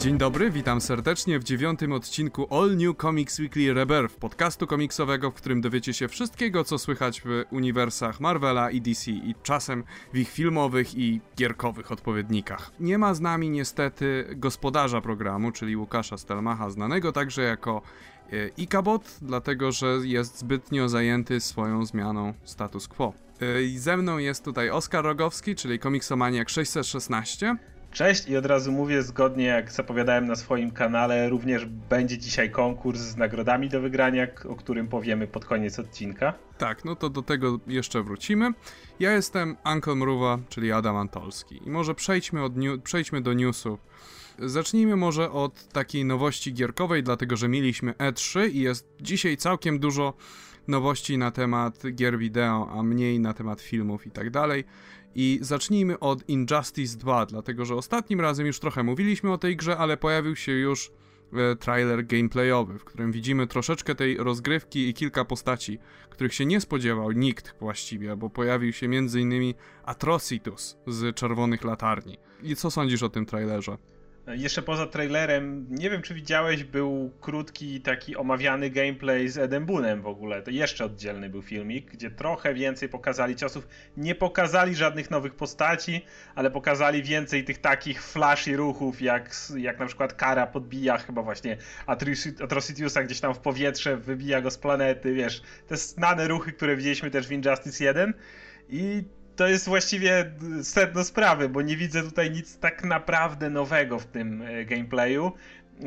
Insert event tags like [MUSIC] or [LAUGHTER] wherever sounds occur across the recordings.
Dzień dobry, witam serdecznie w dziewiątym odcinku All New Comics Weekly Rebirth, podcastu komiksowego, w którym dowiecie się wszystkiego, co słychać w uniwersach Marvela i DC i czasem w ich filmowych i gierkowych odpowiednikach. Nie ma z nami niestety gospodarza programu, czyli Łukasza Stelmacha, znanego także jako e, Ikabot, dlatego że jest zbytnio zajęty swoją zmianą status quo. E, ze mną jest tutaj Oskar Rogowski, czyli komiksomaniak 616. Cześć i od razu mówię, zgodnie jak zapowiadałem na swoim kanale, również będzie dzisiaj konkurs z nagrodami do wygrania, o którym powiemy pod koniec odcinka. Tak, no to do tego jeszcze wrócimy. Ja jestem Uncle Mruwa, czyli Adam Antolski. I może przejdźmy, od przejdźmy do newsu. Zacznijmy może od takiej nowości gierkowej, dlatego że mieliśmy E3 i jest dzisiaj całkiem dużo nowości na temat gier wideo, a mniej na temat filmów i tak dalej. I zacznijmy od Injustice 2, dlatego że ostatnim razem już trochę mówiliśmy o tej grze, ale pojawił się już e, trailer gameplayowy, w którym widzimy troszeczkę tej rozgrywki i kilka postaci, których się nie spodziewał nikt właściwie, bo pojawił się m.in. Atrocitus z Czerwonych Latarni. I co sądzisz o tym trailerze? Jeszcze poza trailerem, nie wiem czy widziałeś, był krótki taki omawiany gameplay z Edem Boonem w ogóle. To jeszcze oddzielny był filmik, gdzie trochę więcej pokazali ciosów. Nie pokazali żadnych nowych postaci, ale pokazali więcej tych takich flashy ruchów, jak, jak na przykład Kara podbija chyba właśnie Atrocitiusa gdzieś tam w powietrze, wybija go z planety, wiesz. Te znane ruchy, które widzieliśmy też w Injustice 1. I to jest właściwie sedno sprawy, bo nie widzę tutaj nic tak naprawdę nowego w tym e, gameplayu.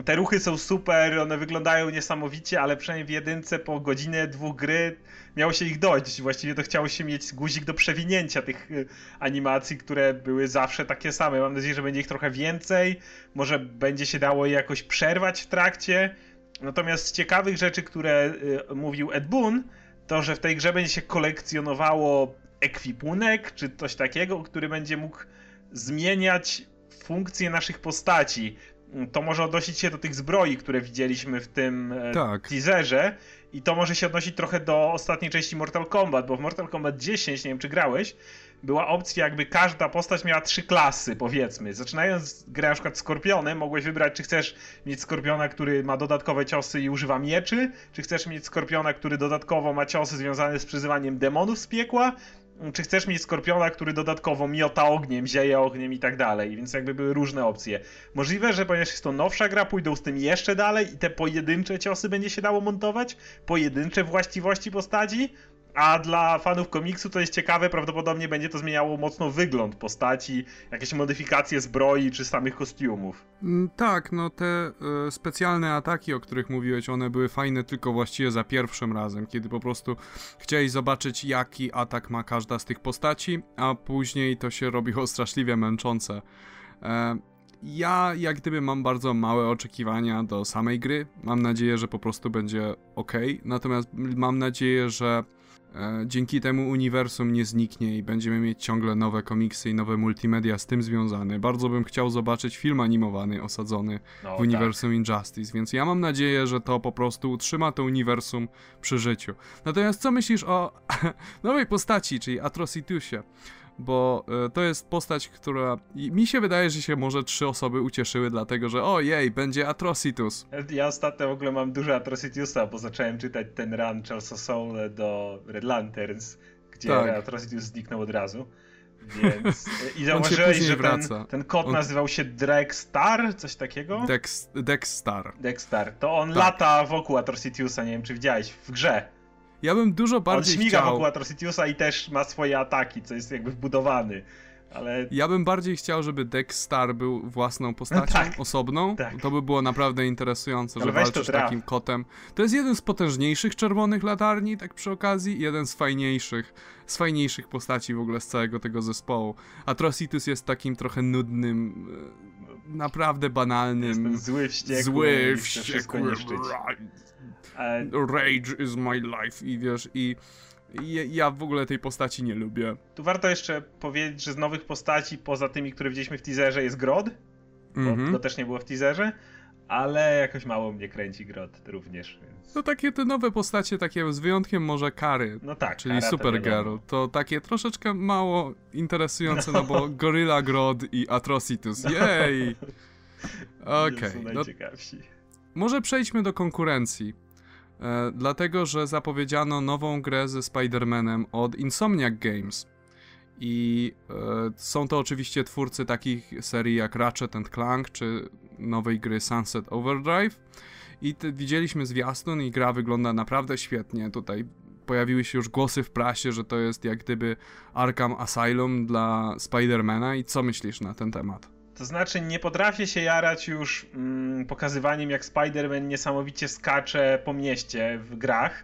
Te ruchy są super, one wyglądają niesamowicie, ale przynajmniej w jedynce po godzinę, dwóch gry miało się ich dojść. Właściwie to chciało się mieć guzik do przewinięcia tych e, animacji, które były zawsze takie same. Mam nadzieję, że będzie ich trochę więcej. Może będzie się dało je jakoś przerwać w trakcie. Natomiast z ciekawych rzeczy, które e, mówił Ed Boon, to że w tej grze będzie się kolekcjonowało ekwipunek, czy coś takiego, który będzie mógł zmieniać funkcje naszych postaci. To może odnosić się do tych zbroi, które widzieliśmy w tym e, tak. teaserze. I to może się odnosić trochę do ostatniej części Mortal Kombat, bo w Mortal Kombat 10, nie wiem czy grałeś, była opcja, jakby każda postać miała trzy klasy, powiedzmy. Zaczynając grę na przykład Skorpionem, mogłeś wybrać, czy chcesz mieć Skorpiona, który ma dodatkowe ciosy i używa mieczy, czy chcesz mieć Skorpiona, który dodatkowo ma ciosy związane z przyzywaniem demonów z piekła, czy chcesz mieć Skorpiona, który dodatkowo miota ogniem, zieje ogniem i tak dalej, więc jakby były różne opcje. Możliwe, że ponieważ jest to nowsza gra, pójdą z tym jeszcze dalej i te pojedyncze ciosy będzie się dało montować, pojedyncze właściwości postaci, a dla fanów komiksu to jest ciekawe, prawdopodobnie będzie to zmieniało mocno wygląd postaci, jakieś modyfikacje zbroi czy samych kostiumów. Mm, tak, no te y, specjalne ataki, o których mówiłeś, one były fajne tylko właściwie za pierwszym razem, kiedy po prostu chciałeś zobaczyć, jaki atak ma każda z tych postaci, a później to się robiło [LAUGHS] straszliwie męczące. E, ja jak gdyby mam bardzo małe oczekiwania do samej gry. Mam nadzieję, że po prostu będzie ok. Natomiast mam nadzieję, że dzięki temu uniwersum nie zniknie i będziemy mieć ciągle nowe komiksy i nowe multimedia z tym związane. Bardzo bym chciał zobaczyć film animowany osadzony no, w uniwersum tak. Injustice, więc ja mam nadzieję, że to po prostu utrzyma to uniwersum przy życiu. Natomiast co myślisz o [LAUGHS] nowej postaci, czyli Atrocitusie? Bo e, to jest postać, która mi się wydaje, że się może trzy osoby ucieszyły, dlatego że ojej, będzie Atrocitus. Ja ostatnio w ogóle mam dużo Atrocitusa, bo zacząłem czytać ten run Charlesa Soule do Red Lanterns, gdzie tak. Atrocitus zniknął od razu. [LAUGHS] Więc i zauważyłeś, że ten, ten kot on... nazywał się Dregstar, coś takiego? Dex, Dexstar. Dexstar. To on tak. lata wokół Atrocitusa, nie wiem czy widziałeś, w grze. Ja bym dużo bardziej On śmiga chciał... wokół Atrocitiusa i też ma swoje ataki, co jest jakby wbudowany. Ale... Ja bym bardziej chciał, żeby Dex Star był własną [LAUGHS] postacią, tak, osobną. Tak. To by było naprawdę interesujące, Ale że walczysz takim kotem. To jest jeden z potężniejszych czerwonych latarni, tak przy okazji, jeden z fajniejszych, z fajniejszych postaci w ogóle z całego tego zespołu. Atrocitus jest takim trochę nudnym, e, naprawdę banalnym. Jest zły, wściekły. Zły, wściekły. Rage is my life i wiesz, i ja w ogóle tej postaci nie lubię. Tu warto jeszcze powiedzieć, że z nowych postaci, poza tymi, które widzieliśmy w teaserze, jest Grod, bo mm -hmm. to też nie było w teaserze, ale jakoś mało mnie kręci Grod również. Więc... No takie te nowe postacie, takie z wyjątkiem może Kary, no tak, czyli Supergirl, to, to, takie troszeczkę mało interesujące, no, no bo Gorilla Grod i Atrocitus, jej! [LAUGHS] Okej. Okay, no, może przejdźmy do konkurencji. E, dlatego, że zapowiedziano nową grę ze Spider-Manem od Insomniac Games. I e, są to oczywiście twórcy takich serii jak Ratchet and Clank czy nowej gry Sunset Overdrive. I te, widzieliśmy zwiastun i gra wygląda naprawdę świetnie. Tutaj pojawiły się już głosy w prasie, że to jest jak gdyby Arkham Asylum dla Spidermana. I co myślisz na ten temat? To znaczy, nie potrafię się jarać już mm, pokazywaniem, jak Spider-Man niesamowicie skacze po mieście w grach,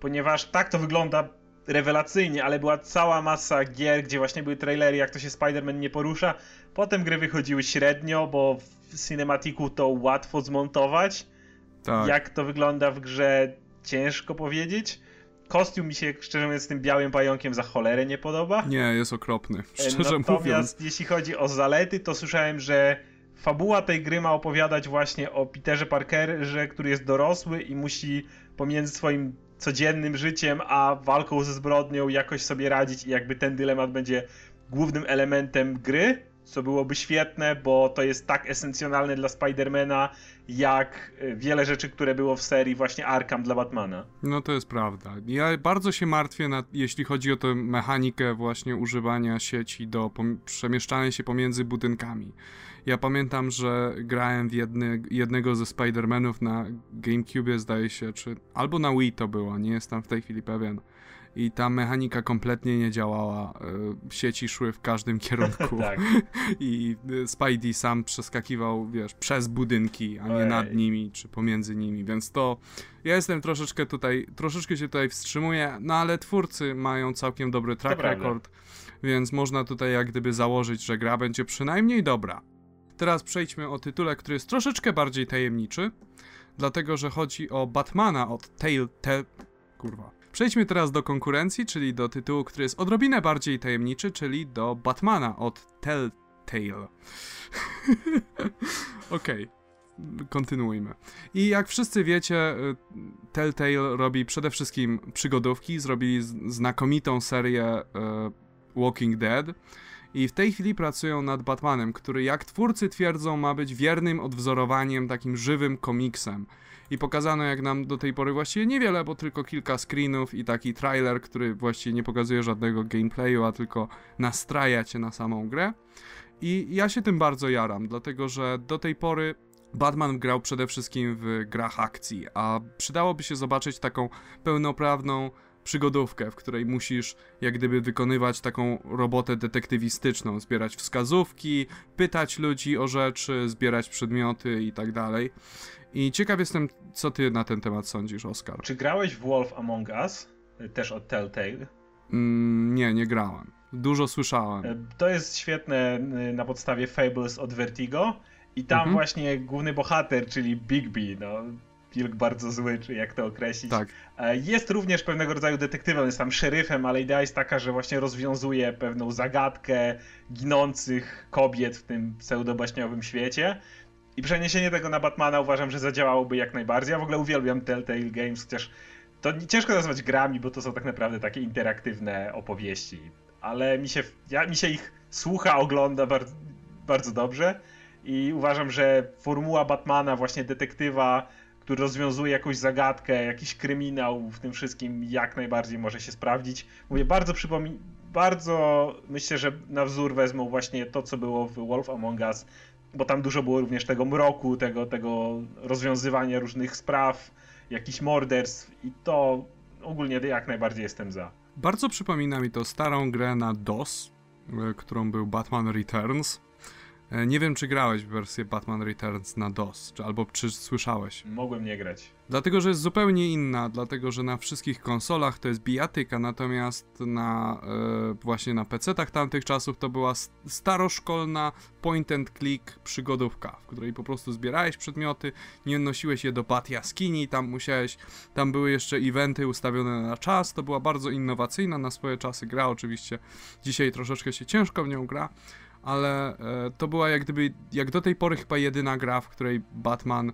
ponieważ tak to wygląda rewelacyjnie, ale była cała masa gier, gdzie właśnie były trailery, jak to się Spider-Man nie porusza. Potem gry wychodziły średnio, bo w cinematiku to łatwo zmontować. Tak. Jak to wygląda w grze, ciężko powiedzieć. Kostium mi się, szczerze mówiąc, z tym białym pająkiem za cholerę nie podoba. Nie, jest okropny, szczerze Natomiast, mówiąc. Natomiast jeśli chodzi o zalety, to słyszałem, że fabuła tej gry ma opowiadać właśnie o Peterze Parkerze, który jest dorosły i musi pomiędzy swoim codziennym życiem a walką ze zbrodnią jakoś sobie radzić i jakby ten dylemat będzie głównym elementem gry co byłoby świetne, bo to jest tak esencjonalne dla Spidermana, jak e, wiele rzeczy, które było w serii właśnie Arkham dla Batmana. No to jest prawda. Ja bardzo się martwię, jeśli chodzi o tę mechanikę właśnie używania sieci do przemieszczania się pomiędzy budynkami. Ja pamiętam, że grałem w jedny, jednego ze Spidermanów na GameCube, zdaje się, czy albo na Wii to było, nie jestem w tej chwili pewien i ta mechanika kompletnie nie działała. E, sieci szły w każdym [LAUGHS] kierunku. tak. [LAUGHS] I e, Spidey sam przeskakiwał, wiesz, przez budynki, a nie Ojej. nad nimi czy pomiędzy nimi, więc to ja jestem troszeczkę tutaj, troszeczkę się tutaj wstrzymuję, no ale twórcy mają całkiem dobry track record, więc można tutaj jak gdyby założyć, że gra będzie przynajmniej dobra. Teraz przejdźmy o tytule, który jest troszeczkę bardziej tajemniczy, dlatego że chodzi o Batmana od Telltale... Kurwa. Przejdźmy teraz do konkurencji, czyli do tytułu, który jest odrobinę bardziej tajemniczy, czyli do Batmana od Telltale. [LAUGHS] Okej. Okay. Kontynuujmy. I jak wszyscy wiecie, y, Telltale robi przede wszystkim przygodówki, zrobili znakomitą serię y, Walking Dead i w tej chwili pracują nad Batmanem, który jak twórcy twierdzą ma być wiernym odwzorowaniem, takim żywym komiksem i pokazano jak nam do tej pory właściwie niewiele, bo tylko kilka screenów i taki trailer, który właściwie nie pokazuje żadnego gameplayu, a tylko nastraja cię na samą grę. I ja się tym bardzo jaram, dlatego że do tej pory Batman grał przede wszystkim w grach akcji, a przydałoby się zobaczyć taką pełnoprawną przygodówkę, w której musisz jak gdyby wykonywać taką robotę detektywistyczną, zbierać wskazówki, pytać ludzi o rzeczy, zbierać przedmioty i tak dalej. I ciekaw jestem, co ty na ten temat sądzisz, Oskar. Czy grałeś w Wolf Among Us? Też od Telltale? Mm, nie, nie grałem. Dużo słyszałem. E, to jest świetne y, na podstawie Fables od Vertigo. I tam mhm. właśnie główny bohater, czyli Bigby, no, wilk bardzo zły, czy jak to określić. Tak. E, jest również pewnego rodzaju detektywem, jest tam szeryfem, ale idea jest taka, że właśnie rozwiązuje pewną zagadkę ginących kobiet w tym pseudobaśniowym świecie. I przeniesienie tego na Batmana uważam, że zadziałałoby jak najbardziej. Ja w ogóle uwielbiam Telltale Games, chociaż to ciężko nazwać grami, bo to są tak naprawdę takie interaktywne opowieści. Ale mi się, ja, mi się ich słucha, ogląda bardzo, bardzo dobrze. I uważam, że formuła Batmana, właśnie detektywa, który rozwiązuje jakąś zagadkę, jakiś kryminał w tym wszystkim, jak najbardziej może się sprawdzić. Mówię, bardzo przypomin bardzo myślę, że na wzór wezmą właśnie to, co było w Wolf Among Us, bo tam dużo było również tego mroku, tego, tego rozwiązywania różnych spraw, jakichś morderstw i to ogólnie jak najbardziej jestem za. Bardzo przypomina mi to starą grę na DOS, e, którą był Batman Returns. E, nie wiem, czy grałeś w wersję Batman Returns na DOS, czy, albo czy słyszałeś. Mogłem nie grać. Dlatego, że jest zupełnie inna, dlatego, że na wszystkich konsolach to jest bijatyka, natomiast na e, właśnie na PC-tach tamtych czasów to była staroszkolna point and click przygodówka, w której po prostu zbierałeś przedmioty, nie nosiłeś je do bat jaskini, tam musiałeś, tam były jeszcze eventy ustawione na czas, to była bardzo innowacyjna na swoje czasy gra, oczywiście dzisiaj troszeczkę się ciężko w nią gra, ale e, to była jak gdyby, jak do tej pory chyba jedyna gra, w której Batman,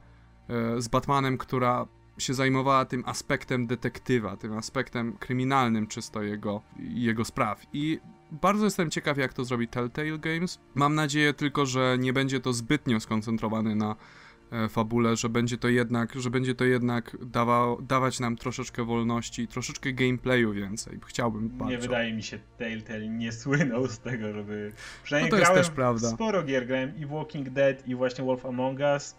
e, z Batmanem, która się zajmowała tym aspektem detektywa, tym aspektem kryminalnym czysto jego, jego spraw. I bardzo jestem ciekaw, jak to zrobi Telltale Games. Mam nadzieję tylko, że nie będzie to zbytnio skoncentrowane na fabule, że będzie to jednak, że będzie to jednak dawał, dawać nam troszeczkę wolności, troszeczkę gameplayu więcej. Chciałbym bardzo. Nie wydaje mi się, Telltale nie słynął z tego, żeby... Przynajmniej no to grałem jest też prawda. sporo gier, grałem i Walking Dead i właśnie Wolf Among Us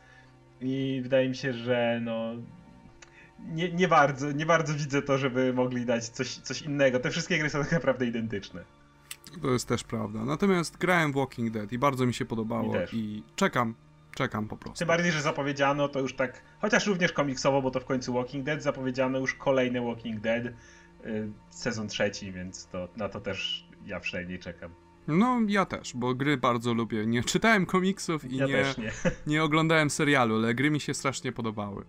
i wydaje mi się, że no nie, nie, bardzo, nie bardzo widzę to, żeby mogli dać coś, coś innego. Te wszystkie gry są tak naprawdę identyczne. To jest też prawda. Natomiast grałem w Walking Dead i bardzo mi się podobało Mi i czekam, czekam po prostu. Tym bardziej, że zapowiedziano to już tak, chociaż również komiksowo, bo to w końcu Walking Dead, zapowiedziano już kolejne Walking Dead, y, sezon trzeci, więc to, na to też ja przynajmniej czekam. No, ja też, bo gry bardzo lubię. Nie czytałem komiksów i Ja nie, nie. [LAUGHS] nie oglądałem serialu, ale gry mi się strasznie podobały.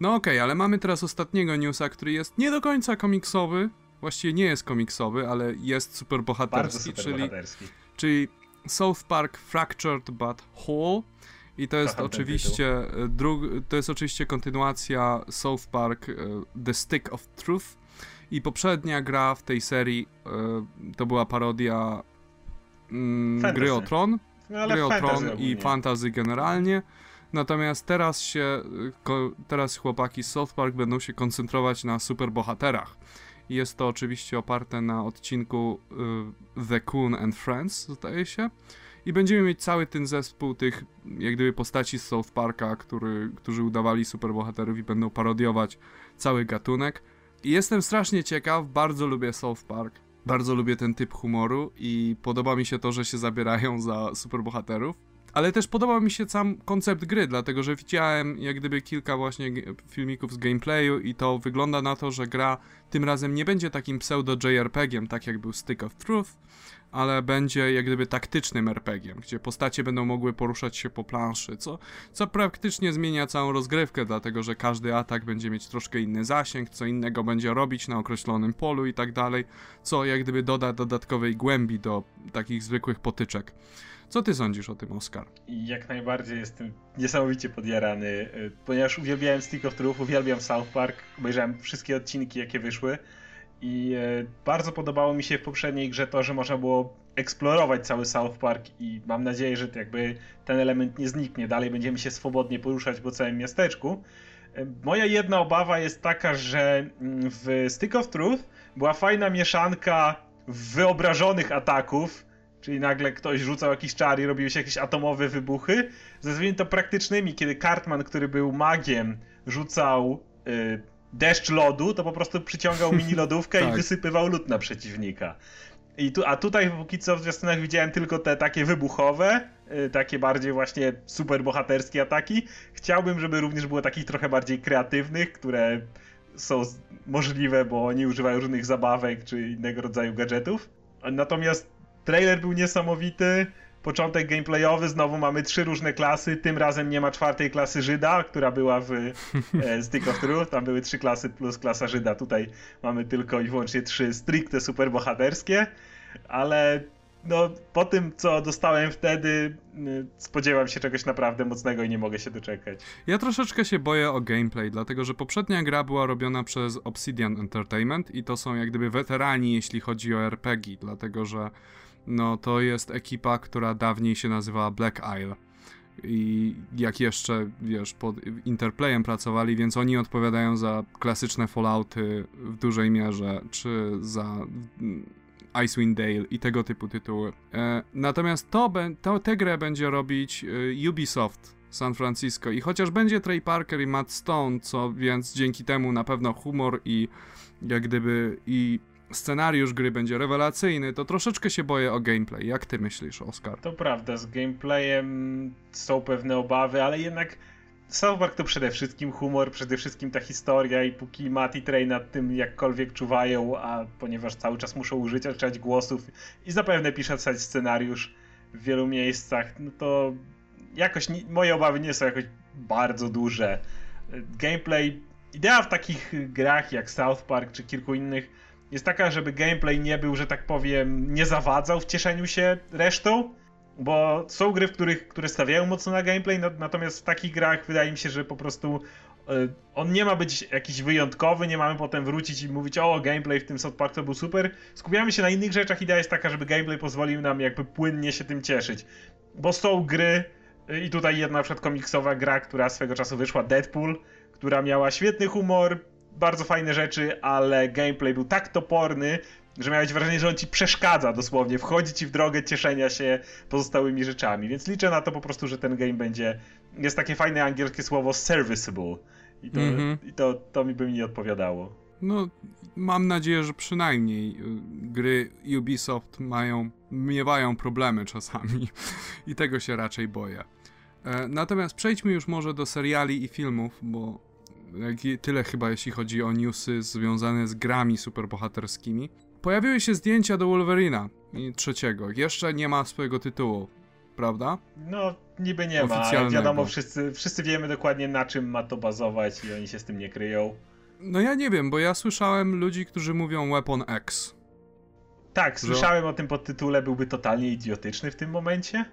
No okej, ale mamy teraz ostatniego newsa, który jest nie do końca komiksowy. Właściwie nie jest komiksowy, ale jest super bohaterski, super czyli, bohaterski. czyli South Park Fractured But Whole. I to jest Kocham oczywiście e, drug, to jest oczywiście kontynuacja South Park e, The Stick of Truth. I poprzednia gra w tej serii e, to była parodia mm, gry o Tron No, gry o Tron i fantasy generalnie. Natomiast teraz się, teraz chłopaki z South Park będą się koncentrować na superbohaterach. Jest to oczywiście oparte na odcinku The Coon and Friends, zdaje się. I będziemy mieć cały ten zespół tych, jak gdyby, postaci z South Parka, który, którzy udawali superbohaterów i będą parodiować cały gatunek. I jestem strasznie ciekaw, bardzo lubię South Park. Bardzo lubię ten typ humoru i podoba mi się to, że się zabierają za superbohaterów. Ale też podoba mi się sam koncept gry, dlatego że widziałem jak gdyby kilka właśnie filmików z gameplayu i to wygląda na to, że gra tym razem nie będzie takim pseudo JRPG-iem, tak jak był Stick of Truth, ale będzie jak gdyby taktycznym RPG-iem, gdzie postacie będą mogły poruszać się po planszy, co, co praktycznie zmienia całą rozgrywkę, dlatego że każdy atak będzie mieć troszkę inny zasięg, co innego będzie robić na określonym polu i tak dalej, co jak gdyby doda dodatkowej głębi do takich zwykłych potyczek. Co ty sądzisz o tym, Oskar? I jak najbardziej jestem niesamowicie podjarany, y, ponieważ uwielbiałem Stick of Truth, uwielbiam South Park, obejrzałem wszystkie odcinki, jakie wyszły i y, bardzo podobało mi się w poprzedniej grze to, że można było eksplorować cały South Park i mam nadzieję, że jakby ten element nie zniknie, dalej będziemy się swobodnie poruszać po całym miasteczku. Y, Moja jedna obawa jest taka, że mm, w Stick of Truth była fajna mieszanka wyobrażonych ataków, Czyli nagle ktoś rzucał jakiś czar i robiły się jakieś atomowe wybuchy. Ze to praktycznymi, kiedy Cartman, który był magiem, rzucał y, deszcz lodu, to po prostu przyciągał mini [LAUGHS] lodówkę i Tak. wysypywał lód na przeciwnika. I tu, a tutaj póki co w zwiastunach widziałem tylko te takie wybuchowe, y, takie bardziej właśnie super bohaterskie ataki. Chciałbym, żeby również było takich trochę bardziej kreatywnych, które są możliwe, bo oni używają różnych zabawek czy innego rodzaju gadżetów. Natomiast trailer był niesamowity. Początek gameplayowy, znowu mamy trzy różne klasy. Tym razem nie ma czwartej klasy Żyda, która była w [LAUGHS] e, Stick of Truth. Tam były trzy klasy plus klasa Żyda. Tutaj mamy tylko i wyłącznie trzy stricte superbohaterskie. Ale no, po tym, co dostałem wtedy, y, spodziewam się czegoś naprawdę mocnego i nie mogę się doczekać. Ja troszeczkę się boję o gameplay, dlatego że poprzednia gra była robiona przez Obsidian Entertainment i to są jak gdyby weterani, jeśli chodzi o RPG, dlatego że no to jest ekipa, która dawniej się nazywała Black Isle. I jak jeszcze, wiesz, pod Interplayem pracowali, więc oni odpowiadają za klasyczne Fallouty w dużej mierze, czy za Icewind Dale i tego typu tytuły. E, natomiast to, to tę grę będzie robić e, Ubisoft San Francisco i chociaż będzie Trey Parker i Matt Stone, co więc dzięki temu na pewno humor i jak gdyby i scenariusz gry będzie rewelacyjny, to troszeczkę się boję o gameplay. Jak ty myślisz, Oskar? To prawda, z gameplayem są pewne obawy, ale jednak South Park to przede wszystkim humor, przede wszystkim ta historia i póki Matt i Trey nad tym jakkolwiek czuwają, a ponieważ cały czas muszą użyć używać głosów i zapewne pisać scenariusz w wielu miejscach, no to jakoś nie, moje obawy nie są jakoś bardzo duże. Gameplay, idea w takich grach jak South Park czy kilku innych jest taka, żeby gameplay nie był, że tak powiem, nie zawadzał w cieszeniu się resztą, bo są gry, w których, które stawiają mocno na gameplay, no, natomiast w takich grach wydaje mi się, że po prostu on nie ma być jakiś wyjątkowy, nie mamy potem wrócić i mówić o gameplay w tym South Park to był super. Skupiamy się na innych rzeczach, idea jest taka, żeby gameplay pozwolił nam jakby płynnie się tym cieszyć. Bo są gry, i tutaj jedna na przykład komiksowa gra, która swego czasu wyszła, Deadpool, która miała świetny humor, bardzo fajne rzeczy, ale gameplay był tak toporny, że miałeś wrażenie, że on ci przeszkadza dosłownie, wchodzi ci w drogę cieszenia się pozostałymi rzeczami, więc liczę na to po prostu, że ten game będzie, jest takie fajne angielskie słowo serviceable i to, mm -hmm. i to, to mi by mi nie odpowiadało. No, mam nadzieję, że przynajmniej y, gry Ubisoft mają, miewają problemy czasami [LAUGHS] i tego się raczej boję. E, natomiast przejdźmy już może do seriali i filmów, bo tyle chyba jeśli chodzi o newsy związane z grami superbohaterskimi. Pojawiły się zdjęcia do Wolverina trzeciego. Jeszcze nie ma swojego tytułu, prawda? No, niby nie ma, ale wiadomo, wszyscy, wszyscy wiemy dokładnie na czym ma to bazować i oni się z tym nie kryją. No ja nie wiem, bo ja słyszałem ludzi, którzy mówią Weapon X. Tak, słyszałem o tym podtytule, byłby totalnie idiotyczny w tym momencie.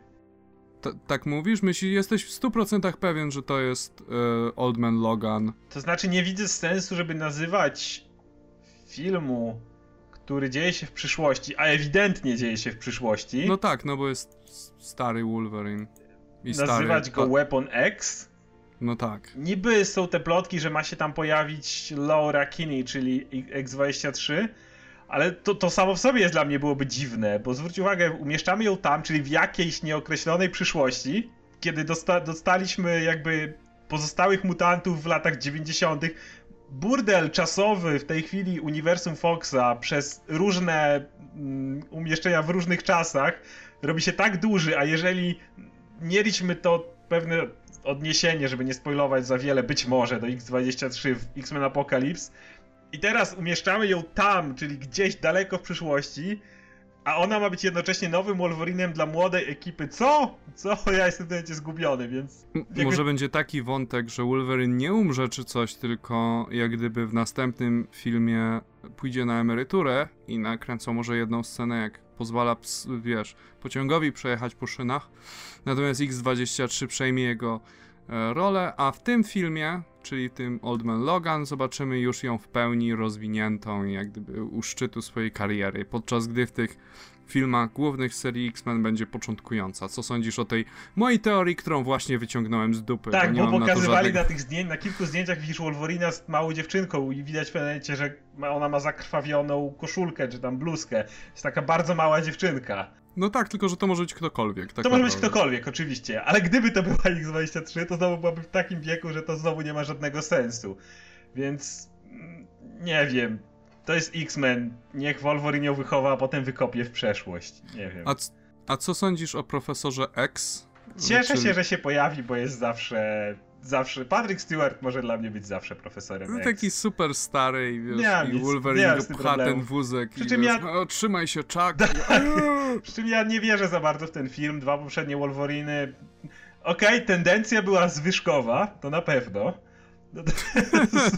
Tak mówisz? Myślisz, jesteś w 100% pewien, że to jest e, Old Man Logan? To znaczy nie widzę sensu, żeby nazywać filmu, który dzieje się w przyszłości, a ewidentnie dzieje się w przyszłości. No tak, no bo jest stary Wolverine. I nazywać stary... go Weapon X? No tak. Niby są te plotki, że ma się tam pojawić Laura Kinney, czyli X-23, ale to, to samo w sobie jest dla mnie byłoby dziwne, bo zwróć uwagę, umieszczamy ją tam, czyli w jakiejś nieokreślonej przyszłości, kiedy dosta dostaliśmy jakby pozostałych mutantów w latach 90. Burdel czasowy w tej chwili uniwersum Foxa przez różne um, umieszczenia w różnych czasach robi się tak duży, a jeżeli mieliśmy to pewne odniesienie, żeby nie spoilować za wiele, być może do X23 w X-Men Apocalypse, i teraz umieszczamy ją tam, czyli gdzieś daleko w przyszłości, a ona ma być jednocześnie nowym Wolverinem dla młodej ekipy. Co? Co? [LAUGHS] Ja jestem tutaj zgubiony, więc... Może będzie taki wątek, że Wolverine nie umrze czy coś, tylko jak gdyby w następnym filmie pójdzie na emeryturę i nakręcą może jedną scenę, jak pozwala, wiesz, pociągowi przejechać po szynach. Natomiast X-23 przejmie jego e, rolę, a w tym filmie czyli tym Old Man Logan, zobaczymy już ją w pełni rozwiniętą, jak gdyby u szczytu swojej kariery, podczas gdy w tych filmach głównych serii X-Men będzie początkująca. Co sądzisz o tej mojej teorii, którą właśnie wyciągnąłem z dupy? Tak, bo, bo pokazywali na, żadnych... na tych zdjęć, na kilku zdjęciach widzisz Wolverina z małą dziewczynką i widać w pewnym że ona ma zakrwawioną koszulkę czy tam bluzkę. Jest taka bardzo mała dziewczynka. No tak, tylko że to może być ktokolwiek. Tak to może być ktokolwiek, oczywiście, ale gdyby to była X23, to znowu byłaby w takim wieku, że to znowu nie ma żadnego sensu. Więc mm, nie wiem. To jest X-Men. Niech Wolverine ją wychowa, a potem wykopie w przeszłość. Nie wiem. A, a co sądzisz o profesorze X? Cieszę Czyli... się, że się pojawi, bo jest zawsze zawsze. Patrick Stewart może dla mnie być zawsze profesorem. No, taki super stary i wiesz, nie, i Wolverine go pcha ten wózek. Przy czym i ja... no, trzymaj się, czak. [LAUGHS] Przy czym ja nie wierzę za bardzo w ten film. Dwa poprzednie Wolveriny. Okej, okay, tendencja była zwyżkowa, to na pewno. No to jest,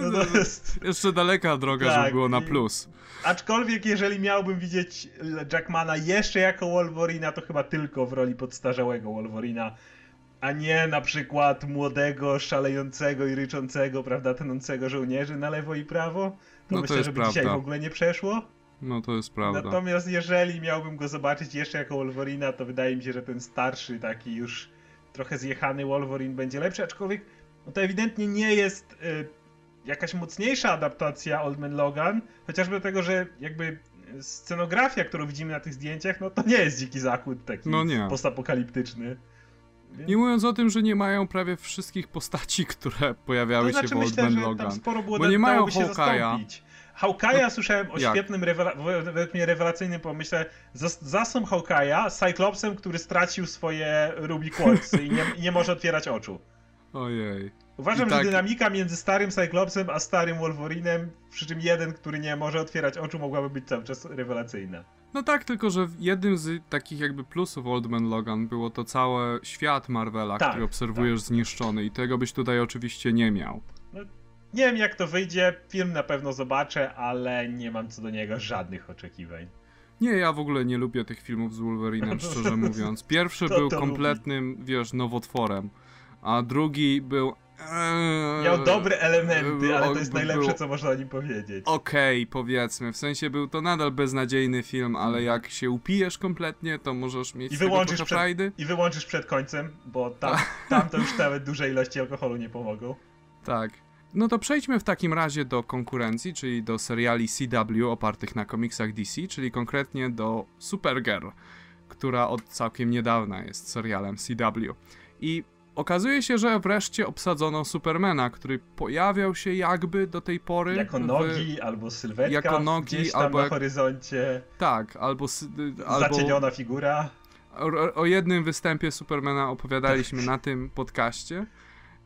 no to jest... [LAUGHS] Jeszcze daleka droga, tak, żeby było na plus. Aczkolwiek jeżeli miałbym widzieć Jackmana jeszcze jako Wolverina, to chyba tylko w roli podstarzałego Wolverina a nie na przykład młodego, szalejącego i ryczącego, prawda, tenącego żołnierzy na lewo i prawo. To no myślę, to żeby prawda. dzisiaj w ogóle nie przeszło. No to jest prawda. Natomiast jeżeli miałbym go zobaczyć jeszcze jako Wolverina, to wydaje mi się, że ten starszy, taki już trochę zjechany Wolverine będzie lepszy, aczkolwiek no to ewidentnie nie jest y, jakaś mocniejsza adaptacja Old Man Logan, chociażby dlatego, że jakby scenografia, którą widzimy na tych zdjęciach, no to nie jest dziki zachód taki no postapokaliptyczny. Nie mówiąc o tym, że nie mają prawie wszystkich postaci, które pojawiały to znaczy, się w Old Man Logan. Tam sporo było bo nie mają Hawkeye'a. Hawkeye'a no, słyszałem o jak? świetnym, według mnie rewelacyjnym pomyśle. Zasą Hawkeye'a Cyclopsem, który stracił swoje Ruby Quartz i nie, nie może otwierać oczu. Ojej. Uważam, tak... że dynamika między starym Cyclopsem a starym Wolverinem, przy czym jeden, który nie może otwierać oczu, mogłaby być cały czas rewelacyjna. No tak, tylko że jednym z takich jakby plusów Old Man Logan było to cały świat Marvela, tak, który obserwujesz tak. zniszczony i tego byś tutaj oczywiście nie miał. No, nie wiem jak to wyjdzie, film na pewno zobaczę, ale nie mam co do niego żadnych oczekiwań. Nie, ja w ogóle nie lubię tych filmów z Wolverinem, szczerze [LAUGHS] mówiąc. Pierwszy był kompletnym, lubi. wiesz, nowotworem, a drugi był Miał dobre elementy, ale to jest najlepsze, co można o nim powiedzieć. Okej, okay, powiedzmy. W sensie był to nadal beznadziejny film, ale mhm. jak się upijesz kompletnie, to możesz mieć I wyłączysz przed, frajdy. I wyłączysz przed końcem, bo tam, [LAUGHS] tam to już nawet duże ilości alkoholu nie pomogą. Tak. No to przejdźmy w takim razie do konkurencji, czyli do seriali CW opartych na komiksach DC, czyli konkretnie do Supergirl, która od całkiem niedawna jest serialem CW. I okazuje się, że wreszcie obsadzono Supermana, który pojawiał się jakby do tej pory. Jako nogi albo sylwetka jako nogi, gdzieś tam albo na horyzoncie. Tak, albo. albo... Zacieniona figura. O, o jednym występie Supermana opowiadaliśmy na tym podcaście.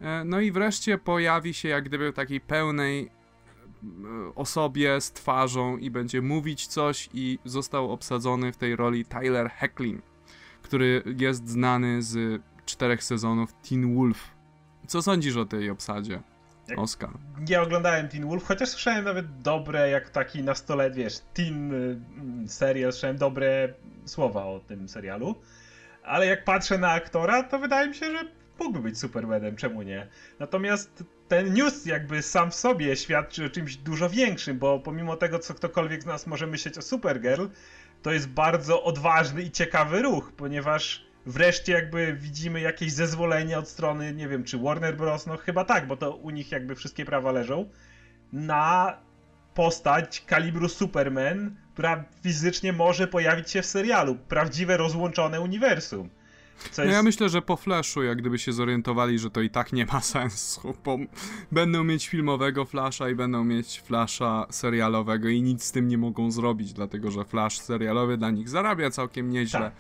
E, no i wreszcie pojawi się jak gdyby takiej pełnej e, osobie z twarzą i będzie mówić coś i został obsadzony w tej roli Tyler Hecklin, który jest znany z czterech sezonów Teen Wolf. Co sądzisz o tej obsadzie? Oscar. Nie oglądałem Teen Wolf, chociaż słyszałem nawet dobre, jak taki nastolet, wiesz, teen y, serial, słyszałem dobre słowa o tym serialu. Ale jak patrzę na aktora, to wydaje mi się, że mógłby być Supermanem, czemu nie? Natomiast ten news jakby sam w sobie świadczy o czymś dużo większym, bo pomimo tego, co ktokolwiek z nas może myśleć o Supergirl, to jest bardzo odważny i ciekawy ruch, ponieważ wreszcie jakby widzimy jakieś zezwolenie od strony, nie wiem, czy Warner Bros., no chyba tak, bo to u nich jakby wszystkie prawa leżą, na postać kalibru Superman, która fizycznie może pojawić się w serialu. Prawdziwe rozłączone uniwersum. Co no ja myślę, że po Flashu, jak gdyby się zorientowali, że to i tak nie ma [LAUGHS] sensu, bo będą mieć filmowego Flasha i będą mieć Flasha serialowego i nic z tym nie mogą zrobić, dlatego że Flash serialowy dla nich zarabia całkiem nieźle. Tak.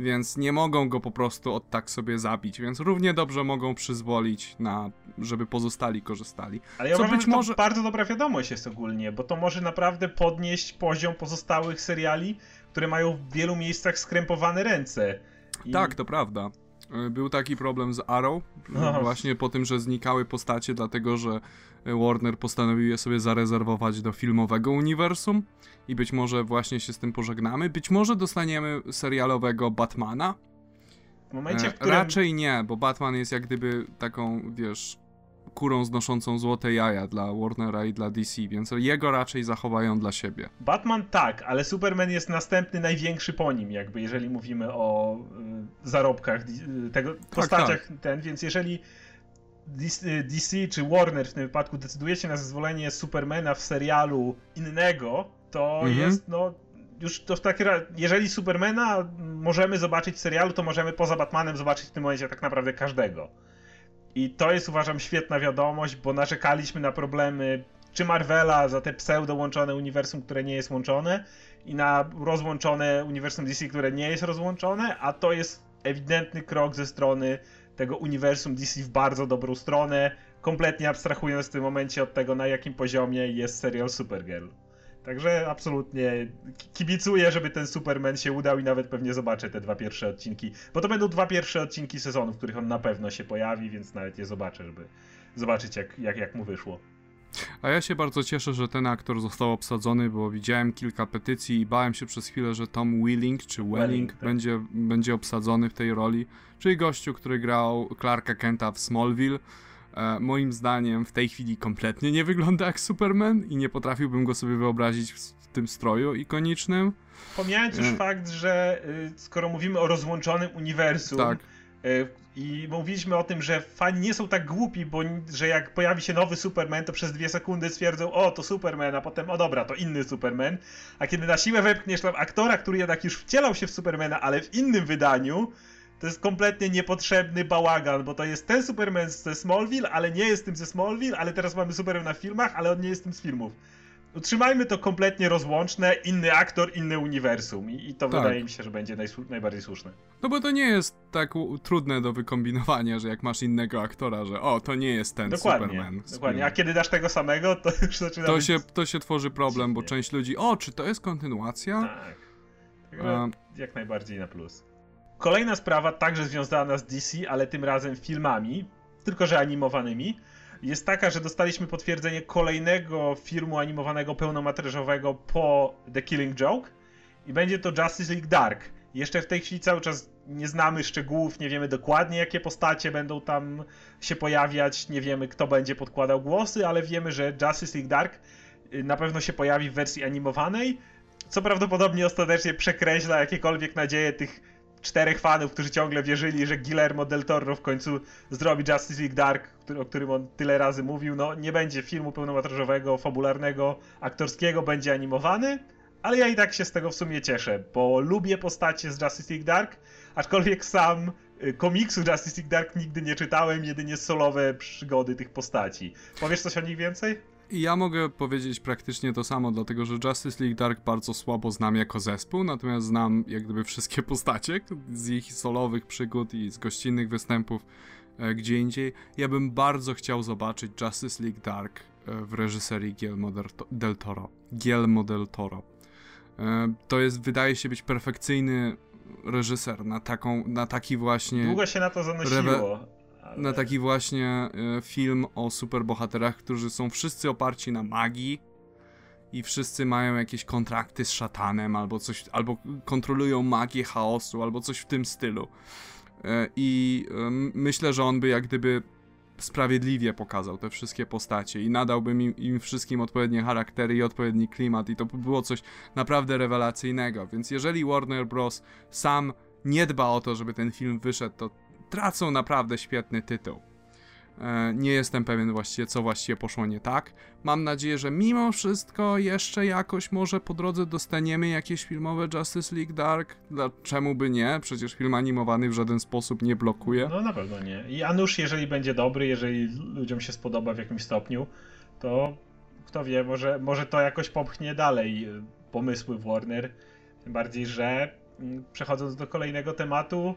Więc nie mogą go po prostu od tak sobie zabić, więc równie dobrze mogą przyzwolić na, żeby pozostali korzystali. Ale ja Co uważam, być że może... to bardzo dobra wiadomość jest ogólnie, bo to może naprawdę podnieść poziom pozostałych seriali, które mają w wielu miejscach skrępowane ręce. I... Tak, to prawda. E, był taki problem z Arrow, no. właśnie po tym, że znikały postacie, dlatego że Warner postanowił je sobie zarezerwować do filmowego uniwersum i być może właśnie się z tym pożegnamy. Być może dostaniemy serialowego Batmana. W momencie, w e, którym... Raczej nie, bo Batman jest jak gdyby taką, wiesz, kurą znoszącą złote jaja dla Warnera i dla DC, więc jego raczej zachowają dla siebie. Batman tak, ale Superman jest następny największy po nim, jakby jeżeli mówimy o y, zarobkach y, tego, tak, postaciach tak. ten, więc jeżeli DC, DC czy Warner w tym wypadku decyduje się na zezwolenie Supermana w serialu innego, to mhm. jest no już to w takim jeżeli Supermana możemy zobaczyć w serialu, to możemy poza Batmanem zobaczyć w tym momencie tak naprawdę każdego. I to jest uważam świetna wiadomość, bo narzekaliśmy na problemy czy Marvela za te pseudo łączone uniwersum, które nie jest łączone i na rozłączone uniwersum DC, które nie jest rozłączone, a to jest ewidentny krok ze strony tego uniwersum DC w bardzo dobrą stronę, kompletnie abstrahując w tym momencie od tego, na jakim poziomie jest serial Supergirl. Także absolutnie kibicuję, żeby ten Superman się udał i nawet pewnie zobaczę te dwa pierwsze odcinki. Bo to będą dwa pierwsze odcinki sezonu, w których on na pewno się pojawi, więc nawet je zobaczę, żeby zobaczyć jak, jak, jak mu wyszło. A ja się bardzo cieszę, że ten aktor został obsadzony, bo widziałem kilka petycji i bałem się przez chwilę, że Tom Willing czy Welling, Welling tak. będzie, będzie obsadzony w tej roli. Czyli gościu, który grał Clarka Kenta w Smallville. E, moim zdaniem w tej chwili kompletnie nie wygląda jak Superman i nie potrafiłbym go sobie wyobrazić w, w tym stroju ikonicznym. Pomijając już e... fakt, że y, skoro mówimy o rozłączonym uniwersum, tak. y, i mówiliśmy o tym, że fani nie są tak głupi, bo że jak pojawi się nowy Superman, to przez dwie sekundy stwierdzą, o to Superman, a potem, o dobra, to inny Superman. A kiedy na siłę wepchniesz tam aktora, który jednak już wcielał się w Supermana, ale w innym wydaniu, to jest kompletnie niepotrzebny bałagan, bo to jest ten Superman ze Smallville, ale nie jest tym ze Smallville, ale teraz mamy Superman na filmach, ale on nie jest tym z filmów. Utrzymajmy to kompletnie rozłączne, inny aktor, inne uniwersum i, i to tak. wydaje mi się, że będzie najbardziej słuszne. No bo to nie jest tak trudne do wykombinowania, że jak masz innego aktora, że o, to nie jest ten dokładnie, Superman. Dokładnie, a kiedy dasz tego samego, to już zaczyna to być... Się, to się tworzy problem, bo część ludzi, o, czy to jest kontynuacja? Tak. a... Jak najbardziej na plus. Kolejna sprawa, także związana z DC, ale tym razem filmami, tylko że animowanymi, jest taka, że dostaliśmy potwierdzenie kolejnego filmu animowanego pełnometrażowego po The Killing Joke i będzie to Justice League Dark. Jeszcze w tej chwili cały czas nie znamy szczegółów, nie wiemy dokładnie, jakie postacie będą tam się pojawiać, nie wiemy, kto będzie podkładał głosy, ale wiemy, że Justice League Dark y, na pewno się pojawi w wersji animowanej, co prawdopodobnie ostatecznie przekreśla jakiekolwiek nadzieje tych czterech fanów, którzy ciągle wierzyli, że Guillermo del Toro w końcu zrobi Justice League Dark, który, o którym on tyle razy mówił. No, nie będzie filmu pełnometrażowego, fabularnego, aktorskiego, będzie animowany, ale ja i tak się z tego w sumie cieszę, bo lubię postacie z Justice League Dark, aczkolwiek sam y, komiksu Justice League Dark nigdy nie czytałem, jedynie solowe przygody tych postaci. Powiesz coś o nich więcej? Ja mogę powiedzieć praktycznie to samo, dlatego że Justice League Dark bardzo słabo znam jako zespół, natomiast znam jak gdyby wszystkie [LAUGHS] postacie z ich solowych przygód i z gościnnych występów e, gdzie indziej. Ja bym bardzo chciał zobaczyć Justice League Dark e, w reżyserii Guillermo del Toro. Guillermo del Toro. E, to jest, wydaje się być perfekcyjny reżyser na taką, na taki właśnie... Długo się na to zanosiło. Ale... Na taki właśnie e, film o superbohaterach, którzy są wszyscy oparci na magii i wszyscy mają jakieś kontrakty z szatanem, albo coś, albo kontrolują magię chaosu, albo coś w tym stylu. E, I myślę, że on by jak gdyby sprawiedliwie pokazał te wszystkie postacie i nadałbym im, im, wszystkim odpowiednie charaktery i odpowiedni klimat i to by było coś naprawdę rewelacyjnego. Więc jeżeli Warner Bros. sam nie dba o to, żeby ten film wyszedł, to tracą naprawdę świetny tytuł. E, nie jestem pewien właściwie, co właściwie poszło nie tak. Mam nadzieję, że mimo wszystko jeszcze jakoś może po drodze dostaniemy jakieś filmowe Justice League Dark. Dlaczego by nie? Przecież film animowany w żaden sposób nie blokuje. No na pewno nie. I Anusz, jeżeli będzie dobry, jeżeli ludziom się spodoba w jakimś stopniu, to kto wie, może, może to jakoś popchnie dalej e, pomysły Warner. Tym bardziej, że mm, przechodząc do kolejnego tematu,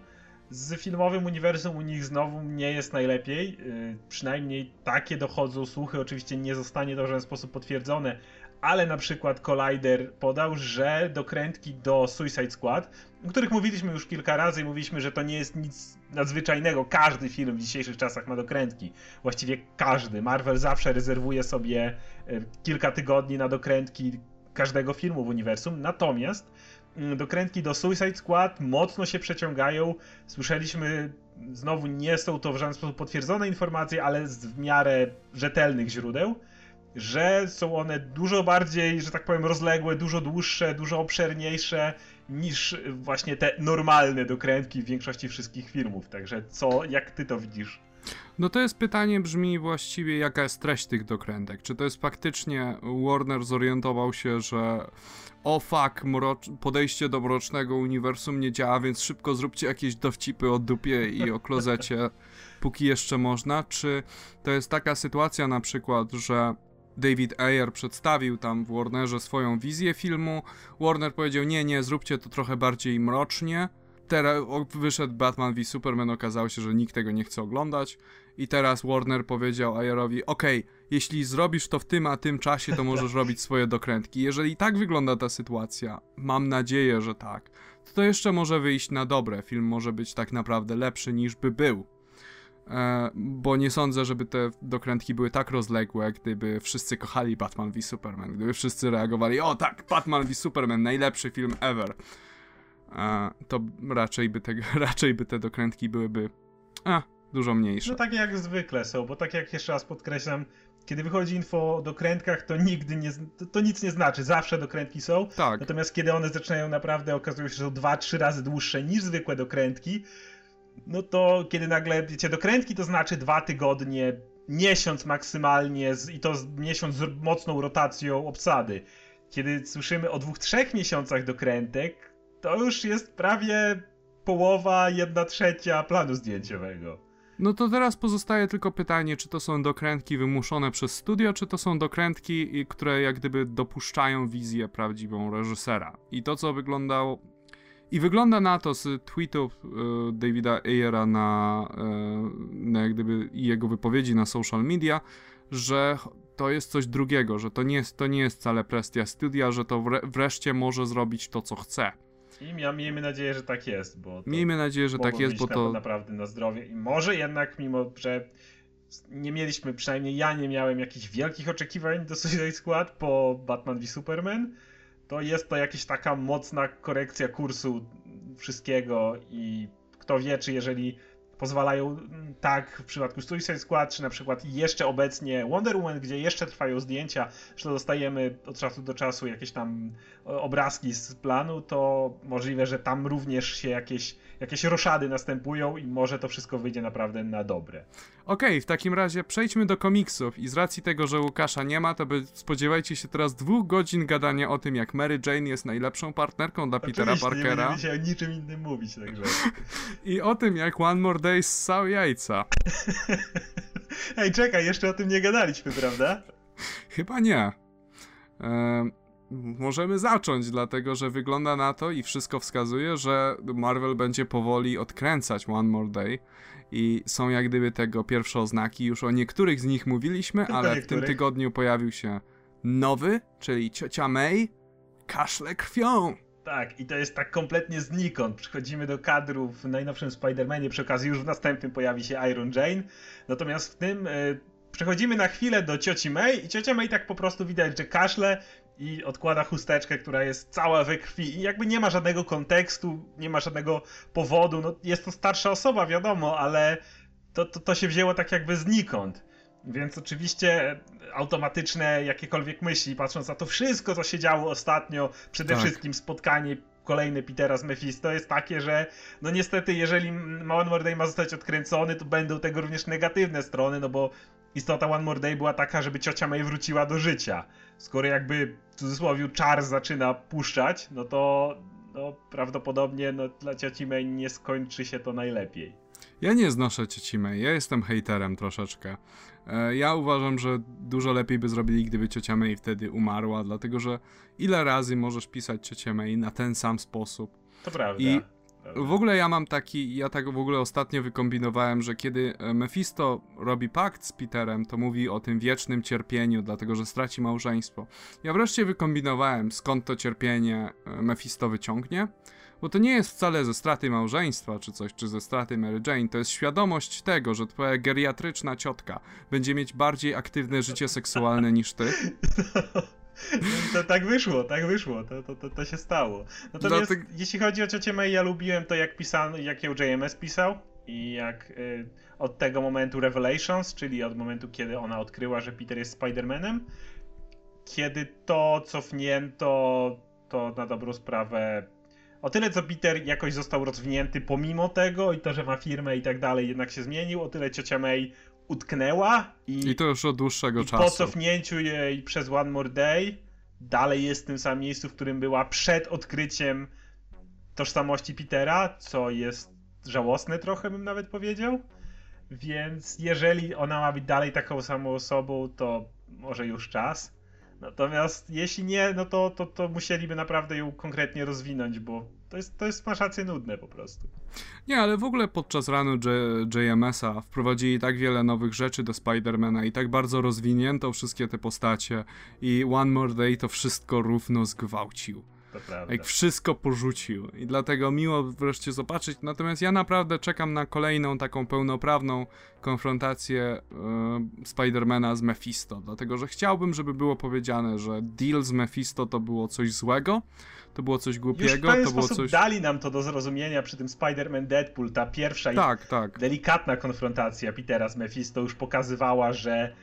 z filmowym uniwersum u nich znowu nie jest najlepiej. Yy, przynajmniej takie dochodzą słuchy. Oczywiście nie zostanie to w żaden sposób potwierdzone, ale na przykład Collider podał, że dokrętki do Suicide Squad, o których mówiliśmy już kilka razy i mówiliśmy, że to nie jest nic nadzwyczajnego. Każdy film w dzisiejszych czasach ma dokrętki. Właściwie każdy. Marvel zawsze rezerwuje sobie y, kilka tygodni na dokrętki każdego filmu w uniwersum. Natomiast dokrętki do Suicide Squad mocno się przeciągają. Słyszeliśmy, znowu nie są to w żaden sposób potwierdzone informacje, ale z w miarę rzetelnych źródeł, że są one dużo bardziej, że tak powiem, rozległe, dużo dłuższe, dużo obszerniejsze niż właśnie te normalne dokrętki w większości wszystkich filmów. Także co, jak ty to widzisz? No to jest pytanie brzmi właściwie jaka jest treść tych dokrętek. Czy to jest faktycznie Warner zorientował się, że o fuck, podejście do mrocznego uniwersum nie działa, więc szybko zróbcie jakieś dowcipy o dupie i o klozecie, [LAUGHS] póki jeszcze można. Czy to jest taka sytuacja na przykład, że David Ayer przedstawił tam w Warnerze swoją wizję filmu, Warner powiedział nie, nie, zróbcie to trochę bardziej mrocznie, teraz wyszedł Batman v Superman, okazało się, że nikt tego nie chce oglądać i teraz Warner powiedział Ayerowi, okay, jeśli zrobisz to w tym a tym czasie, to możesz robić swoje dokrętki. Jeżeli tak wygląda ta sytuacja, mam nadzieję, że tak, to, to jeszcze może wyjść na dobre. Film może być tak naprawdę lepszy niż by był. E, bo nie sądzę, żeby te dokrętki były tak rozległe, gdyby wszyscy kochali Batman v Superman, gdyby wszyscy reagowali, o tak, Batman v Superman, najlepszy film ever. To raczej by, te, [LAUGHS] raczej by te dokrętki byłyby a, dużo mniejsze. No tak jak zwykle są, bo tak jak jeszcze raz podkreślam, kiedy wychodzi info o dokrętkach, to nigdy nie, to, to, nic nie znaczy, zawsze dokrętki są. Tak. Natomiast kiedy one zaczynają naprawdę, okazują się, że są dwa, trzy razy dłuższe niż zwykłe dokrętki, no to kiedy nagle, wiecie, dokrętki to znaczy dwa tygodnie, miesiąc maksymalnie z, i to z, miesiąc z mocną rotacją obsady. Kiedy słyszymy o dwóch, trzech miesiącach dokrętek, to już jest prawie połowa, jedna trzecia planu zdjęciowego. No to teraz pozostaje tylko pytanie, czy to są dokrętki wymuszone przez studio, czy to są dokrętki, które jak gdyby dopuszczają wizję prawdziwą reżysera. I to, co wyglądało. I wygląda na to z tweetów y, Davida Ayera na, y, na jak gdyby jego wypowiedzi na social media, że to jest coś drugiego, że to nie jest, to nie jest wcale prestia studia, że to wre, wreszcie może zrobić to, co chce. I ja, miejmy nadzieję, że tak jest, bo miejmy nadzieję, że tak jest, bo to naprawdę na zdrowie. I może jednak mimo, że nie mieliśmy, przynajmniej ja nie miałem jakichś wielkich oczekiwań do Suicide Squad po Batman v Superman, to jest to jakaś taka mocna korekcja kursu wszystkiego i kto wie, czy jeżeli pozwalają mm, tak w przypadku Suicide Squad, czy na przykład jeszcze obecnie Wonder Woman, gdzie jeszcze trwają zdjęcia, że dostajemy od czasu do czasu jakieś tam obrazki z planu, to możliwe, że tam również się jakieś, jakieś roszady następują i może to wszystko wyjdzie naprawdę na dobre. Okej, okay, w takim razie przejdźmy do komiksów i z racji tego, że Łukasza nie ma, to by spodziewajcie się teraz dwóch godzin gadania o tym, jak Mary Jane jest najlepszą partnerką dla Oczywiście, Petera Parkera. nie będziemy się o niczym innym mówić, także. [LAUGHS] I o tym, jak One More Day ssał jajca. [LAUGHS] Ej, czekaj, jeszcze o tym nie gadaliśmy, prawda? [LAUGHS] Chyba nie. Ehm, możemy zacząć, dlatego że wygląda na to i wszystko wskazuje, że Marvel będzie powoli odkręcać One More Day i są jak gdyby tego pierwsze oznaki. Już o niektórych z nich mówiliśmy, Tylko ale niektórych. w tym tygodniu pojawił się nowy, czyli ciocia May, kaszle krwią. Tak, i to jest tak kompletnie znikąd. Przechodzimy do kadrów w najnowszym Spider-Manie, przy okazji już w następnym pojawi się Iron Jane. Natomiast w tym y, przechodzimy na chwilę do cioci May i ciocia May tak po prostu widać, że kaszle i odkłada chusteczkę, która jest cała we krwi i jakby nie ma żadnego kontekstu, nie ma żadnego powodu. No, jest to starsza osoba, wiadomo, ale to, to, to się wzięło tak jakby znikąd. Więc oczywiście automatyczne jakiekolwiek myśli, patrząc na to wszystko, co się działo ostatnio, przede tak. wszystkim spotkanie kolejne Petera z Mephisto jest takie, że no niestety jeżeli One More Day ma zostać odkręcony, to będą tego również negatywne strony, no bo istota One More Day była taka, żeby ciocia May wróciła do życia. Skoro jakby w cudzysłowie czar zaczyna puszczać, no to no, prawdopodobnie no, dla cioci May nie skończy się to najlepiej. Ja nie znoszę cioci May, ja jestem hejterem troszeczkę. E, ja uważam, że dużo lepiej by zrobili, gdyby ciocia May wtedy umarła, dlatego że ile razy możesz pisać ciocię May na ten sam sposób. To prawda. I w ogóle ja mam taki, ja tak w ogóle ostatnio wykombinowałem, że kiedy e, Mephisto robi pakt z Peterem, to mówi o tym wiecznym cierpieniu, dlatego że straci małżeństwo. Ja wreszcie wykombinowałem, skąd to cierpienie e, Mephisto wyciągnie. Bo to nie jest wcale ze straty małżeństwa czy coś, czy ze straty Mary Jane. To jest świadomość tego, że twoja geriatryczna ciotka będzie mieć bardziej aktywne życie seksualne niż ty. To, tak wyszło, tak wyszło, to, to, to, to się stało. Natomiast Dlatego... jeśli chodzi o ciocię May, ja lubiłem to jak pisano, jak ją JMS pisał i jak y, od tego momentu Revelations, czyli od momentu kiedy ona odkryła, że Peter jest Spider-Manem, kiedy to cofnięto, to na dobrą sprawę o tyle co Peter jakoś został rozwinięty pomimo tego i to, że ma firmę i tak dalej jednak się zmienił, o tyle ciocia May utknęła i... I to już od dłuższego i czasu. po cofnięciu jej przez One More Day dalej jest w tym samym miejscu, w którym była przed odkryciem tożsamości Petera, co jest żałosne trochę bym nawet powiedział. Więc jeżeli ona ma być dalej taką samą osobą, to może już czas. Natomiast jeśli nie, no to, to, to musieliby naprawdę ją konkretnie rozwinąć, bo to jest, to jest masz rację nudne po prostu. Nie, ale w ogóle podczas ranu JMS-a wprowadzili tak wiele nowych rzeczy do Spidermana i tak bardzo rozwinięto wszystkie te postacie i One More Day to wszystko równo zgwałcił. To prawda. Jak wszystko porzucił. I dlatego miło wreszcie zobaczyć. Natomiast ja naprawdę czekam na kolejną taką pełnoprawną konfrontację yy, Spidermana z Mephisto. Dlatego, że chciałbym, żeby było powiedziane, że deal z Mephisto to było coś złego, to było coś głupiego, Już w to było coś. dali nam to do zrozumienia przy tym Spider-Man Deadpool, ta pierwsza tak, tak. delikatna konfrontacja Petera z Mephisto już pokazywała, że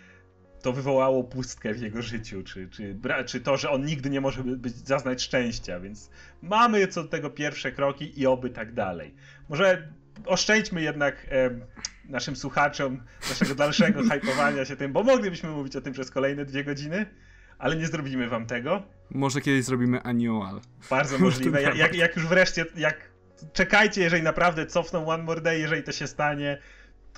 to wywołało pustkę w jego życiu, czy, czy, czy to, że on nigdy nie może być, zaznać szczęścia, więc mamy co do tego pierwsze kroki i oby tak dalej. Może oszczędźmy jednak e, naszym słuchaczom naszego dalszego [LAUGHS] hypowania się tym, bo moglibyśmy mówić o tym przez kolejne dwie godziny, ale nie zrobimy wam tego. Może kiedyś zrobimy annual. Bardzo [LAUGHS] możliwe. Jak, jak już wreszcie, jak czekajcie, jeżeli naprawdę cofną One More Day, jeżeli to się stanie,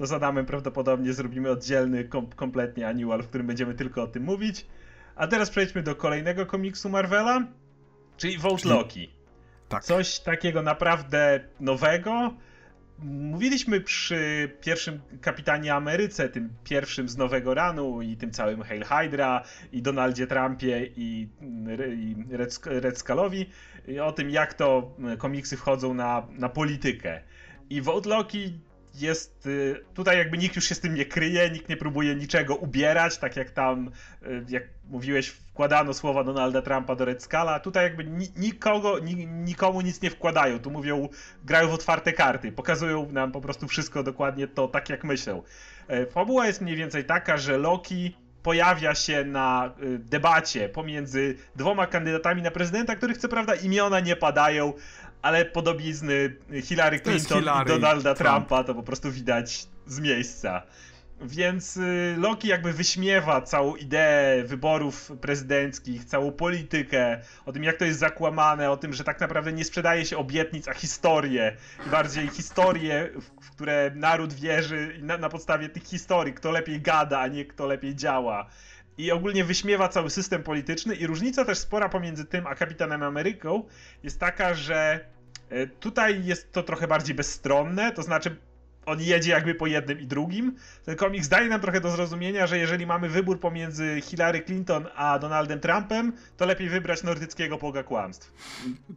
to z Adamem prawdopodobnie zrobimy oddzielny, kom kompletnie annual, w którym będziemy tylko o tym mówić. A teraz przejdźmy do kolejnego komiksu Marvela, czyli Vote Loki. Tak. Coś takiego naprawdę nowego. Mówiliśmy przy pierwszym Kapitanie Ameryce, tym pierwszym z nowego ranu i tym całym Hail Hydra i Donaldzie Trumpie i, i Red, Red Skullowi o tym, jak to komiksy wchodzą na, na politykę. I Vote Loki jest y, tutaj jakby nikt już się z tym nie kryje, nikt nie próbuje niczego ubierać, tak jak tam, y, jak mówiłeś, wkładano słowa Donalda Trumpa do Red Scala. Tutaj jakby nikogo, nikomu nic nie wkładają. Tu mówią, grają w otwarte karty, pokazują nam po prostu wszystko dokładnie to, tak jak myślą. E, fabuła jest mniej więcej taka, że Loki pojawia się na y, debacie pomiędzy dwoma kandydatami na prezydenta, których co prawda imiona nie padają, ale podobizny Hillary Clinton Hillary i Donalda Trump. Trumpa to po prostu widać z miejsca. Więc y, Loki jakby wyśmiewa całą ideę wyborów prezydenckich, całą politykę, o tym jak to jest zakłamane, o tym, że tak naprawdę nie sprzedaje się obietnic, a historię. I bardziej historie, w, które naród wierzy na, na podstawie tych historii, kto lepiej gada, a nie kto lepiej działa. I ogólnie wyśmiewa cały system polityczny i różnica też spora pomiędzy tym a Kapitanem Ameryką jest taka, że tutaj jest to trochę bardziej bezstronne, to znaczy on jedzie jakby po jednym i drugim. Ten komiks daje nam trochę do zrozumienia, że jeżeli mamy wybór pomiędzy Hillary Clinton a Donaldem Trumpem, to lepiej wybrać nordyckiego boga kłamstw.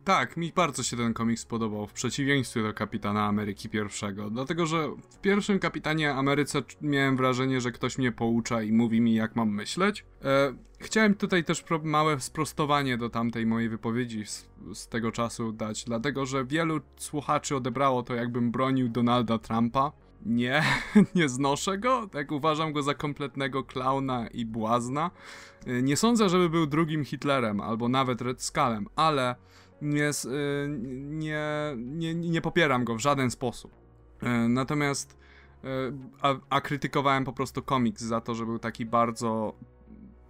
Tak, mi bardzo się ten komiks podobał, w przeciwieństwie do Kapitana Ameryki pierwszego. Dlatego, że w pierwszym Kapitanie Ameryce miałem wrażenie, że ktoś mnie poucza i mówi mi, jak mam myśleć. E, chciałem tutaj też małe sprostowanie do tamtej mojej wypowiedzi z, z, tego czasu dać, dlatego że wielu słuchaczy odebrało to, jakbym bronił Donalda Trumpa. Nie, [LAUGHS] nie znoszę go, tak uważam go za kompletnego klauna i błazna. E, nie sądzę, żeby był drugim Hitlerem albo nawet Red Skullem, ale nie, e, nie, nie, nie popieram go w żaden sposób. Natomiast a, a, krytykowałem po prostu komiks za to, że był taki bardzo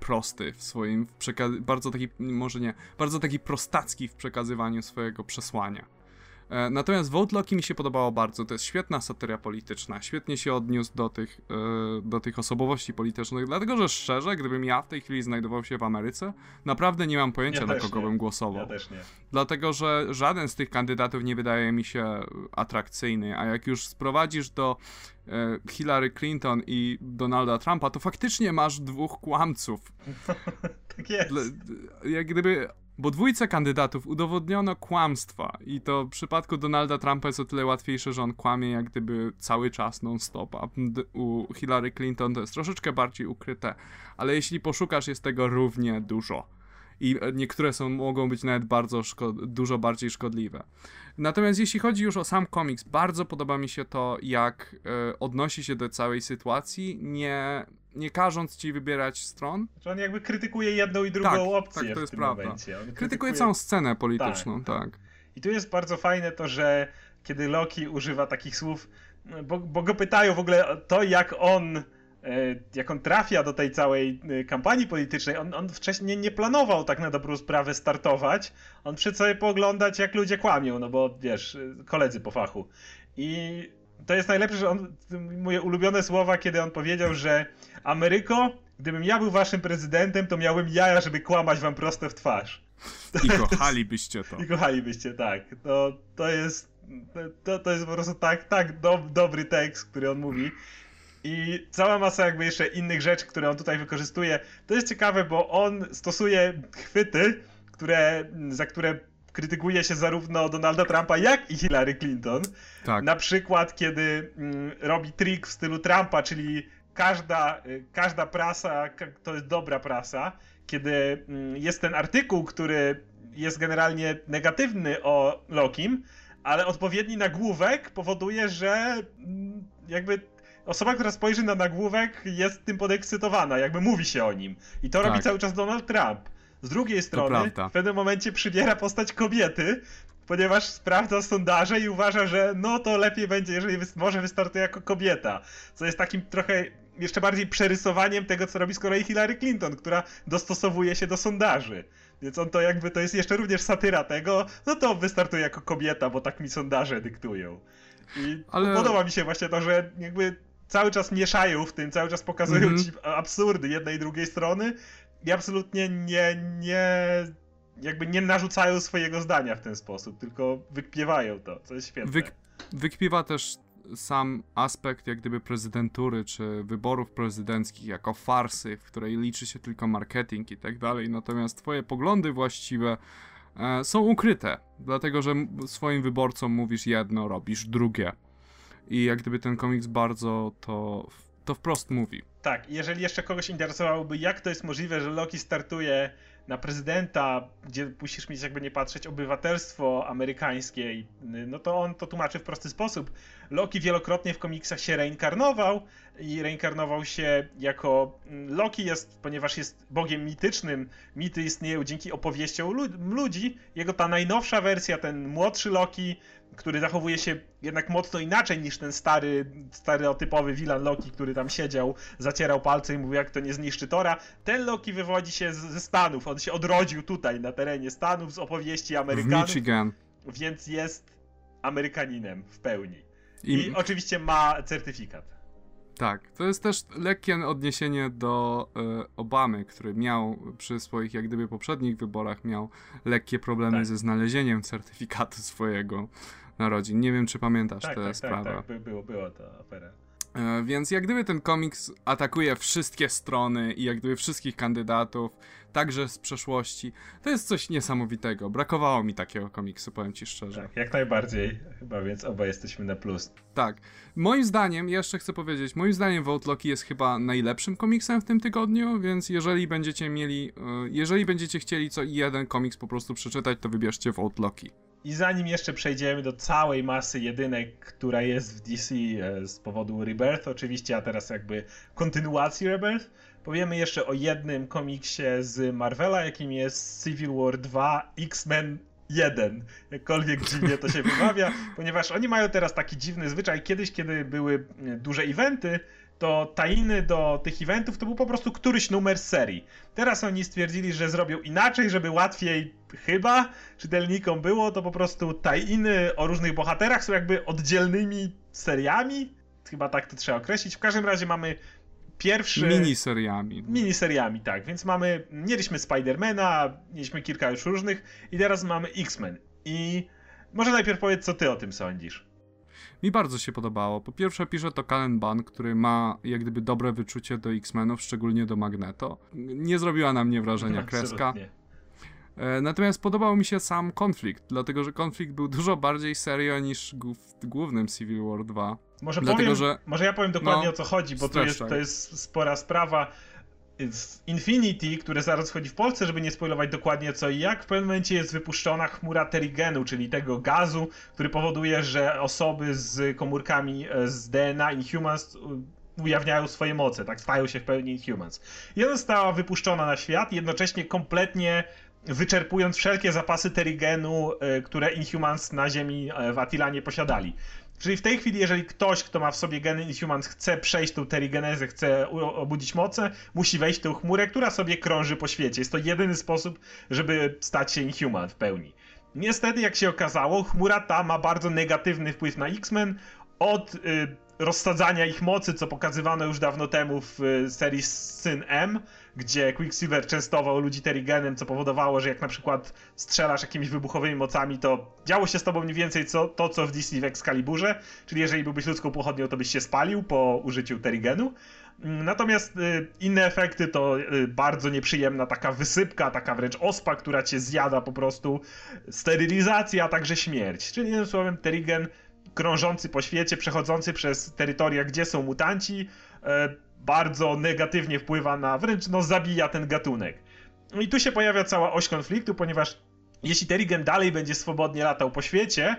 prosty w swoim przekazywaniu, bardzo taki, może nie, bardzo taki prostacki w przekazywaniu swojego przesłania. E, natomiast Vote Loki mi się podobało bardzo. To jest świetna satyra polityczna. Świetnie się odniósł do tych, e, do tych osobowości politycznych. Dlatego, że szczerze, gdybym ja w tej chwili znajdował się w Ameryce, naprawdę nie mam pojęcia, ja na kogo nie. bym głosował. Ja też nie. Dlatego, że żaden z tych kandydatów nie wydaje mi się atrakcyjny. A jak już sprowadzisz do e, Hillary Clinton i Donalda Trumpa, to faktycznie masz dwóch kłamców. [LAUGHS] tak jest. Jak gdyby bo dwójce kandydatów udowodniono kłamstwa i to w przypadku Donalda Trumpa jest o tyle łatwiejsze, że on kłamie jak gdyby cały czas non-stop, a u Hillary Clinton to jest troszeczkę bardziej ukryte, ale jeśli poszukasz jest tego równie dużo i niektóre są, mogą być nawet bardzo dużo bardziej szkodliwe. Natomiast jeśli chodzi już o sam komiks, bardzo podoba mi się to, jak e, odnosi się do całej sytuacji, nie, nie każąc ci wybierać stron. Że on jakby krytykuje jedną i drugą tak, opcję. Tak, to jest prawda. Krytykuje... krytykuje... całą scenę polityczną, tak, tak. I tu jest bardzo fajne to, że kiedy Loki używa takich słów, bo, bo go pytają w ogóle to, jak on jak on trafia do tej całej e, kampanii politycznej, on, on wcześniej nie planował tak na dobrą sprawę startować. On przyszedł sobie pooglądać, jak ludzie kłamią, no bo wiesz, e, koledzy po fachu. I to jest najlepsze, że on, moje ulubione słowa, kiedy on powiedział, że Ameryko, gdybym ja był waszym prezydentem, to miałbym jaja, żeby kłamać wam prosto w twarz. I kochalibyście to. [LAUGHS] I kochalibyście, tak. To, to jest to, to jest po prostu tak, tak do, dobry tekst, który on mówi. I cała masa jakby jeszcze innych rzeczy, które on tutaj wykorzystuje. To jest ciekawe, bo on stosuje chwyty, które, za które krytykuje się zarówno Donalda Trumpa, jak i Hillary Clinton. Tak. Na przykład, kiedy mm, robi trik w stylu Trumpa, czyli każda, y, każda prasa to jest dobra prasa. Kiedy mm, jest ten artykuł, który jest generalnie negatywny o Lokim, ale odpowiedni nagłówek powoduje, że mm, jakby osoba, która spojrzy na nagłówek jest tym podekscytowana, jakby mówi się o nim. I to tak. robi cały czas Donald Trump. Z drugiej strony, w pewnym momencie przybiera postać kobiety, ponieważ sprawdza sondaże i uważa, że no to lepiej będzie, jeżeli wy może wystartuje jako kobieta. Co jest takim trochę jeszcze bardziej przerysowaniem tego, co robi z kolei Hillary Clinton, która dostosowuje się do sondaży. Więc on to jakby, to jest jeszcze również satyra tego, no to wystartuje jako kobieta, bo tak mi sondaże dyktują. I Ale... podoba mi się właśnie to, że jakby cały czas mieszają w tym, cały czas pokazują mm -hmm. ci absurdy jednej i drugiej strony i absolutnie nie, nie, jakby nie narzucają swojego zdania w ten sposób, tylko wykpiewają to, co jest świetne. Wyk wykpiewa też sam aspekt jak gdyby prezydentury czy wyborów prezydenckich jako farsy, w której liczy się tylko marketing i tak dalej, natomiast twoje poglądy właściwe e, są ukryte, dlatego że swoim wyborcom mówisz jedno, robisz drugie. I jak gdyby ten komiks bardzo to, to wprost mówi. Tak, jeżeli jeszcze kogoś interesowałoby, jak to jest możliwe, że Loki startuje na prezydenta, gdzie musisz mieć jakby nie patrzeć obywatelstwo amerykańskie, no to on to tłumaczy w prosty sposób. Loki wielokrotnie w komiksach się reinkarnował i reinkarnował się jako mm, Loki jest, ponieważ jest bogiem mitycznym, mity istnieją dzięki opowieściom ludzi. Jego ta najnowsza wersja, ten młodszy Loki, który zachowuje się jednak mocno inaczej niż ten stary, stereotypowy Wilan Loki, który tam siedział, zacierał palce i mówił, jak to nie zniszczy Tora. Ten Loki wywodzi się z, ze Stanów, on się odrodził tutaj, na terenie Stanów, z opowieści Amerykanów. W Michigan. Więc jest Amerykaninem w pełni. I, I oczywiście ma certyfikat. Tak, to jest też lekkie odniesienie do y, Obamy, który miał przy swoich jak gdyby poprzednich wyborach miał lekkie problemy tak. ze znalezieniem certyfikatu swojego narodzin. Nie wiem, czy pamiętasz tak, tę tak, sprawę. Tak, tak, było, było to afera. E, więc jak gdyby ten komiks atakuje wszystkie strony i jak gdyby wszystkich kandydatów, także z przeszłości. To jest coś niesamowitego. Brakowało mi takiego komiksu, powiem ci szczerze. Tak, jak najbardziej, chyba więc oba jesteśmy na plus. Tak. Moim zdaniem, jeszcze chcę powiedzieć, moim zdaniem Vote Loki jest chyba najlepszym komiksem w tym tygodniu, więc jeżeli będziecie mieli, e, jeżeli będziecie chcieli co jeden komiks po prostu przeczytać, to wybierzcie Vote Loki. I zanim jeszcze przejdziemy do całej masy jedynek, która jest w DC e, z powodu Rebirth, oczywiście, a teraz jakby kontynuacji Rebirth, powiemy jeszcze o jednym komiksie z Marvela, jakim jest Civil War 2 X-Men 1. Jakkolwiek dziwnie to się [LAUGHS] wymawia, ponieważ oni mają teraz taki dziwny zwyczaj. Kiedyś, kiedy były duże eventy, to tajny do tych eventów to był po prostu któryś numer serii. Teraz oni stwierdzili, że zrobią inaczej, żeby łatwiej chyba czytelnikom było, to po prostu tajiny o różnych bohaterach są jakby oddzielnymi seriami. Chyba tak to trzeba określić. W każdym razie mamy pierwszy... Miniseriami. Miniseriami, tak. Więc mamy... Mieliśmy Spidermana, mieliśmy kilka już różnych i teraz mamy X-Men. I może najpierw powiedz, co ty o tym sądzisz. Mi bardzo się podobało. Po pierwsze pisze to Kalen Ban, który ma jak gdyby dobre wyczucie do X-Menów, szczególnie do Magneto. Nie zrobiła na mnie wrażenia kreska. E, natomiast podobał mi się sam konflikt, dlatego że konflikt był dużo bardziej serio niż w głównym Civil War 2. Może, dlatego, powiem, że... może ja powiem dokładnie no, o co chodzi, bo to jest, to jest spora sprawa w Infinity, które zaraz wchodzi w Polsce, żeby nie spoilować dokładnie co i jak, w pewnym momencie jest wypuszczona chmura terigenu, czyli tego gazu, który powoduje, że osoby z komórkami e, z DNA Inhumans e, ujawniają swoje moce, tak, stają się w pełni Inhumans. I ona została wypuszczona na świat, jednocześnie kompletnie wyczerpując wszelkie zapasy terigenu, e, które Inhumans na Ziemi w Atilanie posiadali. Czyli w tej chwili, jeżeli ktoś, kto ma w sobie geny Inhumans, chce przejść tą terigenezę, chce obudzić moce, musi wejść w tę chmurę, która sobie krąży po świecie. Jest to jedyny sposób, żeby stać się Inhuman w pełni. Niestety, jak się okazało, chmura ta ma bardzo negatywny wpływ na X-Men. Od y, rozsadzania ich mocy, co pokazywano już dawno temu w y, serii Syn M, gdzie Quicksilver częstował ludzi Terrigenem, co powodowało, że jak na przykład strzelasz jakimiś wybuchowymi mocami, to działo się z tobą mniej więcej co, to, co w DC w Excaliburze, czyli jeżeli byłbyś ludzką pochodnią, to byś się spalił po użyciu Terrigenu. Mm, natomiast y, inne efekty to y, bardzo nieprzyjemna taka wysypka, taka wręcz ospa, która cię zjada po prostu, sterylizacja, a także śmierć. Czyli jednym słowem Terrigen krążący po świecie, przechodzący przez terytoria, gdzie są mutanci, e, bardzo negatywnie wpływa na, wręcz no zabija ten gatunek. No i tu się pojawia cała oś konfliktu, ponieważ jeśli Terrigen dalej będzie swobodnie latał po świecie,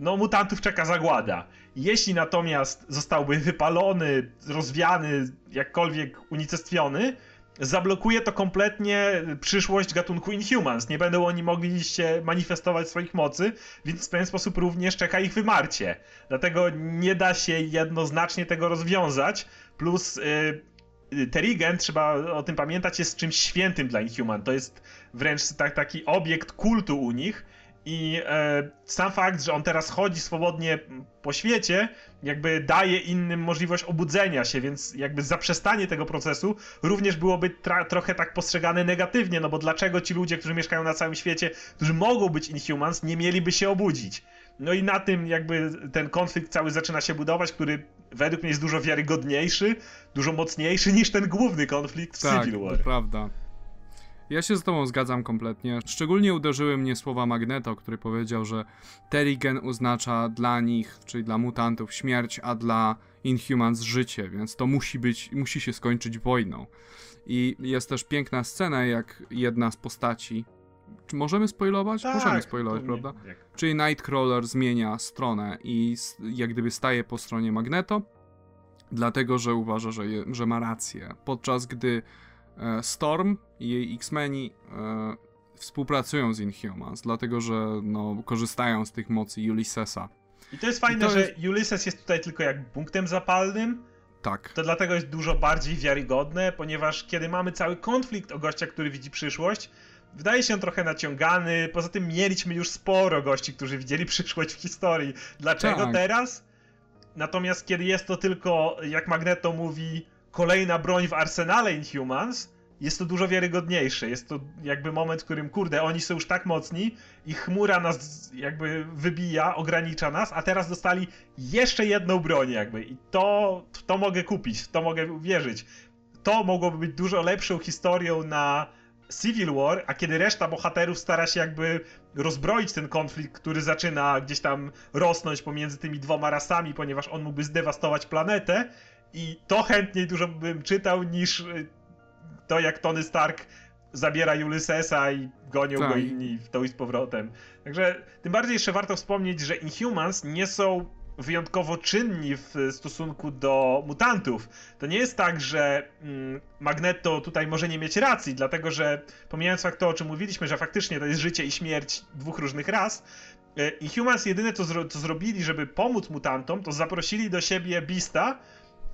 no mutantów czeka zagłada. Jeśli natomiast zostałby wypalony, rozwiany, jakkolwiek unicestwiony, zablokuje to kompletnie przyszłość gatunku Inhumans. Nie będą oni mogli się manifestować swoich mocy, więc w pewien sposób również czeka ich wymarcie. Dlatego nie da się jednoznacznie tego rozwiązać. Plus yy, trzeba o tym pamiętać, jest czymś świętym dla Inhuman. To jest wręcz tak, taki obiekt kultu u nich i e, sam fakt, że on teraz chodzi swobodnie po świecie, jakby daje innym możliwość obudzenia się, więc jakby zaprzestanie tego procesu również byłoby trochę tak postrzegane negatywnie, no bo dlaczego ci ludzie, którzy mieszkają na całym świecie, którzy mogą być Inhumans, nie mieliby się obudzić? No i na tym jakby ten konflikt cały zaczyna się budować, który według mnie jest dużo wiarygodniejszy, dużo mocniejszy niż ten główny konflikt w tak, Civil War. Tak, prawda. Ja się z tobą zgadzam kompletnie. Szczególnie uderzyły mnie słowa Magneto, który powiedział, że Terrigen oznacza dla nich, czyli dla mutantów, śmierć, a dla Inhumans życie, więc to musi być, musi się skończyć wojną. I jest też piękna scena, jak jedna z postaci. Czy możemy spoilować? Tak, możemy spoilować, prawda? jak- Czyli Nightcrawler zmienia stronę i jak gdyby staje po stronie Magneto, dlatego że uważa, że, je, że ma rację. Podczas gdy Storm i jej X-Meni e, współpracują z Inhumans, dlatego że no, korzystają z tych mocy Ulyssesa. I to jest fajne, to że Ulysses jest tutaj tylko jak punktem zapalnym, Tak. to dlatego jest dużo bardziej wiarygodne, ponieważ kiedy mamy cały konflikt o gościa, który widzi przyszłość, wydaje się on trochę naciągany. Poza tym mieliśmy już sporo gości, którzy widzieli przyszłość w historii. Dlaczego Tak. teraz? Natomiast kiedy jest to tylko, jak Magneto mówi, kolejna broń w arsenale Inhumans, jest to dużo wiarygodniejsze. Jest to jakby moment, w którym, kurde, oni są już tak mocni i chmura nas jakby wybija, ogranicza nas, a teraz dostali jeszcze jedną broń jakby i to, to mogę kupić, w to mogę uwierzyć. To mogłoby być dużo lepszą historią na Civil War, a kiedy reszta bohaterów stara się jakby rozbroić ten konflikt, który zaczyna gdzieś tam rosnąć pomiędzy tymi dwoma rasami, ponieważ on mógłby zdewastować planetę i to chętniej dużo bym czytał niż y, to jak Tony Stark zabiera Ulyssesa i gonią go Tak. inni w to i z powrotem. Także tym bardziej jeszcze warto wspomnieć, że Inhumans nie są wyjątkowo czynni w stosunku do mutantów. To nie jest tak, że mm, Magneto tutaj może nie mieć racji, dlatego że pomijając fakt to, o czym mówiliśmy, że faktycznie to jest życie i śmierć dwóch różnych ras, e, Inhumans jedyne co, zro- co zrobili, żeby pomóc mutantom, to zaprosili do siebie Beasta,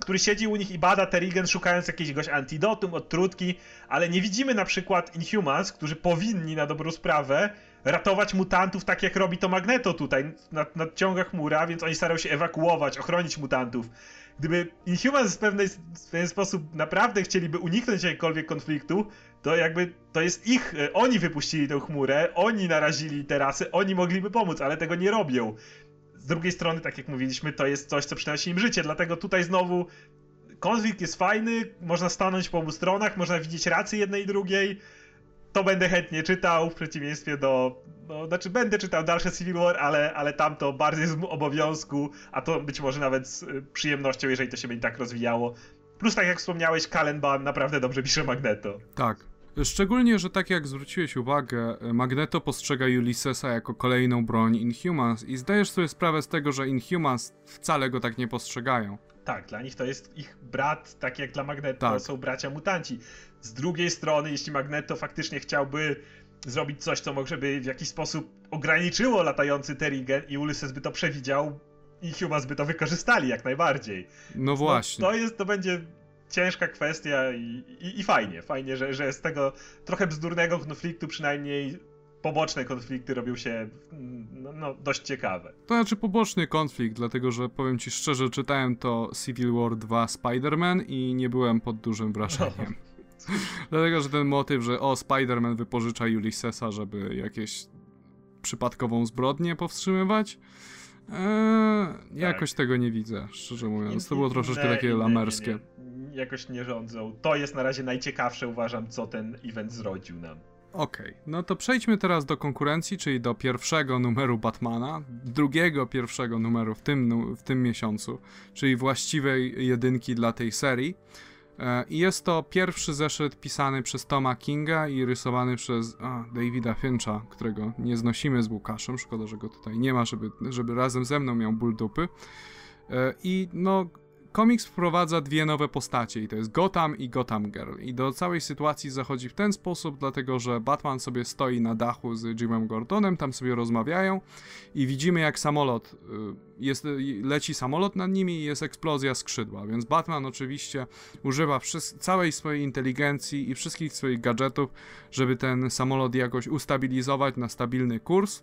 który siedzi u nich i bada Terrigen szukając jakiegoś antidotum, odtrutki, ale nie widzimy na przykład Inhumans, którzy powinni na dobrą sprawę ratować mutantów tak jak robi to Magneto tutaj, nad, nadciąga chmura, więc oni starają się ewakuować, ochronić mutantów. Gdyby Inhumans w, pewnej, w pewien sposób naprawdę chcieliby uniknąć jakiegokolwiek konfliktu, to jakby to jest ich, e, oni wypuścili tę chmurę, oni narazili te rasy, oni mogliby pomóc, ale tego nie robią. Z drugiej strony, tak jak mówiliśmy, to jest coś, co przynosi im życie, dlatego tutaj znowu konflikt jest fajny, można stanąć po obu stronach, można widzieć rację jednej i drugiej. To będę chętnie czytał, w przeciwieństwie do. No, znaczy, będę czytał dalsze Civil War, ale, ale tam to bardziej z obowiązku, a to być może nawet z y, przyjemnością, jeżeli to się będzie tak rozwijało. Plus, tak jak wspomniałeś, Kalenban naprawdę dobrze pisze Magneto. Tak. Szczególnie, że tak jak zwróciłeś uwagę, Magneto postrzega Ulyssesa jako kolejną broń Inhumans i zdajesz sobie sprawę z tego, że Inhumans wcale go tak nie postrzegają. Tak, dla nich to jest ich brat, tak jak dla Magneto Tak. są bracia mutanci. Z drugiej strony, jeśli Magneto faktycznie chciałby zrobić coś, co może by w jakiś sposób ograniczyło latający Terrigen i Ulysses by to przewidział, i Humans by to wykorzystali jak najbardziej. No właśnie. No, to jest, to będzie ciężka kwestia i, i, i fajnie, fajnie, że, że z tego trochę bzdurnego konfliktu przynajmniej poboczne konflikty robią się no, no, dość ciekawe. To znaczy poboczny konflikt, dlatego że powiem ci szczerze, czytałem to Civil War 2 Spider-Man i nie byłem pod dużym wrażeniem. [LAUGHS] [LAUGHS] dlatego, że ten motyw, że o, Spider-Man wypożycza Ulyssesa, żeby jakieś przypadkową zbrodnię powstrzymywać, eee, jakoś tego nie widzę, szczerze mówiąc. To było troszeczkę Inne- takie lamerskie. Nie, jakoś nie rządzą. To jest na razie najciekawsze, uważam, co ten event zrodził nam. Okej, no to przejdźmy teraz do konkurencji, czyli do pierwszego numeru Batmana, drugiego pierwszego numeru w tym, w tym miesiącu, czyli właściwej jedynki dla tej serii. E, I jest to pierwszy zeszyt pisany przez Toma Kinga i rysowany przez a, Davida Fincha, którego nie znosimy z Łukaszem. Szkoda, że go tutaj nie ma, żeby, żeby razem ze mną miał ból dupy. E, I no, komiks wprowadza dwie nowe postacie i to jest Gotham i Gotham Girl. I do całej sytuacji zachodzi w ten sposób, dlatego że Batman sobie stoi na dachu z Jimem Gordonem, tam sobie rozmawiają i widzimy jak samolot, y, jest, y, leci samolot nad nimi i jest eksplozja skrzydła, więc Batman oczywiście używa całej swojej inteligencji i wszystkich swoich gadżetów, żeby ten samolot jakoś ustabilizować na stabilny kurs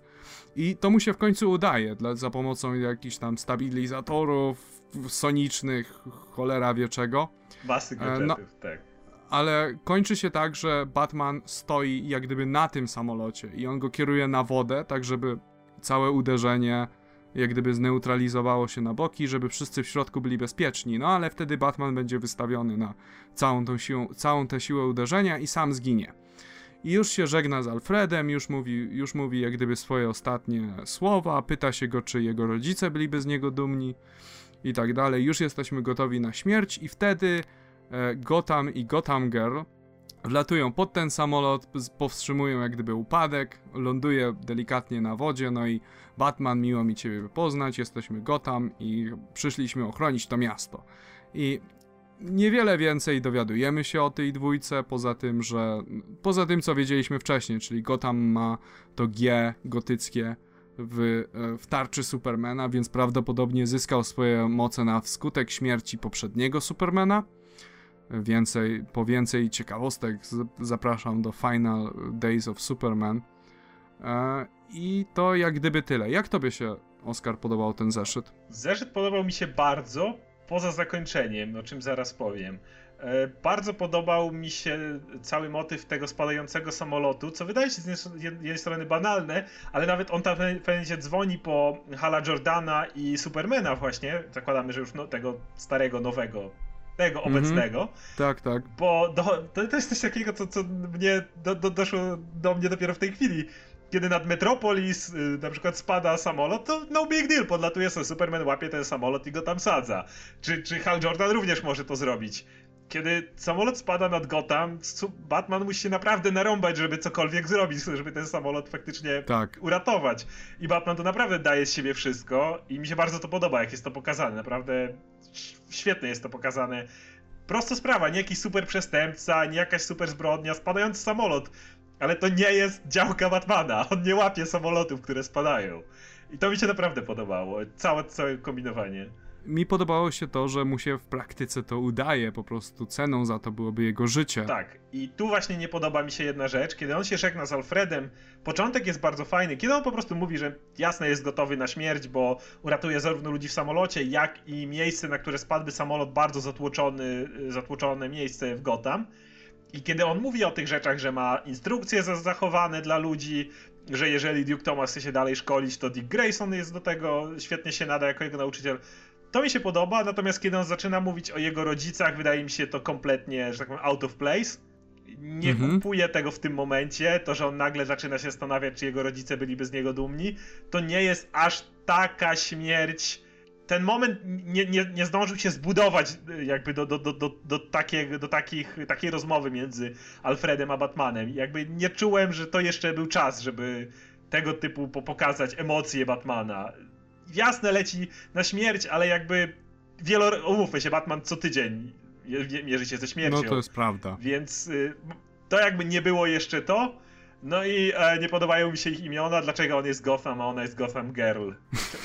i to mu się w końcu udaje, dla, za pomocą jakichś tam stabilizatorów sonicznych, cholera wie czego. Masy E, no. tak. Ale kończy się tak, że Batman stoi jak gdyby na tym samolocie i on go kieruje na wodę, tak żeby całe uderzenie jak gdyby zneutralizowało się na boki, żeby wszyscy w środku byli bezpieczni. No ale wtedy Batman będzie wystawiony na całą tą siłą, całą tę siłę uderzenia i sam zginie. i już się żegna z Alfredem, już mówi, już mówi jak gdyby swoje ostatnie słowa, pyta się go, czy jego rodzice byliby z niego dumni i tak dalej. Już jesteśmy gotowi na śmierć i wtedy e, Gotham i Gotham Girl wlatują pod ten samolot, powstrzymują jak gdyby upadek, ląduje delikatnie na wodzie, no i Batman, miło mi Ciebie poznać, jesteśmy Gotham i przyszliśmy ochronić to miasto. I niewiele więcej dowiadujemy się o tej dwójce, poza tym, że poza tym, co wiedzieliśmy wcześniej, czyli Gotham ma to G gotyckie w, e, w tarczy Supermana, więc prawdopodobnie zyskał swoje moce na wskutek śmierci poprzedniego Supermana. Więcej, po więcej ciekawostek zapraszam do Final Days of Superman. E, I to jak gdyby tyle. Jak tobie się, Oskar, podobał ten zeszyt? Zeszyt podobał mi się bardzo, poza zakończeniem, o czym zaraz powiem. E, bardzo podobał mi się cały motyw tego spadającego samolotu, co wydaje się z jednej strony banalne, ale nawet on tam pewnym dzwoni po Hala Jordana i Supermana właśnie, zakładamy, że już no, tego starego, nowego, tego mm -hmm. obecnego. Tak, tak. Bo do, to, to, jest coś takiego, co, co mnie do, do, doszło do mnie dopiero w tej chwili kiedy nad Metropolis y, na przykład spada samolot, to no big deal, podlatuje sobie Superman, łapie ten samolot i go tam sadza. Czy, czy Hal Jordan również może to zrobić. Kiedy samolot spada nad Gotham, Batman musi się naprawdę narąbać, żeby cokolwiek zrobić, [LAUGHS] żeby ten samolot faktycznie tak. uratować. I Batman to naprawdę daje z siebie wszystko i mi się bardzo to podoba, jak jest to pokazane. Naprawdę świetnie jest to pokazane. Prosta sprawa, nie jakiś super przestępca, nie jakaś super zbrodnia, spadający samolot. Ale to nie jest działka Batmana. On nie łapie samolotów, które spadają. I to mi się naprawdę podobało. Całe, całe kombinowanie. Mi podobało się to, że mu się w praktyce to udaje, po prostu ceną za to byłoby jego życie. Tak, i tu właśnie nie podoba mi się jedna rzecz, kiedy on się żegna z Alfredem, początek jest bardzo fajny, kiedy on po prostu mówi, że jasne jest gotowy na śmierć, bo uratuje zarówno ludzi w samolocie, jak i miejsce, na które spadłby samolot, bardzo zatłoczony, zatłoczone miejsce w Gotham. I kiedy on mówi o tych rzeczach, że ma instrukcje zachowane dla ludzi, że jeżeli Duke Thomas chce się dalej szkolić, to Dick Grayson jest do tego, świetnie się nada jako jego nauczyciel. To mi się podoba, natomiast kiedy on zaczyna mówić o jego rodzicach, wydaje mi się to kompletnie, że tak powiem, out of place. Nie mhm. kupuję tego w tym momencie. To, że on nagle zaczyna się zastanawiać, czy jego rodzice byliby z niego dumni, to nie jest aż taka śmierć ten moment nie, nie, nie zdążył się zbudować y, jakby do, do, do, do, do, takie, do takich, takiej rozmowy między Alfredem a Batmanem. Jakby nie czułem, że to jeszcze był czas, żeby tego typu pokazać emocje Batmana. Jasne leci na śmierć, ale jakby wielo... Umówmy się, Batman co tydzień mierzy się ze śmiercią. No to jest prawda. Więc y, to jakby nie było jeszcze to, no i e, nie podobają mi się ich imiona, dlaczego on jest Gotham, a ona jest Gotham Girl.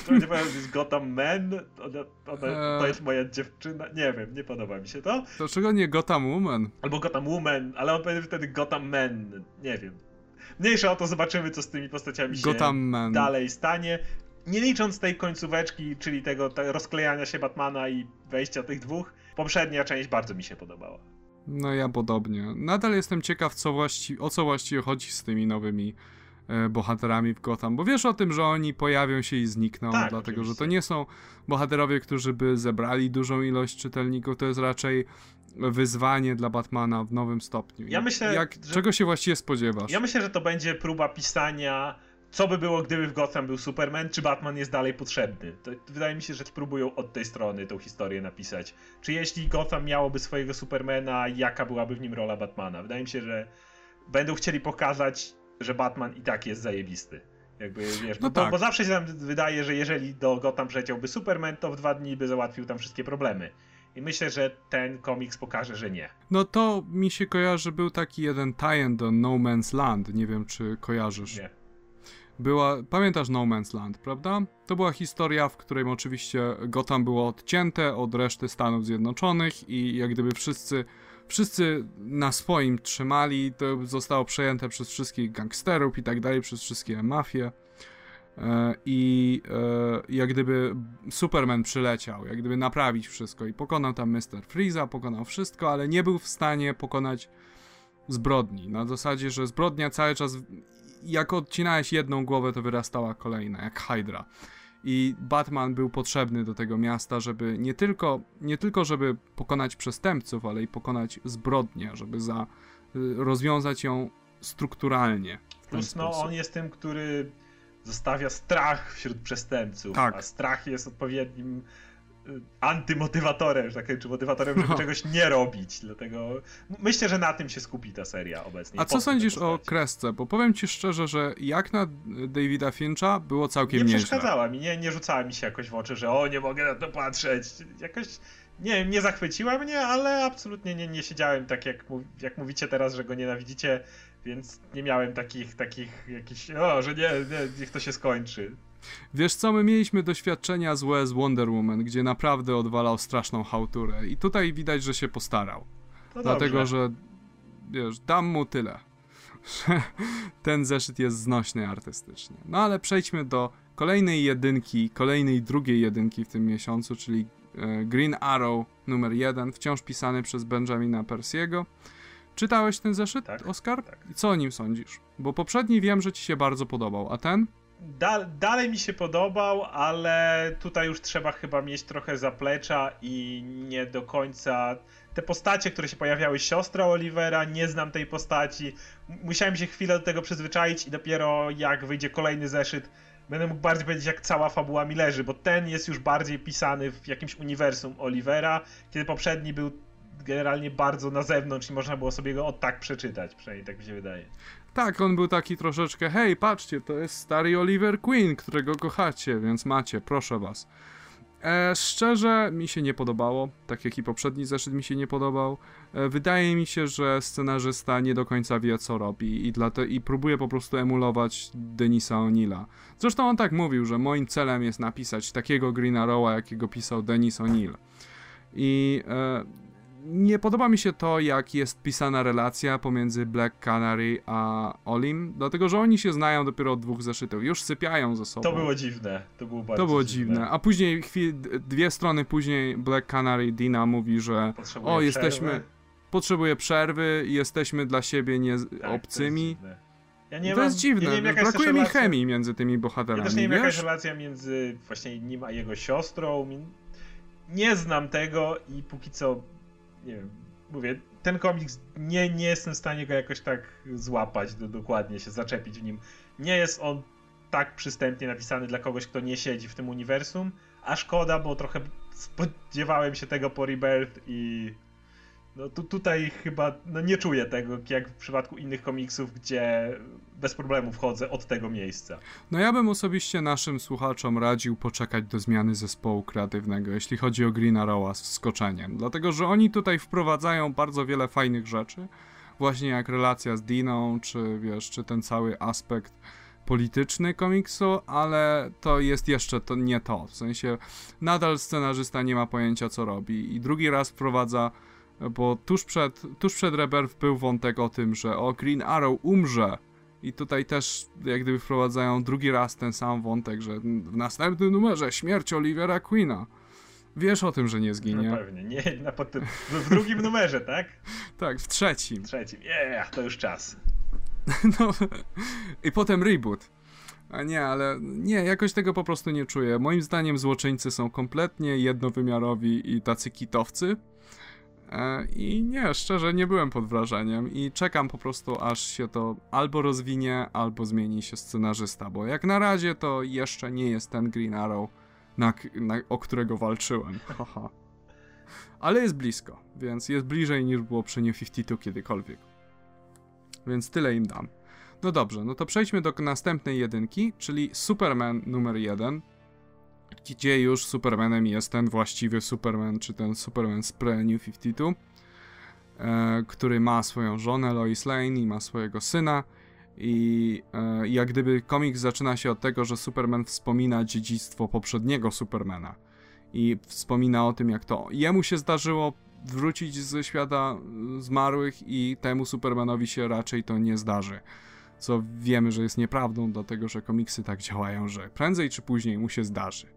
To nie powiem, jest Gotham Man, ona, ona, to jest moja dziewczyna, nie wiem, nie podoba mi się to. Dlaczego nie Gotham Woman? Albo Gotham Woman, ale on będzie wtedy Gotham Man, nie wiem. Mniejsza o to, zobaczymy co z tymi postaciami się Gotham Man. dalej stanie. Nie licząc tej końcóweczki, czyli tego, tego rozklejania się Batmana i wejścia tych dwóch, poprzednia część bardzo mi się podobała. No ja podobnie. Nadal jestem ciekaw, co właści- o co właściwie chodzi z tymi nowymi e, bohaterami w Gotham, bo wiesz o tym, że oni pojawią się i znikną, tak, dlatego oczywiście. że to nie są bohaterowie, którzy by zebrali dużą ilość czytelników, to jest raczej wyzwanie dla Batmana w nowym stopniu. Ja myślę, Jak, że... czego się właściwie spodziewasz? Ja myślę, że to będzie próba pisania co by było, gdyby w Gotham był Superman, czy Batman jest dalej potrzebny? To, wydaje mi się, że spróbują od tej strony tą historię napisać. Czy jeśli Gotham miałoby swojego Supermana, jaka byłaby w nim rola Batmana? Wydaje mi się, że będą chcieli pokazać, że Batman i tak jest zajebisty. Jakby, wiesz, no bo, tak. bo zawsze się nam wydaje, że jeżeli do Gotham przeciąłby Superman, to w dwa dni by załatwił tam wszystkie problemy. I myślę, że ten komiks pokaże, że nie. No to mi się kojarzy, był taki jeden tie do No Man's Land. Nie wiem, czy kojarzysz. Nie była, pamiętasz No Man's Land, prawda? To była historia, w której oczywiście Gotham było odcięte od reszty Stanów Zjednoczonych i jak gdyby wszyscy, wszyscy na swoim trzymali, to zostało przejęte przez wszystkich gangsterów i tak dalej, przez wszystkie mafie. E, I e, jak gdyby Superman przyleciał, jak gdyby naprawić wszystko i pokonał tam Mr. Freeza, pokonał wszystko, ale nie był w stanie pokonać zbrodni. Na zasadzie, że zbrodnia cały czas jak odcinałeś jedną głowę, to wyrastała kolejna, jak Hydra. I Batman był potrzebny do tego miasta, żeby nie tylko, nie tylko żeby pokonać przestępców, ale i pokonać zbrodnię, żeby za, y, rozwiązać ją strukturalnie. Plus no, on jest tym, który zostawia strach wśród przestępców, tak. a strach jest odpowiednim antymotywatorem, tak czy motywatorem, żeby no. czegoś nie robić. Dlatego myślę, że na tym się skupi ta seria obecnie. A co sądzisz o Kresce? Bo powiem ci szczerze, że jak na Davida Fincha było całkiem nie nieźle. Nie przeszkadzała mi, nie, nie rzucała mi się jakoś w oczy, że o, nie mogę na to patrzeć. Jakoś nie, nie zachwyciła mnie, ale absolutnie nie, nie siedziałem tak jak, jak mówicie teraz, że go nienawidzicie, więc nie miałem takich, takich jakichś, o, że nie, nie, niech to się skończy. Wiesz co, my mieliśmy doświadczenia złe z Wonder Woman, gdzie naprawdę odwalał straszną hałturę i tutaj widać, że się postarał. To Dlatego, dobrze. że wiesz, dam mu tyle, [LAUGHS] że ten zeszyt jest znośny artystycznie. No ale przejdźmy do kolejnej jedynki, kolejnej drugiej jedynki w tym miesiącu, czyli e, Green Arrow numer jeden, wciąż pisany przez Benjamina Persiego. Czytałeś ten zeszyt, tak, Oskar? Tak. I co o nim sądzisz? Bo poprzedni wiem, że ci się bardzo podobał, a ten? Da dalej mi się podobał, ale tutaj już trzeba chyba mieć trochę zaplecza i nie do końca. Te postacie, które się pojawiały, siostra Olivera, nie znam tej postaci. Musiałem się chwilę do tego przyzwyczaić i dopiero jak wyjdzie kolejny zeszyt, będę mógł bardziej powiedzieć, jak cała fabuła mi leży, bo ten jest już bardziej pisany w jakimś uniwersum Olivera, kiedy poprzedni był generalnie bardzo na zewnątrz i można było sobie go od tak przeczytać, przynajmniej tak mi się wydaje. Tak, on był taki troszeczkę, hej, patrzcie, to jest stary Oliver Queen, którego kochacie, więc macie, proszę was. E, szczerze mi się nie podobało, tak jak i poprzedni zeszyt mi się nie podobał. E, wydaje mi się, że scenarzysta nie do końca wie co robi i, dlate, i próbuje po prostu emulować Denisa O'Neilla. Zresztą on tak mówił, że moim celem jest napisać takiego Green Arrowa, jakiego pisał Denis O'Neill. I e, nie podoba mi się to, jak jest pisana relacja pomiędzy Black Canary a Olim, dlatego że oni się znają dopiero od dwóch zeszytów, już sypiają ze sobą. To było dziwne, to było bardzo To było dziwne. dziwne. A później, chwil, dwie strony później Black Canary Dina mówi, że Potrzebuje o, jesteśmy, przerwy. potrzebuje przerwy, jesteśmy dla siebie nie tak, obcymi. To jest, ja nie to mam, jest dziwne, ja wiem, brakuje mi relacja... chemii między tymi bohaterami. Ja też nie wiem, jaka jest relacja między właśnie nim a jego siostrą. Nie znam tego i póki co nie wiem, mówię, ten komiks nie, nie jestem w stanie go jakoś tak złapać, do, dokładnie się zaczepić w nim. Nie jest on tak przystępnie napisany dla kogoś, kto nie siedzi w tym uniwersum, a szkoda, bo trochę spodziewałem się tego po Rebirth i no tu, tutaj chyba no nie czuję tego, jak w przypadku innych komiksów, gdzie bez problemu wchodzę od tego miejsca. No ja bym osobiście naszym słuchaczom radził poczekać do zmiany zespołu kreatywnego, jeśli chodzi o Green Arrowa z skoczeniem, dlatego że oni tutaj wprowadzają bardzo wiele fajnych rzeczy, właśnie jak relacja z Diną, czy wiesz, czy ten cały aspekt polityczny komiksu, ale to jest jeszcze to nie to. W sensie nadal scenarzysta nie ma pojęcia co robi i drugi raz wprowadza bo tuż przed, tuż przed Rebirth był wątek o tym, że o Green Arrow umrze i tutaj też jak gdyby wprowadzają drugi raz ten sam wątek, że w następnym numerze śmierć Olivera Queena. Wiesz o tym, że nie zginie. No pewnie, nie, na potem, w drugim numerze, tak? [LAUGHS] tak, w trzecim. W trzecim, yeah, to już czas. [LAUGHS] no, i potem reboot. A nie, ale nie, jakoś tego po prostu nie czuję. Moim zdaniem złoczyńcy są kompletnie jednowymiarowi i tacy kitowcy. E, I nie, szczerze nie byłem pod wrażeniem i czekam po prostu aż się to albo rozwinie, albo zmieni się scenarzysta, bo jak na razie to jeszcze nie jest ten Green Arrow, na, na, o którego walczyłem. [LAUGHS] Haha. Ale jest blisko, więc jest bliżej niż było przy New 52 kiedykolwiek. Więc tyle im dam. No dobrze, no to przejdźmy do następnej jedynki, czyli Superman numer 1, gdzie już Supermanem jest ten właściwy Superman, czy ten Superman z pre-New 52, e, który ma swoją żonę Lois Lane i ma swojego syna. I e, jak gdyby komiks zaczyna się od tego, że Superman wspomina dziedzictwo poprzedniego Supermana. I wspomina o tym, jak to jemu się zdarzyło wrócić ze świata zmarłych, i temu Supermanowi się raczej to nie zdarzy co wiemy, że jest nieprawdą, dlatego że komiksy tak działają, że prędzej czy później mu się zdarzy.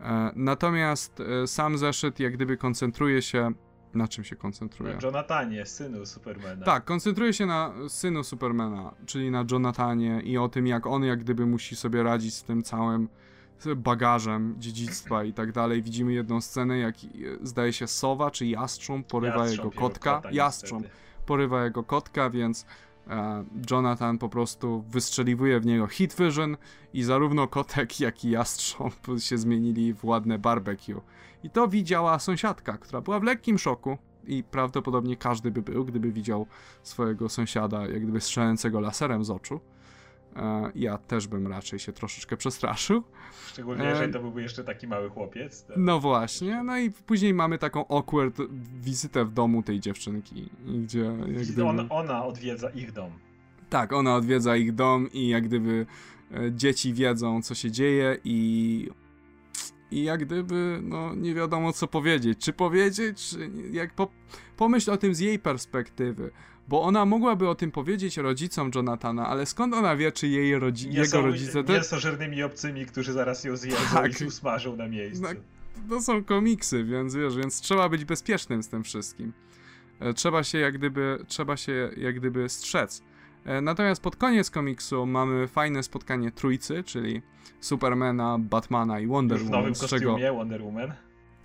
E, natomiast e, sam zeszyt jak gdyby koncentruje się na czym się koncentruje? Na Jonathanie, synu Supermana. Tak, koncentruje się na synu Supermana, czyli na Jonathanie i o tym, jak on jak gdyby musi sobie radzić z tym całym bagażem dziedzictwa i tak dalej. Widzimy jedną scenę, jak e, zdaje się sowa czy jastrząb porywa jastrząb jego kotka. Kota, jastrząb porywa jego kotka, więc Jonathan po prostu wystrzeliwuje w niego hit vision i zarówno kotek, jak i jastrząb się zmienili w ładne barbecue. I to widziała sąsiadka, która była w lekkim szoku i prawdopodobnie każdy by był, gdyby widział swojego sąsiada jak gdyby strzelającego laserem z oczu. E, ja też bym raczej się troszeczkę przestraszył. Szczególnie, jeżeli to byłby jeszcze taki mały chłopiec. To... No właśnie, no i później mamy taką awkward wizytę w domu tej dziewczynki, gdzie jak gdyby... On, ona odwiedza ich dom. Tak, ona odwiedza ich dom i jak gdyby e, dzieci wiedzą, co się dzieje i i jak gdyby, no nie wiadomo co powiedzieć. Czy powiedzieć, czy jak po, pomyśl o tym z jej perspektywy. Bo ona mogłaby o tym powiedzieć rodzicom Jonathana, ale skąd ona wie, czy jej rodzi jego są, rodzice... Nie są żernymi obcymi, którzy zaraz ją zjedzą tak. i usmażą na miejscu. No, to są komiksy, więc wiesz, więc trzeba być bezpiecznym z tym wszystkim. E, trzeba się jak gdyby, trzeba się jak gdyby strzec. E, natomiast pod koniec komiksu mamy fajne spotkanie trójcy, czyli Supermana, Batmana i Wonder Woman. W nowym kostiumie czego... Wonder Woman.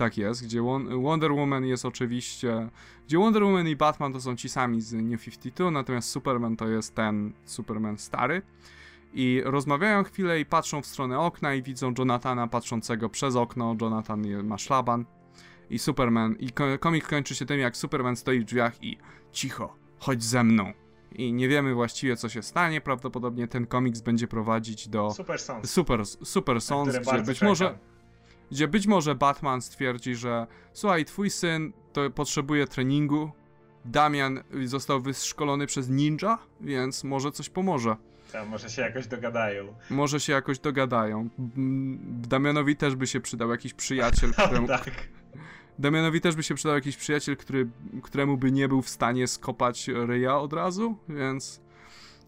Tak jest, gdzie Wonder Woman jest oczywiście. Gdzie Wonder Woman i Batman to są ci sami z New 52, natomiast Superman to jest ten Superman stary. I rozmawiają chwilę i patrzą w stronę okna i widzą Jonathana patrzącego przez okno. Jonathan ma szlaban. I Superman. I komik kończy się tym, jak Superman stoi w drzwiach i cicho, chodź ze mną. I nie wiemy właściwie, co się stanie. Prawdopodobnie ten komiks będzie prowadzić do Super Sons. Super, super Sons, gdzie być może gdzie być może Batman stwierdzi, że słuchaj, twój syn to potrzebuje treningu, Damian został wyszkolony przez ninja, więc może coś pomoże. Ja, może się jakoś dogadają. Może się jakoś dogadają. Damianowi też by się przydał jakiś przyjaciel, [LAUGHS] któremu... tak. Damianowi też by się przydał jakiś przyjaciel, który, któremu by nie był w stanie skopać ryja od razu, więc...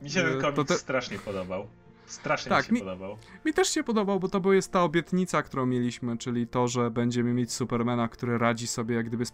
Mi się ten e, komiks te... strasznie podobał. Strasznie tak, mi się mi, podobał. Mi też się podobał, bo to jest ta obietnica, którą mieliśmy, czyli to, że będziemy mieć Supermana, który radzi sobie jak gdyby z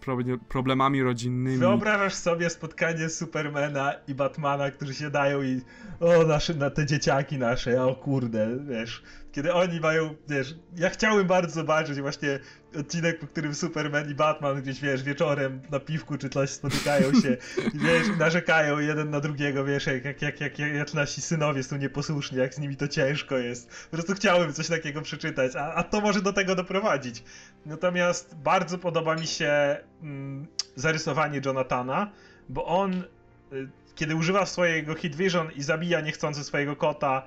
problemami rodzinnymi. Wyobrażasz sobie spotkanie Supermana i Batmana, którzy się dają i o, nasze, na te dzieciaki nasze, o kurde, wiesz, kiedy oni mają, wiesz, ja chciałbym bardzo zobaczyć właśnie odcinek, po którym Superman i Batman gdzieś, wiesz, wieczorem na piwku czy coś spotykają się i, wiesz, narzekają jeden na drugiego, wiesz, jak, jak, jak, jak, jak nasi synowie są nieposłuszni, jak z nimi to ciężko jest. Po prostu chciałbym coś takiego przeczytać, a, a to może do tego doprowadzić. Natomiast bardzo podoba mi się mm, zarysowanie Jonathana, bo on, y, kiedy używa swojego Hit Vision i zabija niechcący swojego kota,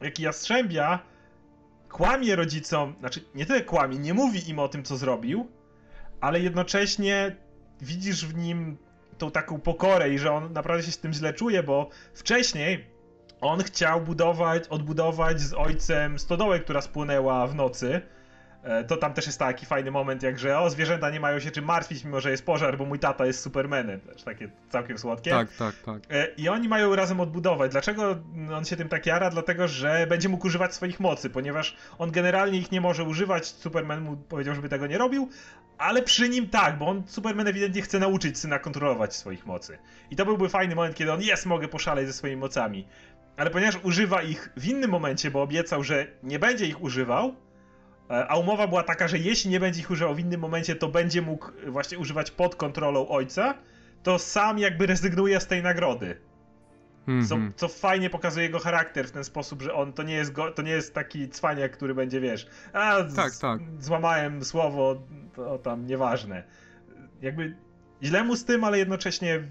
jak i Jastrzębia, kłamie rodzicom, znaczy nie tyle kłamie, nie mówi im o tym, co zrobił, ale jednocześnie widzisz w nim tą taką pokorę i że on naprawdę się z tym źle czuje, bo wcześniej on chciał budować, odbudować z ojcem stodołę, która spłynęła w nocy to tam też jest taki fajny moment, jak że o, zwierzęta nie mają się czym martwić, mimo że jest pożar, bo mój tata jest Supermanem. Też takie całkiem słodkie. Tak, tak, tak. E, I oni mają razem odbudować. Dlaczego on się tym tak jara? Dlatego, że będzie mógł używać swoich mocy, ponieważ on generalnie ich nie może używać. Superman mu powiedział, żeby tego nie robił, ale przy nim tak, bo on Superman ewidentnie chce nauczyć syna kontrolować swoich mocy. I to byłby fajny moment, kiedy on jest, mogę poszaleć ze swoimi mocami. Ale ponieważ używa ich w innym momencie, bo obiecał, że nie będzie ich używał, E, a umowa była taka, że jeśli nie będzie ich używał w innym momencie, to będzie mógł właśnie używać pod kontrolą ojca, to sam jakby rezygnuje z tej nagrody. Mm-hmm. Co, mhm. co, fajnie pokazuje jego charakter w ten sposób, że on to nie jest, go, to nie jest taki cwaniak, który będzie, wiesz, a tak, z, tak. złamałem słowo, to tam nieważne. Jakby źle mu z tym, ale jednocześnie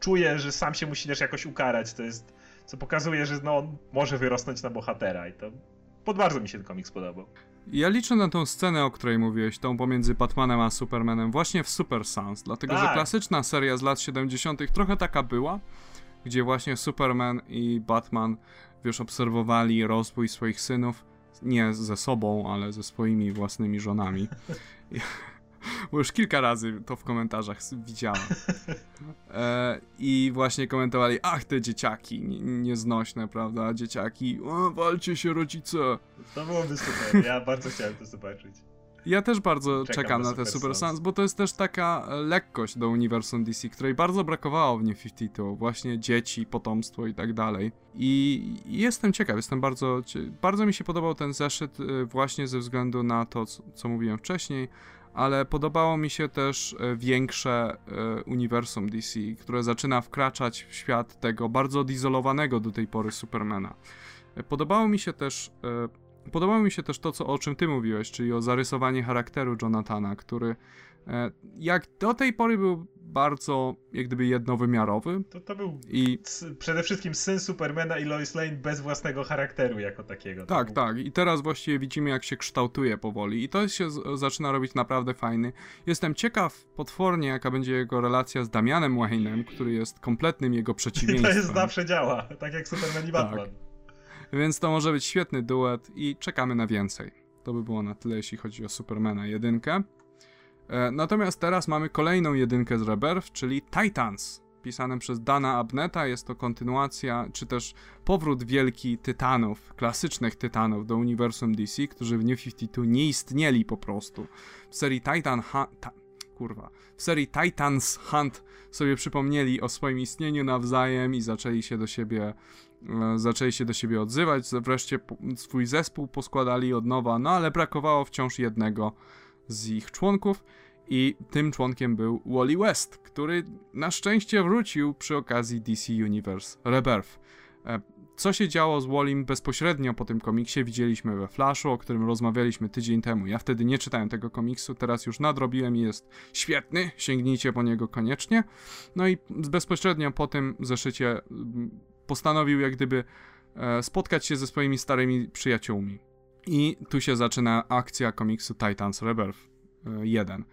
czuje, że sam się musi też jakoś ukarać, to jest, co pokazuje, że no, on może wyrosnąć na bohatera i to pod bardzo mi się ten komiks podobał. Ja liczę na tą scenę, o której mówiłeś, tą pomiędzy Batmanem a Supermanem, właśnie w Super Sons, dlatego tak. że klasyczna seria z lat 70. trochę taka była, gdzie właśnie Superman i Batman, wiesz, obserwowali rozwój swoich synów, nie ze sobą, ale ze swoimi własnymi żonami. [LAUGHS] [LAUGHS] bo już kilka razy to w komentarzach widziałem. [LAUGHS] E, I właśnie komentowali, ach te dzieciaki, nieznośne, prawda, dzieciaki, o, walcie się rodzice. To byłoby super, ja bardzo chciałem to zobaczyć. Ja też bardzo czekam, czekam na, te Super Sons, bo to jest też taka e, lekkość do uniwersum DC, której bardzo brakowało w New 52, właśnie dzieci, potomstwo i tak dalej. I jestem ciekaw, jestem bardzo, bardzo mi się podobał ten zeszyt e, właśnie ze względu na to, co mówiłem wcześniej, ale podobało mi się też e, większe e, uniwersum DC, które zaczyna wkraczać w świat tego bardzo odizolowanego do tej pory Supermana. E, podobało mi się też podobało mi się też to, co, o czym ty mówiłeś, czyli o zarysowanie charakteru Jonathana, który jak do tej pory był bardzo jak gdyby jednowymiarowy. To, to był I... przede wszystkim syn Supermana i Lois Lane bez własnego charakteru jako takiego. Tak, był... tak. I teraz właściwie widzimy jak się kształtuje powoli i to się zaczyna robić naprawdę fajny. Jestem ciekaw potwornie jaka będzie jego relacja z Damianem Wayne'em, który jest kompletnym jego przeciwieństwem. [LAUGHS] I to jest zawsze działa, tak jak Superman i tak. Batman. Tak. Więc to może być świetny duet i czekamy na więcej. To by było na tyle, jeśli chodzi o Supermana jedynkę. E, natomiast teraz mamy kolejną jedynkę z Rebirth, czyli Titans, pisanym przez Dana Abneta. Jest to kontynuacja, czy też powrót wielki tytanów, klasycznych tytanów do uniwersum DC, którzy w New 52 nie istnieli po prostu. W serii Titan Hunt, ta, kurwa, w serii Titans Hunt sobie przypomnieli o swoim istnieniu nawzajem i zaczęli się do siebie e, zaczęli się do siebie odzywać, wreszcie swój zespół poskładali od nowa, no ale brakowało wciąż jednego z ich członków i tym członkiem był Wally West, który na szczęście wrócił przy okazji DC Universe Rebirth. E, co się działo z Wallim bezpośrednio po tym komiksie widzieliśmy we Flashu, o którym rozmawialiśmy tydzień temu. Ja wtedy nie czytałem tego komiksu, teraz już nadrobiłem i jest świetny, sięgnijcie po niego koniecznie. No i bezpośrednio po tym zeszycie mm, postanowił jak gdyby e, spotkać się ze swoimi starymi przyjaciółmi. I tu się zaczyna akcja komiksu Titans Rebirth 1. E,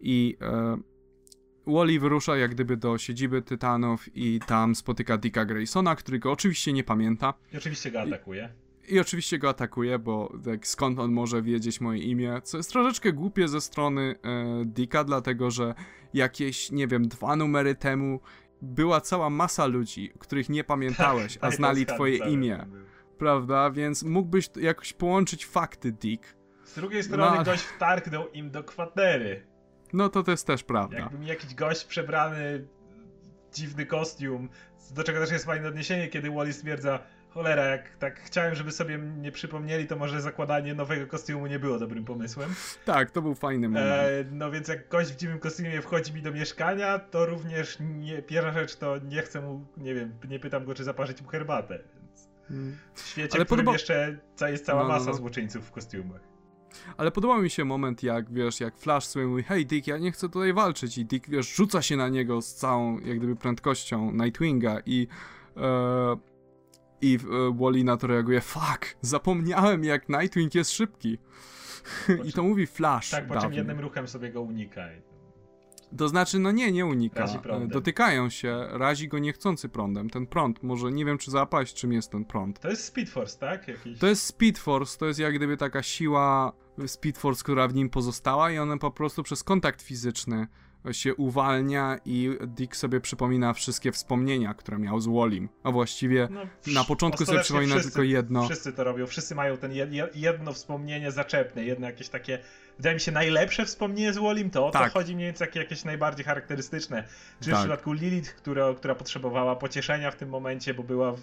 I e, Wally wyrusza jak gdyby do siedziby Tytanów i tam spotyka Dicka Graysona, którego oczywiście nie pamięta. I oczywiście go atakuje. I, I, oczywiście go atakuje, bo tak, skąd on może wiedzieć moje imię, co jest troszeczkę głupie ze strony e, Dicka, dlatego że jakieś, nie wiem, dwa numery temu była cała masa ludzi, których nie pamiętałeś, a [LAUGHS] znali twoje imię prawda? Więc mógłbyś jakoś połączyć fakty, Dick. Z drugiej strony no, gość wtargnął im do kwatery. No to to jest też prawda. Jakby mi jakiś gość przebrany dziwny kostium, do czego też jest fajne odniesienie, kiedy Wally stwierdza cholera, jak tak chciałem, żeby sobie nie przypomnieli, to może zakładanie nowego kostiumu nie było dobrym pomysłem. [LAUGHS] Tak, to był fajny moment. E, no więc jak gość w dziwnym kostiumie wchodzi mi do mieszkania, to również nie, pierwsza rzecz to nie chcę mu, nie wiem, nie pytam go, czy zaparzyć mu herbatę. W świecie, Ale w którym podoba... jeszcze jest cała no, no, masa no. złoczyńców w kostiumach. Ale podobał mi się moment, jak wiesz, jak Flash sobie mówi, hej Dick, ja nie chcę tutaj walczyć i Dick, wiesz, rzuca się na niego z całą, jak gdyby, prędkością Nightwinga i e, i e, Wally na to reaguje, fuck, zapomniałem jak Nightwing jest szybki. [LAUGHS] I to mówi Flash. Tak, po czym jednym ruchem sobie go unika. To znaczy, no nie, nie unika. Dotykają się, razi go niechcący prądem. Ten prąd, może nie wiem, czy zapaść, czym jest ten prąd. To jest Speed Force, tak? Jakiś... To jest Speed Force, to jest jak gdyby taka siła Speed Force, która w nim pozostała i one po prostu przez kontakt fizyczny się uwalnia i Dick sobie przypomina wszystkie wspomnienia, które miał z Wallim. A właściwie no, na początku sobie przypomina wszyscy, tylko jedno. Wszyscy to robią, wszyscy mają ten jedno wspomnienie zaczepne, jedno jakieś takie, wydaje mi się, najlepsze wspomnienie z Wallim, to o tak. to chodzi mniej więcej jakieś, jakieś najbardziej charakterystyczne. Czy tak. w przypadku Lilith, która, która potrzebowała pocieszenia w tym momencie, bo była w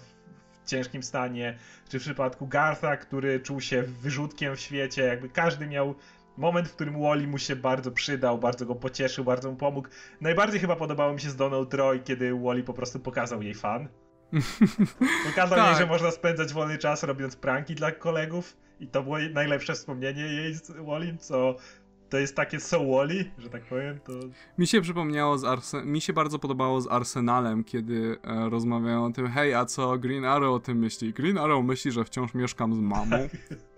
ciężkim stanie, czy w przypadku Gartha, który czuł się wyrzutkiem w świecie, jakby każdy miał moment, w którym Wally mu się bardzo przydał, bardzo go pocieszył, bardzo mu pomógł. Najbardziej chyba podobało mi się z Donald Troy, kiedy Wally po prostu pokazał jej fan. [LAUGHS] Pokazał tak. jej, że można spędzać wolny czas robiąc pranki dla kolegów i to było najlepsze wspomnienie jej z Wally, co to jest takie so Wally, że tak powiem, to... Mi się przypomniało z Arsen... Mi się bardzo podobało z Arsenalem, kiedy e, rozmawiają o tym, hej, a co Green Arrow o tym myśli? Green Arrow myśli, że wciąż mieszkam z mamą. Tak. [LAUGHS]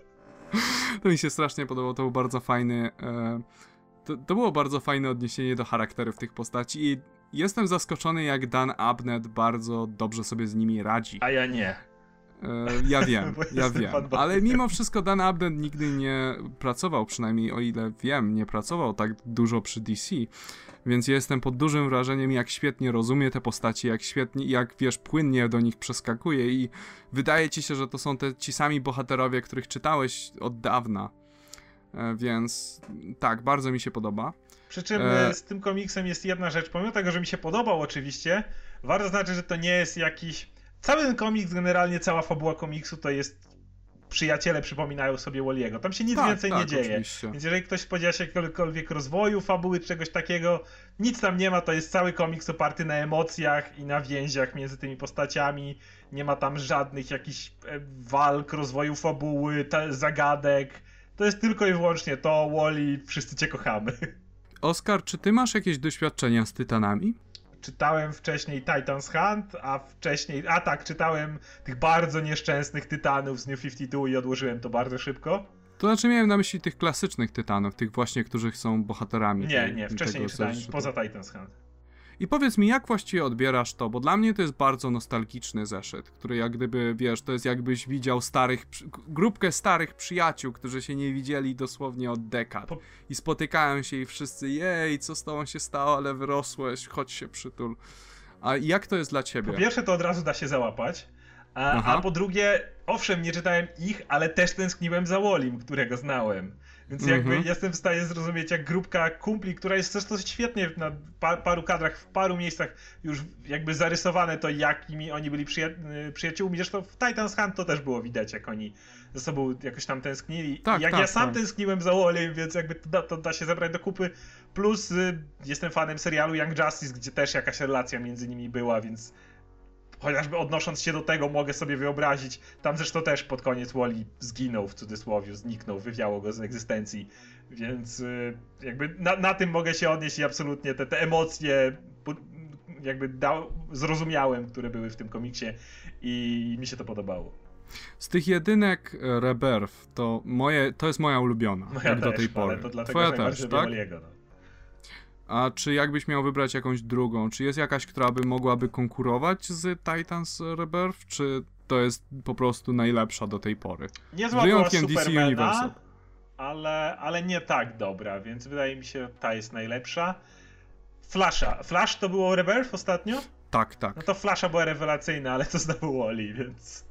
[LAUGHS] to mi się strasznie podobało, to był bardzo fajny. E, to, to, było bardzo fajne odniesienie do charakterów tych postaci i jestem zaskoczony, jak Dan Abnett bardzo dobrze sobie z nimi radzi. A ja nie. E, ja wiem, [LAUGHS] ja wiem. Ale mimo wszystko Dan Abnett nigdy nie pracował, przynajmniej o ile wiem, nie pracował tak dużo przy DC. Więc jestem pod dużym wrażeniem, jak świetnie rozumie te postaci, jak świetnie, jak wiesz, płynnie do nich przeskakuje i wydaje ci się, że to są te ci sami bohaterowie, których czytałeś od dawna. E, więc tak, bardzo mi się podoba. Przy czym e... z tym komiksem jest jedna rzecz, pomimo tego, że mi się podobał oczywiście, warto znaczyć, że to nie jest jakiś... Cały ten komiks, generalnie cała fabuła komiksu to jest przyjaciele przypominają sobie Walliego. Tam się nic Tak, więcej tak, nie dzieje. oczywiście. Więc jeżeli ktoś spodziewa się jakiegokolwiek rozwoju fabuły, czy czegoś takiego, nic tam nie ma, to jest cały komiks oparty na emocjach i na więziach między tymi postaciami. Nie ma tam żadnych jakichś e, walk, rozwoju fabuły, zagadek. To jest tylko i wyłącznie to, Wally, wszyscy cię kochamy. [LAUGHS] Oskar, czy ty masz jakieś doświadczenia z Tytanami? Czytałem wcześniej Titans Hunt, a wcześniej, a tak, czytałem tych bardzo nieszczęsnych Tytanów z New 52 i odłożyłem to bardzo szybko. To znaczy miałem na myśli tych klasycznych Tytanów, tych właśnie, którzy są bohaterami. Nie, tej- nie, wcześniej czytałem, zeszytu. poza Titans Hunt. I powiedz mi, jak właściwie odbierasz to, bo dla mnie to jest bardzo nostalgiczny zeszyt, który jak gdyby, wiesz, to jest jakbyś widział starych, grupkę starych przyjaciół, którzy się nie widzieli dosłownie od dekad. I spotykają się i wszyscy, jej, co z tobą się stało, ale wyrosłeś, chodź się przytul. A jak to jest dla ciebie? Po pierwsze, to od razu da się załapać. A, a po drugie, owszem, nie czytałem ich, ale też tęskniłem za Wolim, którego znałem. Więc jakby Mhm. jestem w stanie zrozumieć, jak grupka kumpli, która jest zresztą świetnie na pa paru kadrach, w paru miejscach już jakby zarysowane to, jakimi oni byli przyja y, przyjaciółmi. Zresztą w Titans Hunt to też było widać, jak oni ze sobą jakoś tam tęsknili. Tak, jak tak, ja sam tak. tęskniłem za Wolim, więc jakby to da, to da się zebrać do kupy. Plus y, jestem fanem serialu Young Justice, gdzie też jakaś relacja między nimi była, więc chociażby odnosząc się do tego, mogę sobie wyobrazić. Tam zresztą też pod koniec Wally zginął w cudzysłowie, zniknął, wywiało go z egzystencji. Więc y, jakby na, na tym mogę się odnieść i absolutnie te, te emocje jakby dał, zrozumiałem, które były w tym komiksie i mi się to podobało. Z tych jedynek e, Rebirth, to moje, to jest moja ulubiona, No ja jak też, do tej pory. ale to dlatego, Twoja że też, tak? No. A czy jakbyś miał wybrać jakąś drugą? Czy jest jakaś, która by mogłaby konkurować z Titans Rebirth? Czy to jest po prostu najlepsza do tej pory? Niezła Z była wyjątkiem DC Universal. ale, ale nie tak dobra, więc wydaje mi się, ta jest najlepsza. Flasha. Flash to było Rebirth ostatnio? Tak, tak. No to Flasha była rewelacyjna, ale to znowu Wally, więc...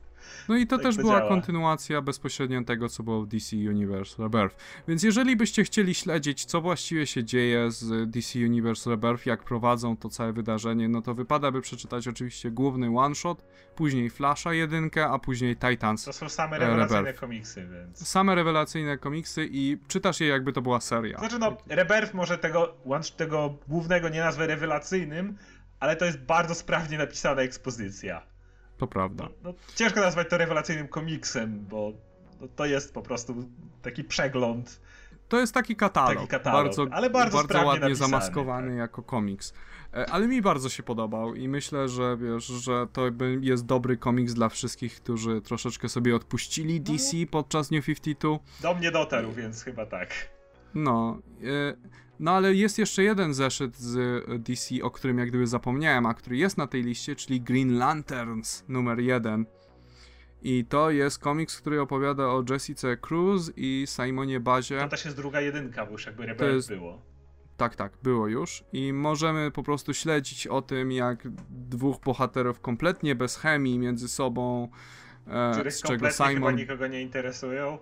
No i to tak też to była działa. kontynuacja bezpośrednio tego, co było w DC Universe Rebirth. Więc jeżeli byście chcieli śledzić, co właściwie się dzieje z DC Universe Rebirth, jak prowadzą to całe wydarzenie, no to wypada by przeczytać oczywiście główny one-shot, później Flasha jedynkę, a później Titans. To są same rewelacyjne Rebirth. komiksy, więc... Same rewelacyjne komiksy i czytasz je jakby to była seria. Znaczy no, Rebirth może tego, tego głównego nie nazwę rewelacyjnym, ale to jest bardzo sprawnie napisana ekspozycja. To prawda. No, no, ciężko nazwać to rewelacyjnym komiksem, bo no, to jest po prostu taki przegląd. To jest taki katalog, Taki katalog, bardzo, ale bardzo sprawnie ładnie napisany, zamaskowany tak. jako komiks. E, Ale mi bardzo się podobał i myślę, że wiesz, że to jest dobry komiks dla wszystkich, którzy troszeczkę sobie odpuścili DC podczas New 52. Do mnie dotarł, więc chyba tak. No, e, no ale jest jeszcze jeden zeszyt z e, DC, o którym jak gdyby zapomniałem, a który jest na tej liście, czyli Green Lanterns numer jeden. I to jest komiks, który opowiada o Jessice Cruz i Simonie Bazie. To też jest druga jedynka, bo już jakby To jest- było. Tak, tak, było już. I możemy po prostu śledzić o tym, jak dwóch bohaterów kompletnie bez chemii między sobą, e, z, czego kompletnie chyba Simon, nikogo nie interesują.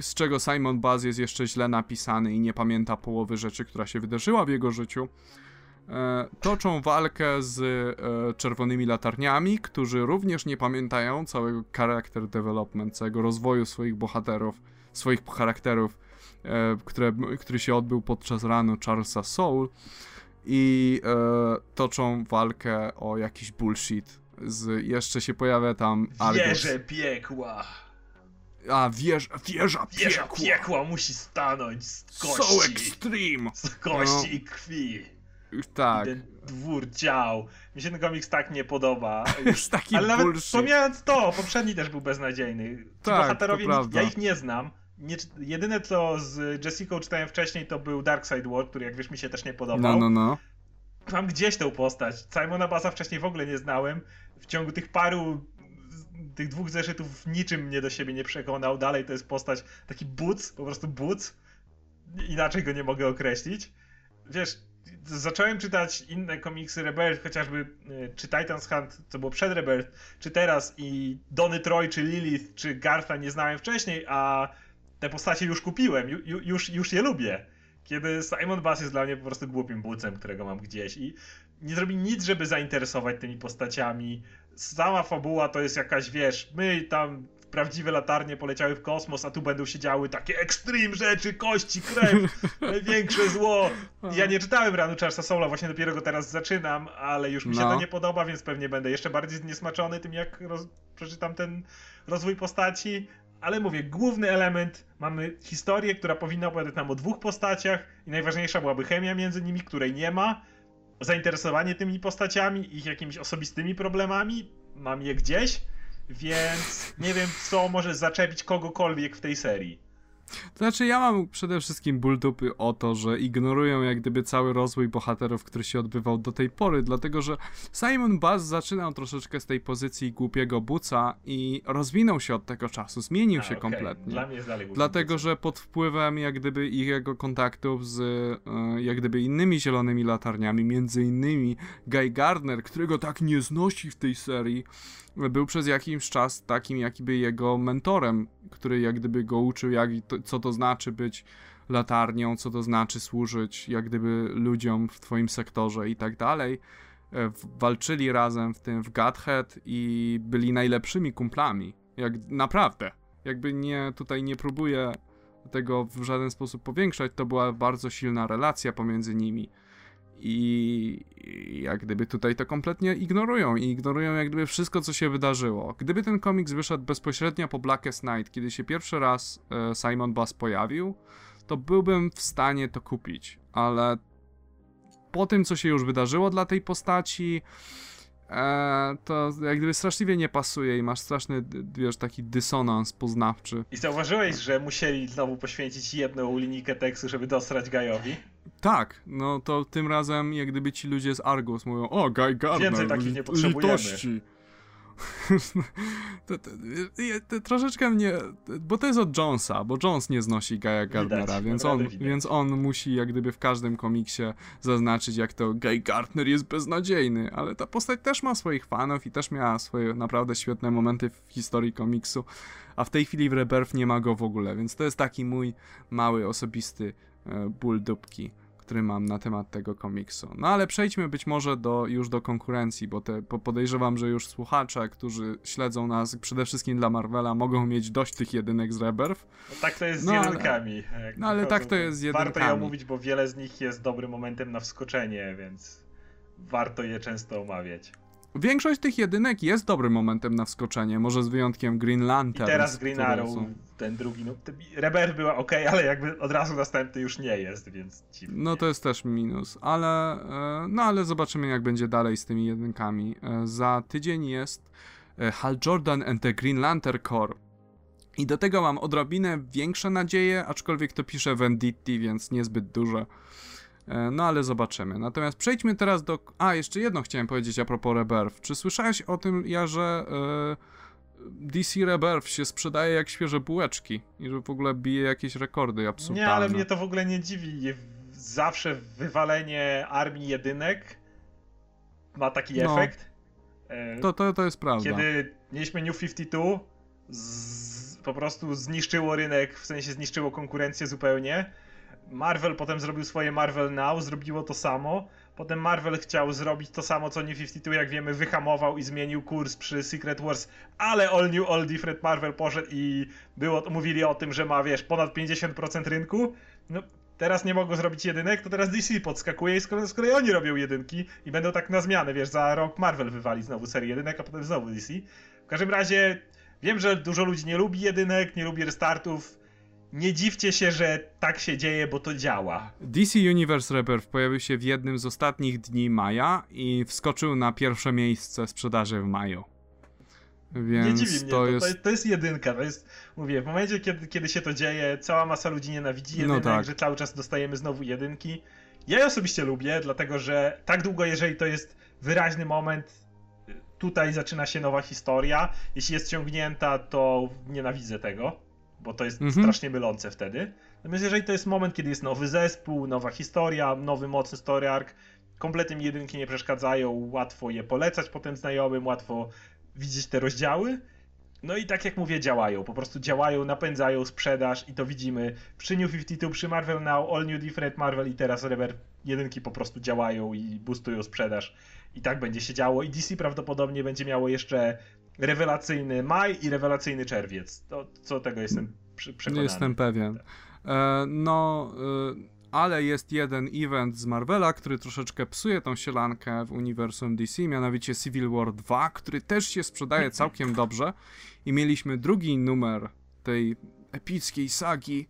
Z czego Simon Baz jest jeszcze źle napisany i nie pamięta połowy rzeczy, która się wydarzyła w jego życiu. E, toczą walkę z e, czerwonymi latarniami, którzy również nie pamiętają całego character development, całego rozwoju swoich bohaterów, swoich charakterów, e, które, który się odbył podczas ranu Charlesa Soul i toczą walkę o jakiś bullshit. Z, jeszcze się pojawia tam Argus. Wieże piekła! A, wieża, wieża Wieża piekła. piekła musi stanąć z So kości, extreme. z kości No. i krwi. Tak. Ten dwór ciał. Mi się ten komiks tak nie podoba. [LAUGHS] Jest taki Ale nawet bullshit. pomijając to, poprzedni też był beznadziejny. Ci Tak, bohaterowie, ja ich nie znam. Nie, jedyne co z Jessica czytałem wcześniej to był Darkseid War, który jak wiesz mi się też nie podobał. No, no, no. Mam gdzieś tę postać. Simona Baza wcześniej w ogóle nie znałem. W ciągu tych paru, tych dwóch zeszytów niczym mnie do siebie nie przekonał. Dalej to jest postać, taki buc, po prostu buc. Inaczej go nie mogę określić. Wiesz, zacząłem czytać inne komiksy Rebirth, chociażby y, czy Titans Hunt, co było przed Rebirth, czy teraz i Dony Troy, czy Lilith, czy Gartha nie znałem wcześniej, a te postacie już kupiłem, ju, już, już je lubię. Kiedy Simon Bass jest dla mnie po prostu głupim bucem, którego mam gdzieś i nie zrobi nic, żeby zainteresować tymi postaciami. Sama fabuła to jest jakaś, wiesz, my tam prawdziwe latarnie poleciały w kosmos, a tu będą się działy takie extreme rzeczy, kości, krew, [LAUGHS] największe zło. Ja nie czytałem ranu Charlesa Soula, właśnie dopiero go teraz zaczynam, ale już mi się no. to nie podoba, więc pewnie będę jeszcze bardziej zniesmaczony tym, jak roz... przeczytam ten rozwój postaci. Ale mówię, główny element, mamy historię, która powinna opowiadać nam o dwóch postaciach i najważniejsza byłaby chemia między nimi, której nie ma. Zainteresowanie tymi postaciami, ich jakimiś osobistymi problemami, mam je gdzieś, więc nie wiem, co może zaczepić kogokolwiek w tej serii. To znaczy, ja mam przede wszystkim ból dupy o to, że ignorują jak gdyby cały rozwój bohaterów, który się odbywał do tej pory, dlatego że Simon Bass zaczynał troszeczkę z tej pozycji głupiego buca i rozwinął się od tego czasu, zmienił A, się okay. kompletnie. Dla mnie jest dalej Dlatego, że pod wpływem jak gdyby jego kontaktów z e, jak gdyby innymi zielonymi latarniami, między innymi Guy Gardner, którego tak nie znosi w tej serii, był przez jakiś czas takim jakby jego mentorem, który jak gdyby go uczył, jak, to, co to znaczy być latarnią, co to znaczy służyć jak gdyby ludziom w twoim sektorze i tak dalej. E, walczyli razem w tym w Godhead i byli najlepszymi kumplami. Jak naprawdę. Jakby nie, tutaj nie próbuję tego w żaden sposób powiększać, to była bardzo silna relacja pomiędzy nimi. I, jak gdyby tutaj to kompletnie ignorują i ignorują jak gdyby wszystko, co się wydarzyło. Gdyby ten komiks wyszedł bezpośrednio po Blackest Night, kiedy się pierwszy raz e, Simon Bass pojawił, to byłbym w stanie to kupić, ale po tym, co się już wydarzyło dla tej postaci, to jak gdyby straszliwie nie pasuje i masz straszny, wiesz, taki dysonans poznawczy. I zauważyłeś, że musieli znowu poświęcić jedną linijkę tekstu, żeby dostrać Gajowi? Tak, no to tym razem jak gdyby ci ludzie z Argus mówią, o, Guy Gardner, Więcej takich nie potrzebujemy. litości. [LAUGHS] to, to, to, troszeczkę mnie, bo to jest od Jonesa, bo Jones nie znosi Guy'a Gardnera, więc on, więc on musi jak gdyby w każdym komiksie zaznaczyć, jak to Guy Gardner jest beznadziejny, ale ta postać też ma swoich fanów i też miała swoje naprawdę świetne momenty w historii komiksu, a w tej chwili w Rebirth nie ma go w ogóle, więc to jest taki mój mały, osobisty e, ból dupki który mam na temat tego komiksu. No ale przejdźmy być może do, już do konkurencji, bo te, podejrzewam, że już słuchacze, którzy śledzą nas przede wszystkim dla Marvela, mogą mieć dość tych jedynek z Rebirth. No tak to jest z no, jedynkami. Ale, no ale tak to jest z jedynkami. Warto je omówić, bo wiele z nich jest dobrym momentem na wskoczenie, więc warto je często omawiać. Większość tych jedynek jest dobrym momentem na wskoczenie, może z wyjątkiem Green Lantern. I teraz Green Arrow, są... ten drugi, no Rebirth była ok, ale jakby od razu następny już nie jest, więc dziwnie. No to jest też minus, ale e, no ale zobaczymy jak będzie dalej z tymi jedynkami. E, za tydzień jest e, Hal Jordan and the Green Lantern Corps. I do tego mam odrobinę większe nadzieje, aczkolwiek to pisze Venditti, więc niezbyt duże. E, no ale zobaczymy. Natomiast przejdźmy teraz do. A, jeszcze jedno chciałem powiedzieć a propos Rebirth. Czy słyszałeś o tym, ja, że yy, e, DC Rebirth się sprzedaje jak świeże bułeczki i że w ogóle bije jakieś rekordy absurdalne? Nie, ale mnie to w ogóle nie dziwi. Zawsze wywalenie armii jedynek ma taki no, efekt. E, to, to, to jest prawda. Kiedy mieliśmy New 52, z, po prostu zniszczyło rynek, w sensie zniszczyło konkurencję zupełnie Marvel potem zrobił swoje Marvel Now, zrobiło to samo. Potem Marvel chciał zrobić to samo co New 52, jak wiemy, wyhamował i zmienił kurs przy Secret Wars, ale All New, All Different Marvel poszedł i było, mówili o tym, że ma, wiesz, ponad 50% rynku. No, teraz nie mogą zrobić jedynek, to teraz DC podskakuje i z kolei, oni robią jedynki i będą tak na zmianę, wiesz, za rok Marvel wywali znowu serię jedynek, a potem znowu DC. W każdym razie wiem, że dużo ludzi nie lubi jedynek, nie lubi restartów, nie dziwcie się, że tak się dzieje, bo to działa. DC Universe Rebirth pojawił się w jednym z ostatnich dni maja i wskoczył na pierwsze miejsce sprzedaży w maju. Więc nie dziwi mnie, to, jest... To, jest jedynka, to jest, mówię, w momencie, kiedy, kiedy się to dzieje, cała masa ludzi nienawidzi jedynek, no tak. że cały czas dostajemy znowu jedynki. Ja je osobiście lubię, dlatego że tak długo, jeżeli to jest wyraźny moment, tutaj zaczyna się nowa historia. Jeśli jest ciągnięta, to nienawidzę tego bo to jest mhm. strasznie mylące wtedy. Natomiast jeżeli to jest moment, kiedy jest nowy zespół, nowa historia, nowy mocny story arc, kompletnie mi jedynki nie przeszkadzają, łatwo je polecać potem znajomym, łatwo widzieć te rozdziały. No i tak jak mówię, działają. Po prostu działają, napędzają sprzedaż i to widzimy przy New 52, przy Marvel Now, All New Different Marvel i teraz Rever jedynki po prostu działają i boostują sprzedaż. I tak będzie się działo. I DC prawdopodobnie będzie miało jeszcze rewelacyjny maj i rewelacyjny czerwiec. To, co tego jestem przekonany. Jestem pewien. E, no, e, ale jest jeden event z Marvela, który troszeczkę psuje tą sielankę w uniwersum DC, mianowicie Civil War 2, który też się sprzedaje całkiem dobrze i mieliśmy drugi numer tej epickiej sagi.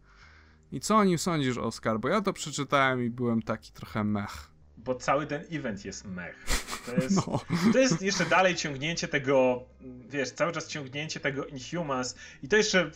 I co o nim sądzisz, Oskar? Bo ja to przeczytałem i byłem taki trochę mech. Bo cały ten event jest mech. To jest, no. to jest jeszcze dalej ciągnięcie tego, wiesz, cały czas ciągnięcie tego Inhumans. I to jeszcze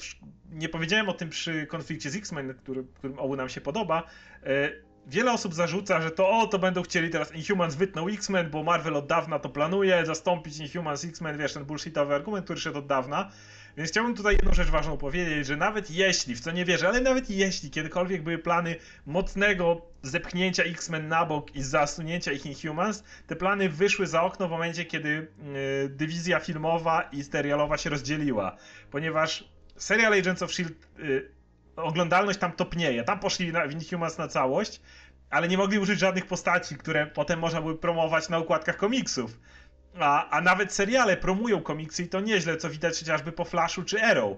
nie powiedziałem o tym przy konflikcie z X-Men, który, którym obu nam się podoba. E, wiele osób zarzuca, że to o, to będą chcieli teraz Inhumans wytną X-Men, bo Marvel od dawna to planuje, zastąpić Inhumans X-Men, wiesz, ten bullshitowy argument, który szedł od dawna. Więc chciałbym tutaj jedną rzecz ważną powiedzieć, że nawet jeśli, w co nie wierzę, ale nawet jeśli kiedykolwiek były plany mocnego zepchnięcia X-Men na bok i zasunięcia ich Inhumans, te plany wyszły za okno w momencie, kiedy yy, dywizja filmowa i serialowa się rozdzieliła. Ponieważ serial Agents of S.H.I.E.L.D. Yy, oglądalność tam topnieje. Tam poszli na Inhumans na całość, ale nie mogli użyć żadnych postaci, które potem można by promować na układkach komiksów. A, a nawet seriale promują komiksy i to nieźle, co widać chociażby po Flashu czy Arrow.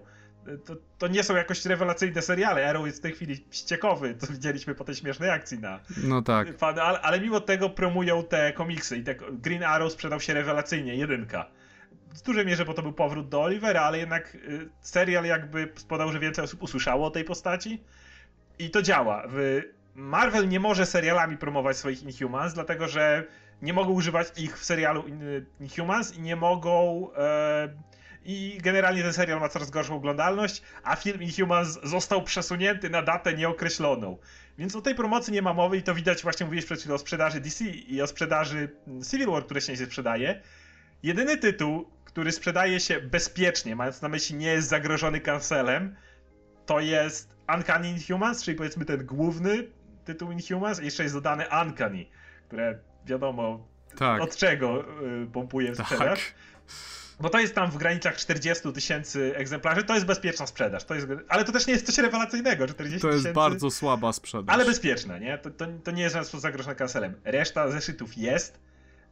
To, to nie są jakoś rewelacyjne seriale. Arrow jest w tej chwili ściekowy, co widzieliśmy po tej śmiesznej akcji na. No tak. Ale, ale mimo tego promują te komiksy i te Green Arrow sprzedał się rewelacyjnie, jedynka. W dużej mierze, bo to był powrót do Olivera, ale jednak y, serial jakby spodał, że więcej osób usłyszało o tej postaci. I to działa. Marvel nie może serialami promować swoich Inhumans, dlatego że nie mogą używać ich w serialu Inhumans i nie mogą. E, I generalnie ten serial ma coraz gorszą oglądalność, a film Inhumans został przesunięty na datę nieokreśloną. Więc o tej promocji nie ma mowy i to widać, właśnie mówiłeś przed chwilą o sprzedaży DC i o sprzedaży Civil War, które się nie sprzedaje. Jedyny tytuł, który sprzedaje się bezpiecznie, mając na myśli nie jest zagrożony kancelem, to jest Uncanny Inhumans, czyli powiedzmy ten główny tytuł Inhumans i jeszcze jest dodany Uncanny, które wiadomo tak. od czego y, pompuje tak. sprzedaż. Bo to jest tam w granicach 40 tysięcy egzemplarzy, to jest bezpieczna sprzedaż. To jest, ale to też nie jest coś rewelacyjnego. 40 to jest bardzo słaba sprzedaż. Ale bezpieczne, nie? To, to, to nie jest żaden sposób zagrożone kancelem. Reszta zeszytów jest.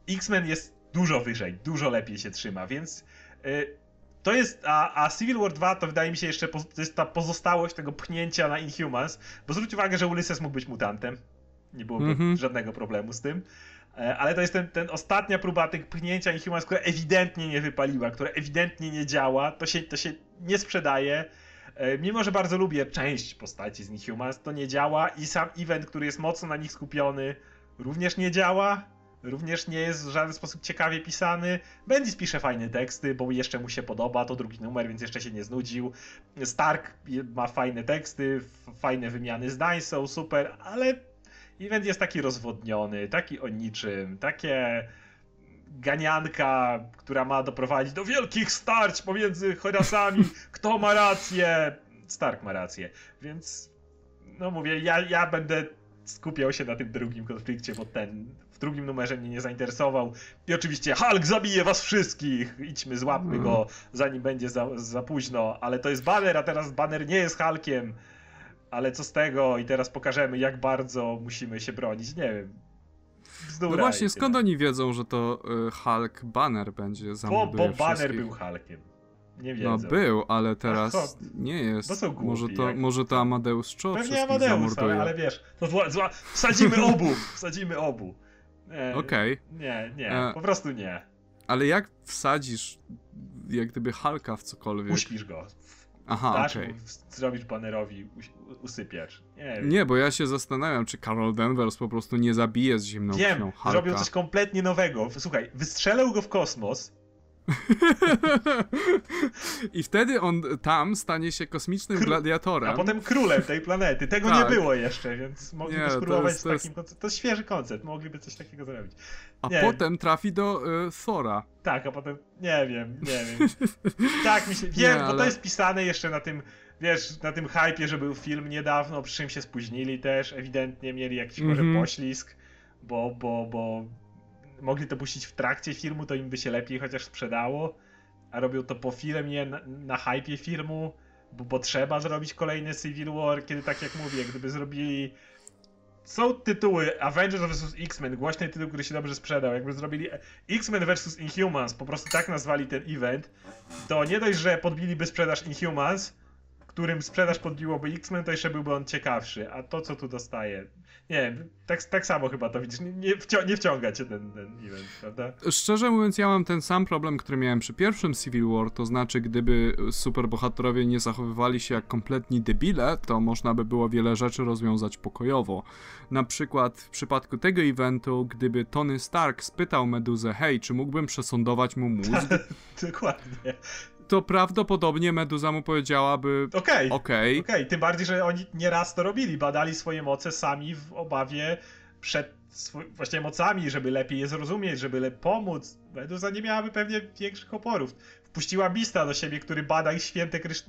X-Men jest dużo wyżej, dużo lepiej się trzyma, więc y, to jest, a, a, Civil War 2 to wydaje mi się jeszcze, to jest ta pozostałość tego pchnięcia na Inhumans, bo zwróć uwagę, że Ulysses mógł być mutantem. Nie byłoby mm -hmm. żadnego problemu z tym. E, ale to jest ten, ten ostatnia próba tych pchnięcia Inhumans, która ewidentnie nie wypaliła, która ewidentnie nie działa, to się, to się nie sprzedaje. E, mimo, że bardzo lubię część postaci z Inhumans, to nie działa i sam event, który jest mocno na nich skupiony, również nie działa. Również nie jest w żaden sposób ciekawie pisany. Bendis pisze fajne teksty, bo jeszcze mu się podoba, to drugi numer, więc jeszcze się nie znudził. Stark ma fajne teksty, fajne wymiany zdań są super, ale event jest taki rozwodniony, taki o niczym, takie ganianka, która ma doprowadzić do wielkich starć pomiędzy Horasami, [LAUGHS] kto ma rację. Stark ma rację, więc no mówię, ja, ja będę skupiał się na tym drugim konflikcie, bo ten w drugim numerze mnie nie zainteresował. I oczywiście Hulk zabije was wszystkich! Idźmy, złapmy go, mhm. zanim będzie za, za późno. Ale to jest banner, a teraz banner nie jest Hulkiem ale co z tego i teraz pokażemy, jak bardzo musimy się bronić. Nie wiem. No właśnie, skąd oni wiedzą, że to y, Hulk Banner będzie zamorduje Bo, bo Banner był Hulkiem. Nie no, wiedzą. No był, ale teraz [LAUGHS] nie jest. Bo są głupi, może, to, jak... może to Amadeus Cho Pewnie Amadeus, ale, ale wiesz, to zła, zła, wsadzimy [LAUGHS] obu, wsadzimy obu. Okej. Okay. Nie, nie, e... po prostu nie. Ale jak wsadzisz jak gdyby Halka w cokolwiek? Uśpisz go. Aha, dasz okay. zrobić banerowi usypiacz. Nie, nie, bo ja się zastanawiam, czy Carol Danvers po prostu nie zabije z zimną Wiem, krwią Hulka. zrobił coś kompletnie nowego. Słuchaj, wystrzelał go w kosmos, [LAUGHS] I wtedy on tam stanie się kosmicznym Kr gladiatorem. A potem królem tej planety. Tego tak. nie było jeszcze, więc mogliby nie, spróbować z takim konceptem. To jest świeży koncept, mogliby coś takiego zrobić. A potem trafi do y, Thora. Tak, a potem nie wiem, nie wiem. [LAUGHS] tak mi się. Wiem, nie, ale... bo to jest pisane jeszcze na tym. Wiesz, na tym hypie, że był film niedawno, przy czym się spóźnili też, ewidentnie mieli jakiś mm -hmm. może mhm. poślizg, bo, bo, bo mogli to puścić w trakcie filmu, to im by się lepiej chociaż sprzedało, a robią to po filmie, na, na hypie filmu, bo, bo trzeba zrobić kolejny Civil War, kiedy tak jak mówię, gdyby zrobili są tytuły Avengers vs. X-Men, głośny tytuł, który się dobrze sprzedał. Jakby zrobili X-Men vs. Inhumans, po prostu tak nazwali ten event, to nie dość, że podbiliby sprzedaż Inhumans, którym sprzedaż podbiłoby X-Men, to jeszcze byłby on ciekawszy. A to, co tu dostaje, nie tak, tak samo chyba to widzisz. Nie, nie, wcią nie wciąga cię ten, ten event, prawda? Szczerze mówiąc, ja mam ten sam problem, który miałem przy pierwszym Civil War, to znaczy, gdyby superbohaterowie nie zachowywali się jak kompletni debile, to można by było wiele rzeczy rozwiązać pokojowo. Na przykład w przypadku tego eventu, gdyby Tony Stark spytał Meduzę, hej, czy mógłbym przesądować mu mózg? [LAUGHS] Dokładnie to prawdopodobnie Meduza mu powiedziałaby okej, okay, okej. Okay. okay. Tym bardziej, że oni nieraz to robili, badali swoje moce sami w obawie przed właśnie mocami, żeby lepiej je zrozumieć, żeby lepiej pomóc. Meduza nie miałaby pewnie większych oporów. Wpuściła Bista do siebie, który bada ich święte krysz...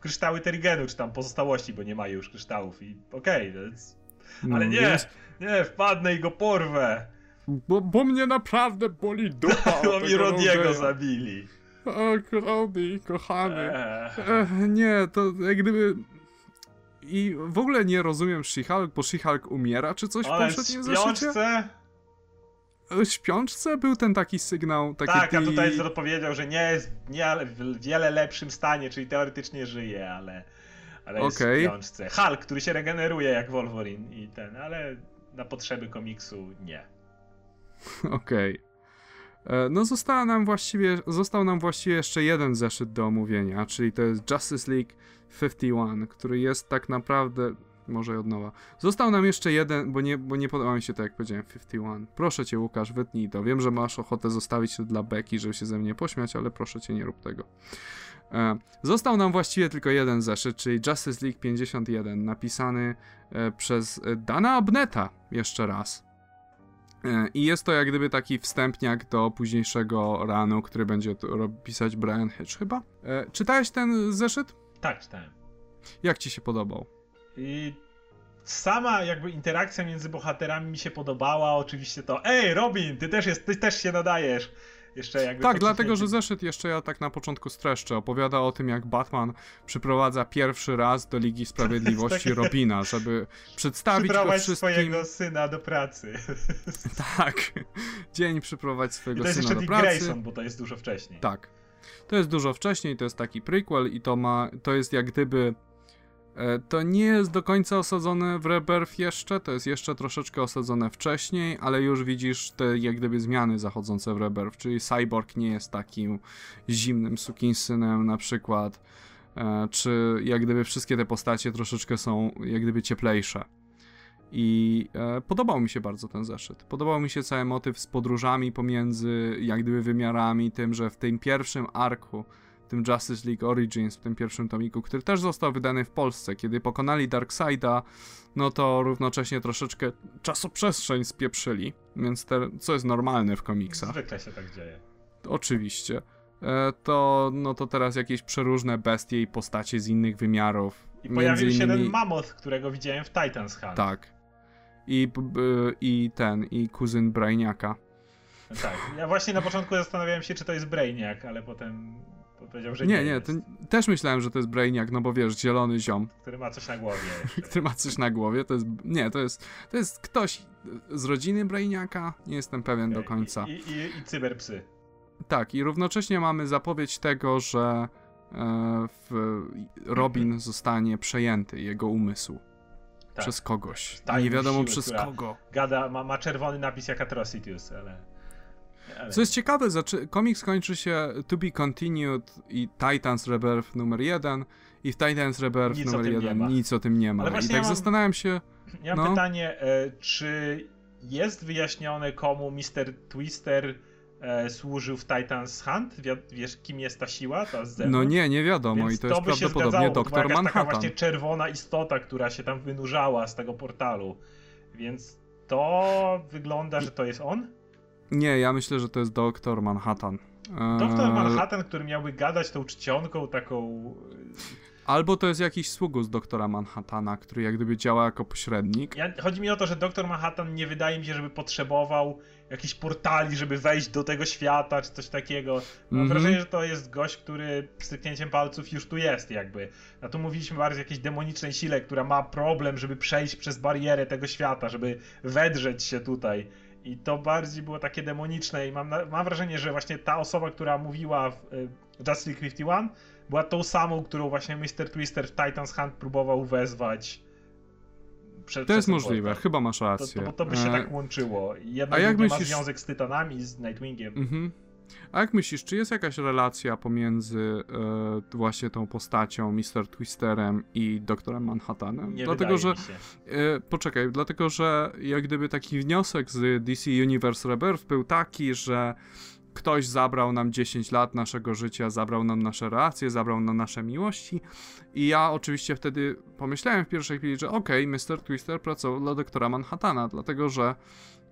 kryształy Terigenu, czy tam pozostałości, bo nie ma już kryształów i okej, okay, więc... No, ale nie, więc... nie, wpadnę i go porwę. Bo, bo mnie naprawdę boli dupa. [LAUGHS] bo mi Rodiego zabili. O, Cody, kochany. Ech, nie, to jak gdyby... I w ogóle nie rozumiem She-Hulk, bo She-Hulk umiera czy coś Ale w poprzednim zeszycie? W śpiączce był ten taki sygnał. Taki tak, a tutaj odpowiedział, że nie jest nie, w wiele lepszym stanie, czyli teoretycznie żyje, ale, ale jest okay. w śpiączce. Hulk, który się regeneruje jak Wolverine i ten, ale na potrzeby komiksu nie. [LAUGHS] Okej. Okay. E, no została nam właściwie, został nam właściwie jeszcze jeden zeszyt do omówienia, czyli to jest Justice League 51, który jest tak naprawdę, może od nowa. Został nam jeszcze jeden, bo nie, bo nie podoba mi się to jak powiedziałem 51. Proszę cię Łukasz, wytnij to. Wiem, że masz ochotę zostawić to dla Becky, żeby się ze mnie pośmiać, ale proszę cię nie rób tego. E, został nam właściwie tylko jeden zeszyt, czyli Justice League 51, napisany e, przez Dana Abneta jeszcze raz. E, I jest to jak gdyby taki wstępniak do późniejszego ranu, który będzie pisać Brian Hitch chyba. E, czytałeś ten zeszyt? Tak, czytałem. Jak ci się podobał? I sama jakby interakcja między bohaterami mi się podobała. Oczywiście to, ej Robin, ty też, jest, ty też się nadajesz. Jeszcze jakby tak, dlatego, że zeszyt jeszcze ja tak na początku streszczę. Opowiada o tym, jak Batman przyprowadza pierwszy raz do Ligi [LAUGHS] Sprawiedliwości taki... Robina, żeby przedstawić go wszystkim... swojego syna do pracy. [LAUGHS] tak. Dzień przyprowadź swojego syna do pracy. to jest jeszcze Grayson, bo to jest dużo wcześniej. Tak. To jest dużo wcześniej, to jest taki prequel i to ma, to jest jak gdyby to nie jest do końca osadzone w Rebirth jeszcze, to jest jeszcze troszeczkę osadzone wcześniej, ale już widzisz te jak gdyby zmiany zachodzące w Rebirth, czyli Cyborg nie jest takim zimnym sukinsynem na przykład, e, czy jak gdyby wszystkie te postacie troszeczkę są jak gdyby cieplejsze. I e, podobał mi się bardzo ten zeszyt. Podobał mi się cały motyw z podróżami pomiędzy jak gdyby wymiarami, tym, że w tym pierwszym arku tym Justice League Origins, w tym pierwszym tomiku, który też został wydany w Polsce. Kiedy pokonali Darkseida, no to równocześnie troszeczkę czasoprzestrzeń spieprzyli, więc te, co jest normalne w komiksach. Zwykle się tak dzieje. Oczywiście. E, to, no to teraz jakieś przeróżne bestie i postacie z innych wymiarów. I pojawił się ten mamot, którego widziałem w Titans Hunt. Tak. I, i ten, i kuzyn Brainiaka. Tak, ja właśnie na początku zastanawiałem się, czy to jest Brainiak, ale potem powiedział, że nie. Nie, nie, też myślałem, że to jest Brainiac, no bo wiesz, zielony ziom. Który ma coś na głowie. [LAUGHS] który ma coś na głowie, to jest, nie, to jest, to jest ktoś z rodziny Brainiaka, nie jestem pewien okay. do końca. I, i, i cyberpsy. Tak, i równocześnie mamy zapowiedź tego, że e, Robin [CLEARS THROAT] zostanie przejęty, jego umysł. Tak. Przez kogoś. nie wiadomo siły, przez kogo. Gada, ma, ma czerwony napis jak Atrocitus, ale... Co jest ciekawe, zaczy- komiks kończy się To Be Continued i Titans Rebirth numer 1 i w Titans Rebirth nic numer 1 nic o tym nie ma. I tak ja mam, zastanawiam się... Ja mam no. pytanie, e, czy jest wyjaśnione komu Mr. Twister e, służył w Titans Hunt? wiesz, kim jest ta siła? Ta z no nie, nie wiadomo Więc i to, to jest prawdopodobnie Doktor Manhattan. taka właśnie czerwona istota, która się tam wynurzała z tego portalu. Więc to wygląda, że to jest on? Nie, ja myślę, że to jest doktor Manhattan. Doktor eee, Manhattan, który miałby gadać tą czcionką taką. Albo to jest jakiś sługus doktora Manhattana, który jak gdyby działa jako pośrednik. Ja, chodzi mi o to, że doktor Manhattan nie wydaje mi się, żeby potrzebował jakichś portali, żeby wejść do tego świata, czy coś takiego. Mam mm -hmm. wrażenie, że to jest gość, który styknięciem palców już tu jest jakby. A tu mówiliśmy bardziej o jakiejś demonicznej sile, która ma problem, żeby przejść przez barierę tego świata, żeby wedrzeć się tutaj. I to bardziej było takie demoniczne i mam, mam wrażenie, że właśnie ta osoba, która mówiła w y, Justice League 51 była tą samą, którą właśnie Mr. Twister w Titans Hunt próbował wezwać. Przed, to jest możliwe, portal. chyba masz rację. To, to, to by się e... tak łączyło. Jedno A jak myślisz... ma związek z Tytanami, z Nightwingiem. Mhm. A jak myślisz, czy jest jakaś relacja pomiędzy e, właśnie tą postacią, Mr. Twisterem i doktorem Manhattanem? Nie dlatego, że. E, poczekaj, dlatego, że jak gdyby taki wniosek z DC Universe Rebirth był taki, że ktoś zabrał nam 10 lat naszego życia, zabrał nam nasze relacje, zabrał nam nasze miłości. I ja oczywiście wtedy pomyślałem w pierwszej chwili, że okej, okay, Mr. Twister pracował dla doktora Manhattana, dlatego że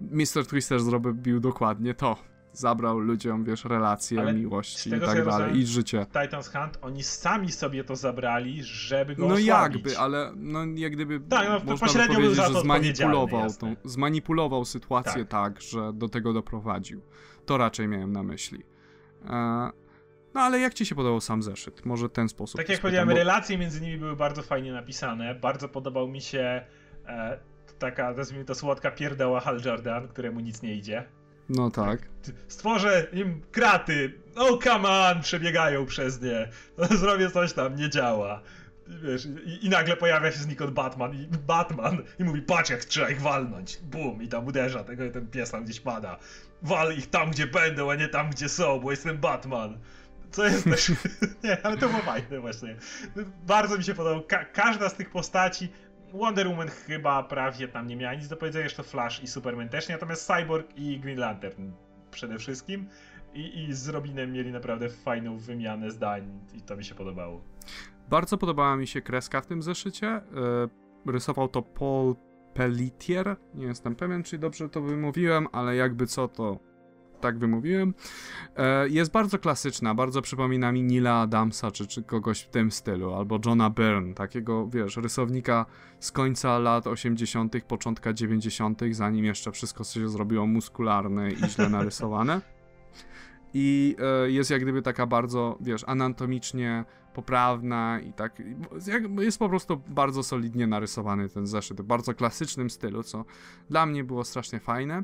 Mr. Twister zrobił dokładnie to. Zabrał ludziom, wiesz, relacje, Ale miłości i tak dalej, i życie. Titans Hunt, oni sami sobie to zabrali, żeby go No osłabić. jakby, ale no jak gdyby tak, no, można pośrednio by powiedzieć, że zmanipulował, tą, zmanipulował sytuację tak. tak, że do tego doprowadził. To raczej miałem na myśli. E, no ale jak ci się podobał sam zeszyt? Może ten sposób. Tak jak powiedziałem, bo... relacje między nimi były bardzo fajnie napisane. Bardzo podobał mi się e, taka, nazwijmy to słodka pierdoła Hal Jordan, któremu nic nie idzie. No tak. Stworzę im kraty. Oh come on, przebiegają przez nie. [LAUGHS] Zrobię coś tam, nie działa. Wiesz, i, i, nagle pojawia się znikąd Batman i Batman i mówi, patrz jak trzeba ich walnąć. Bum, i tam uderza tego i ten pies tam gdzieś pada wal ich tam, gdzie będą, a nie tam, gdzie są, bo jestem Batman. Co jest też... [LAUGHS] [LAUGHS] nie, ale to było fajne właśnie. Bardzo mi się podobało. Ka każda z tych postaci... Wonder Woman chyba prawie tam nie miała nic do powiedzenia, jeszcze Flash i Superman też nie, natomiast Cyborg i Green Lantern przede wszystkim. I, I z Robinem mieli naprawdę fajną wymianę zdań i to mi się podobało. Bardzo podobała mi się kreska w tym zeszycie. Yy, rysował to Paul Pelletier. Nie jestem pewien, czy dobrze to wymówiłem, ale jakby co to tak wymówiłem. E, jest bardzo klasyczna, bardzo przypomina mi Nila Adamsa, czy, czy kogoś w tym stylu, albo Johna Byrne, takiego, wiesz, rysownika z końca lat 80., początka 90., zanim jeszcze wszystko się zrobiło muskularne i źle [LAUGHS] narysowane. I e, jest jak gdyby taka bardzo, wiesz, anatomicznie poprawna i tak. Jest po prostu bardzo solidnie narysowany ten zeszyt, w bardzo klasycznym stylu, co dla mnie było strasznie fajne.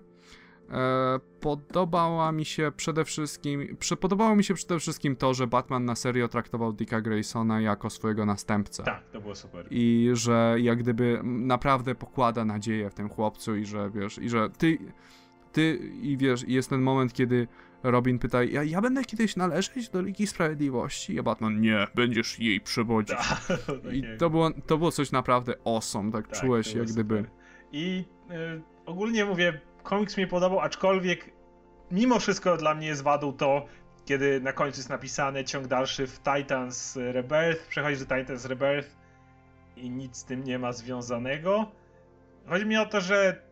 E, podobała mi się przede wszystkim, podobało mi się przede wszystkim to, że Batman na serio traktował Dicka Graysona jako swojego następcę. Tak, to było super. I że jak gdyby naprawdę pokłada nadzieję w tym chłopcu i że wiesz, i że ty, ty i wiesz, jest ten moment, kiedy Robin pyta, ja, ja będę kiedyś należeć do Ligi Sprawiedliwości? A Batman, nie, będziesz jej przewodzić. Tak, [LAUGHS] I to było, to było coś naprawdę awesome, tak, tak czułeś jak super. gdyby. I y, ogólnie mówię, komiks mi podobał, aczkolwiek mimo wszystko dla mnie jest wadą to, kiedy na końcu jest napisane ciąg dalszy w Titans Rebirth, przechodzisz do Titans Rebirth i nic z tym nie ma związanego. Chodzi mi o to, że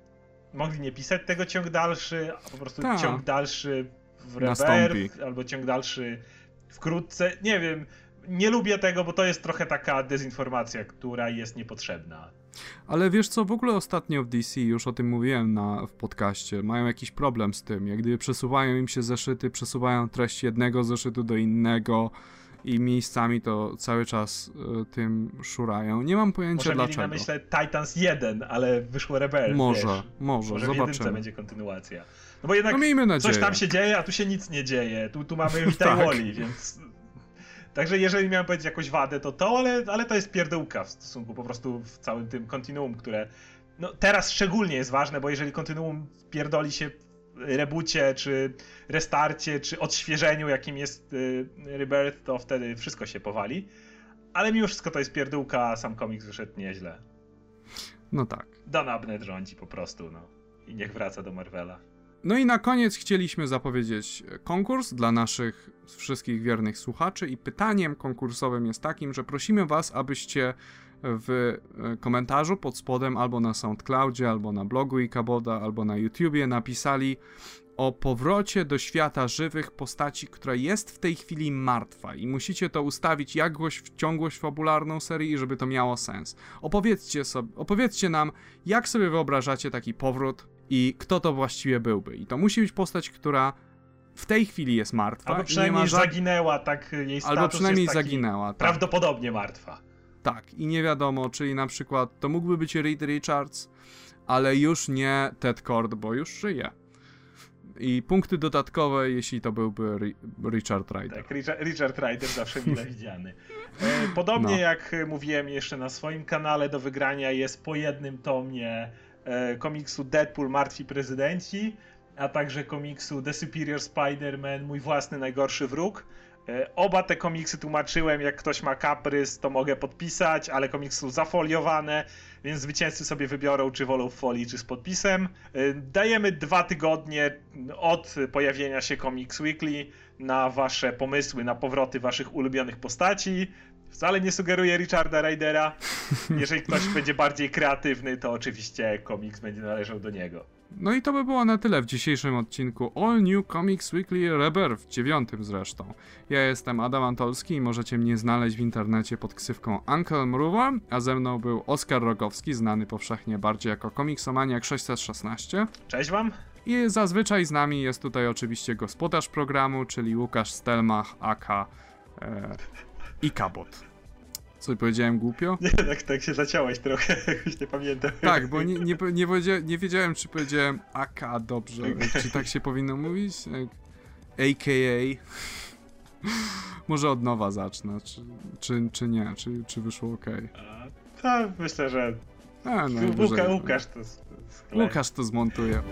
mogli nie pisać tego ciąg dalszy, a po prostu Ta. ciąg dalszy w Rebirth, albo ciąg dalszy wkrótce. Nie wiem, nie lubię tego, bo to jest trochę taka dezinformacja, która jest niepotrzebna. Ale wiesz co, w ogóle ostatnio w DC, już o tym mówiłem na, w podcaście, mają jakiś problem z tym. Jak gdyby przesuwają im się zeszyty, przesuwają treść jednego zeszytu do innego i miejscami to cały czas y, tym szurają. Nie mam pojęcia może dlaczego. Może na myślę Titans 1, ale wyszło Rebel. Może, wiesz. może, może zobaczymy. będzie kontynuacja. No bo jednak no coś tam się dzieje, a tu się nic nie dzieje. Tu, tu mamy Vita [LAUGHS] tak. Wally, więc... Także jeżeli miałem powiedzieć jakąś wadę, to to, ale, ale to jest pierdółka w stosunku po prostu w całym tym kontinuum, które no teraz szczególnie jest ważne, bo jeżeli kontinuum pierdoli się rebucie, czy restarcie, czy odświeżeniu, jakim jest y, Rebirth, to wtedy wszystko się powali. Ale mimo wszystko to jest pierdółka, a sam komiks wyszedł nieźle. No tak. Dan Abnett rządzi po prostu, no. I niech wraca do Marvela. No i na koniec chcieliśmy zapowiedzieć konkurs dla naszych wszystkich wiernych słuchaczy i pytaniem konkursowym jest takim, że prosimy was, abyście w e, komentarzu pod spodem albo na SoundCloudzie, albo na blogu Ikaboda, albo na YouTubie napisali o powrocie do świata żywych postaci, która jest w tej chwili martwa i musicie to ustawić jakoś w ciągłość fabularną serii, żeby to miało sens. Opowiedzcie sobie, opowiedzcie nam, jak sobie wyobrażacie taki powrót i kto to właściwie byłby. I to musi być postać, która w tej chwili jest martwa. Albo przynajmniej nie ma zaginęła, tak jej status Albo przynajmniej zaginęła. Tak. Prawdopodobnie martwa. Tak, i nie wiadomo, czyli na przykład to mógłby być Reed Richards, ale już nie Ted Cord, bo już żyje. I punkty dodatkowe, jeśli to byłby Ri- Richard Ryder. Tak, Richard, Richard Ryder zawsze mile [LAUGHS] widziany. E, Podobnie No. jak e, mówiłem jeszcze na swoim kanale, do wygrania jest po jednym tomie e, komiksu Deadpool Martwi Prezydenci, a także komiksu The Superior Spider-Man Mój własny najgorszy wróg. E, Oba te komiksy tłumaczyłem, jak ktoś ma kaprys, to mogę podpisać, ale komiksy są zafoliowane, więc zwycięzcy sobie wybiorą, czy wolą w folii, czy z podpisem. E, Dajemy dwa tygodnie od pojawienia się Comics Weekly na wasze pomysły, na powroty waszych ulubionych postaci. Wcale nie sugeruję Richarda Rydera. Jeżeli ktoś będzie bardziej kreatywny, to oczywiście komiks będzie należał do niego. No i to by było na tyle w dzisiejszym odcinku All New Comics Weekly Rebirth, dziewiątym zresztą. Ja jestem Adam Antolski i możecie mnie znaleźć w internecie pod ksywką Uncle Mruwa, a ze mną był Oskar Rogowski, znany powszechnie bardziej jako komiksomaniak 616. Cześć wam! I zazwyczaj z nami jest tutaj oczywiście gospodarz programu, czyli Łukasz Stelmach, aka e, i Kabot. Co powiedziałem głupio? [LAUGHS] Nie, tak, tak się zaciąłeś trochę, [LAUGHS] już nie pamiętam. Tak, bo nie, nie, nie, nie wiedziałem, czy powiedziałem aka dobrze, [LAUGHS] czy tak się powinno mówić? AKA. Może od nowa zacznę, czy, czy, czy nie, czy, czy wyszło ok. A, To myślę, że A, no, Łuka, Łukasz to, to. Łukasz to zmontuje.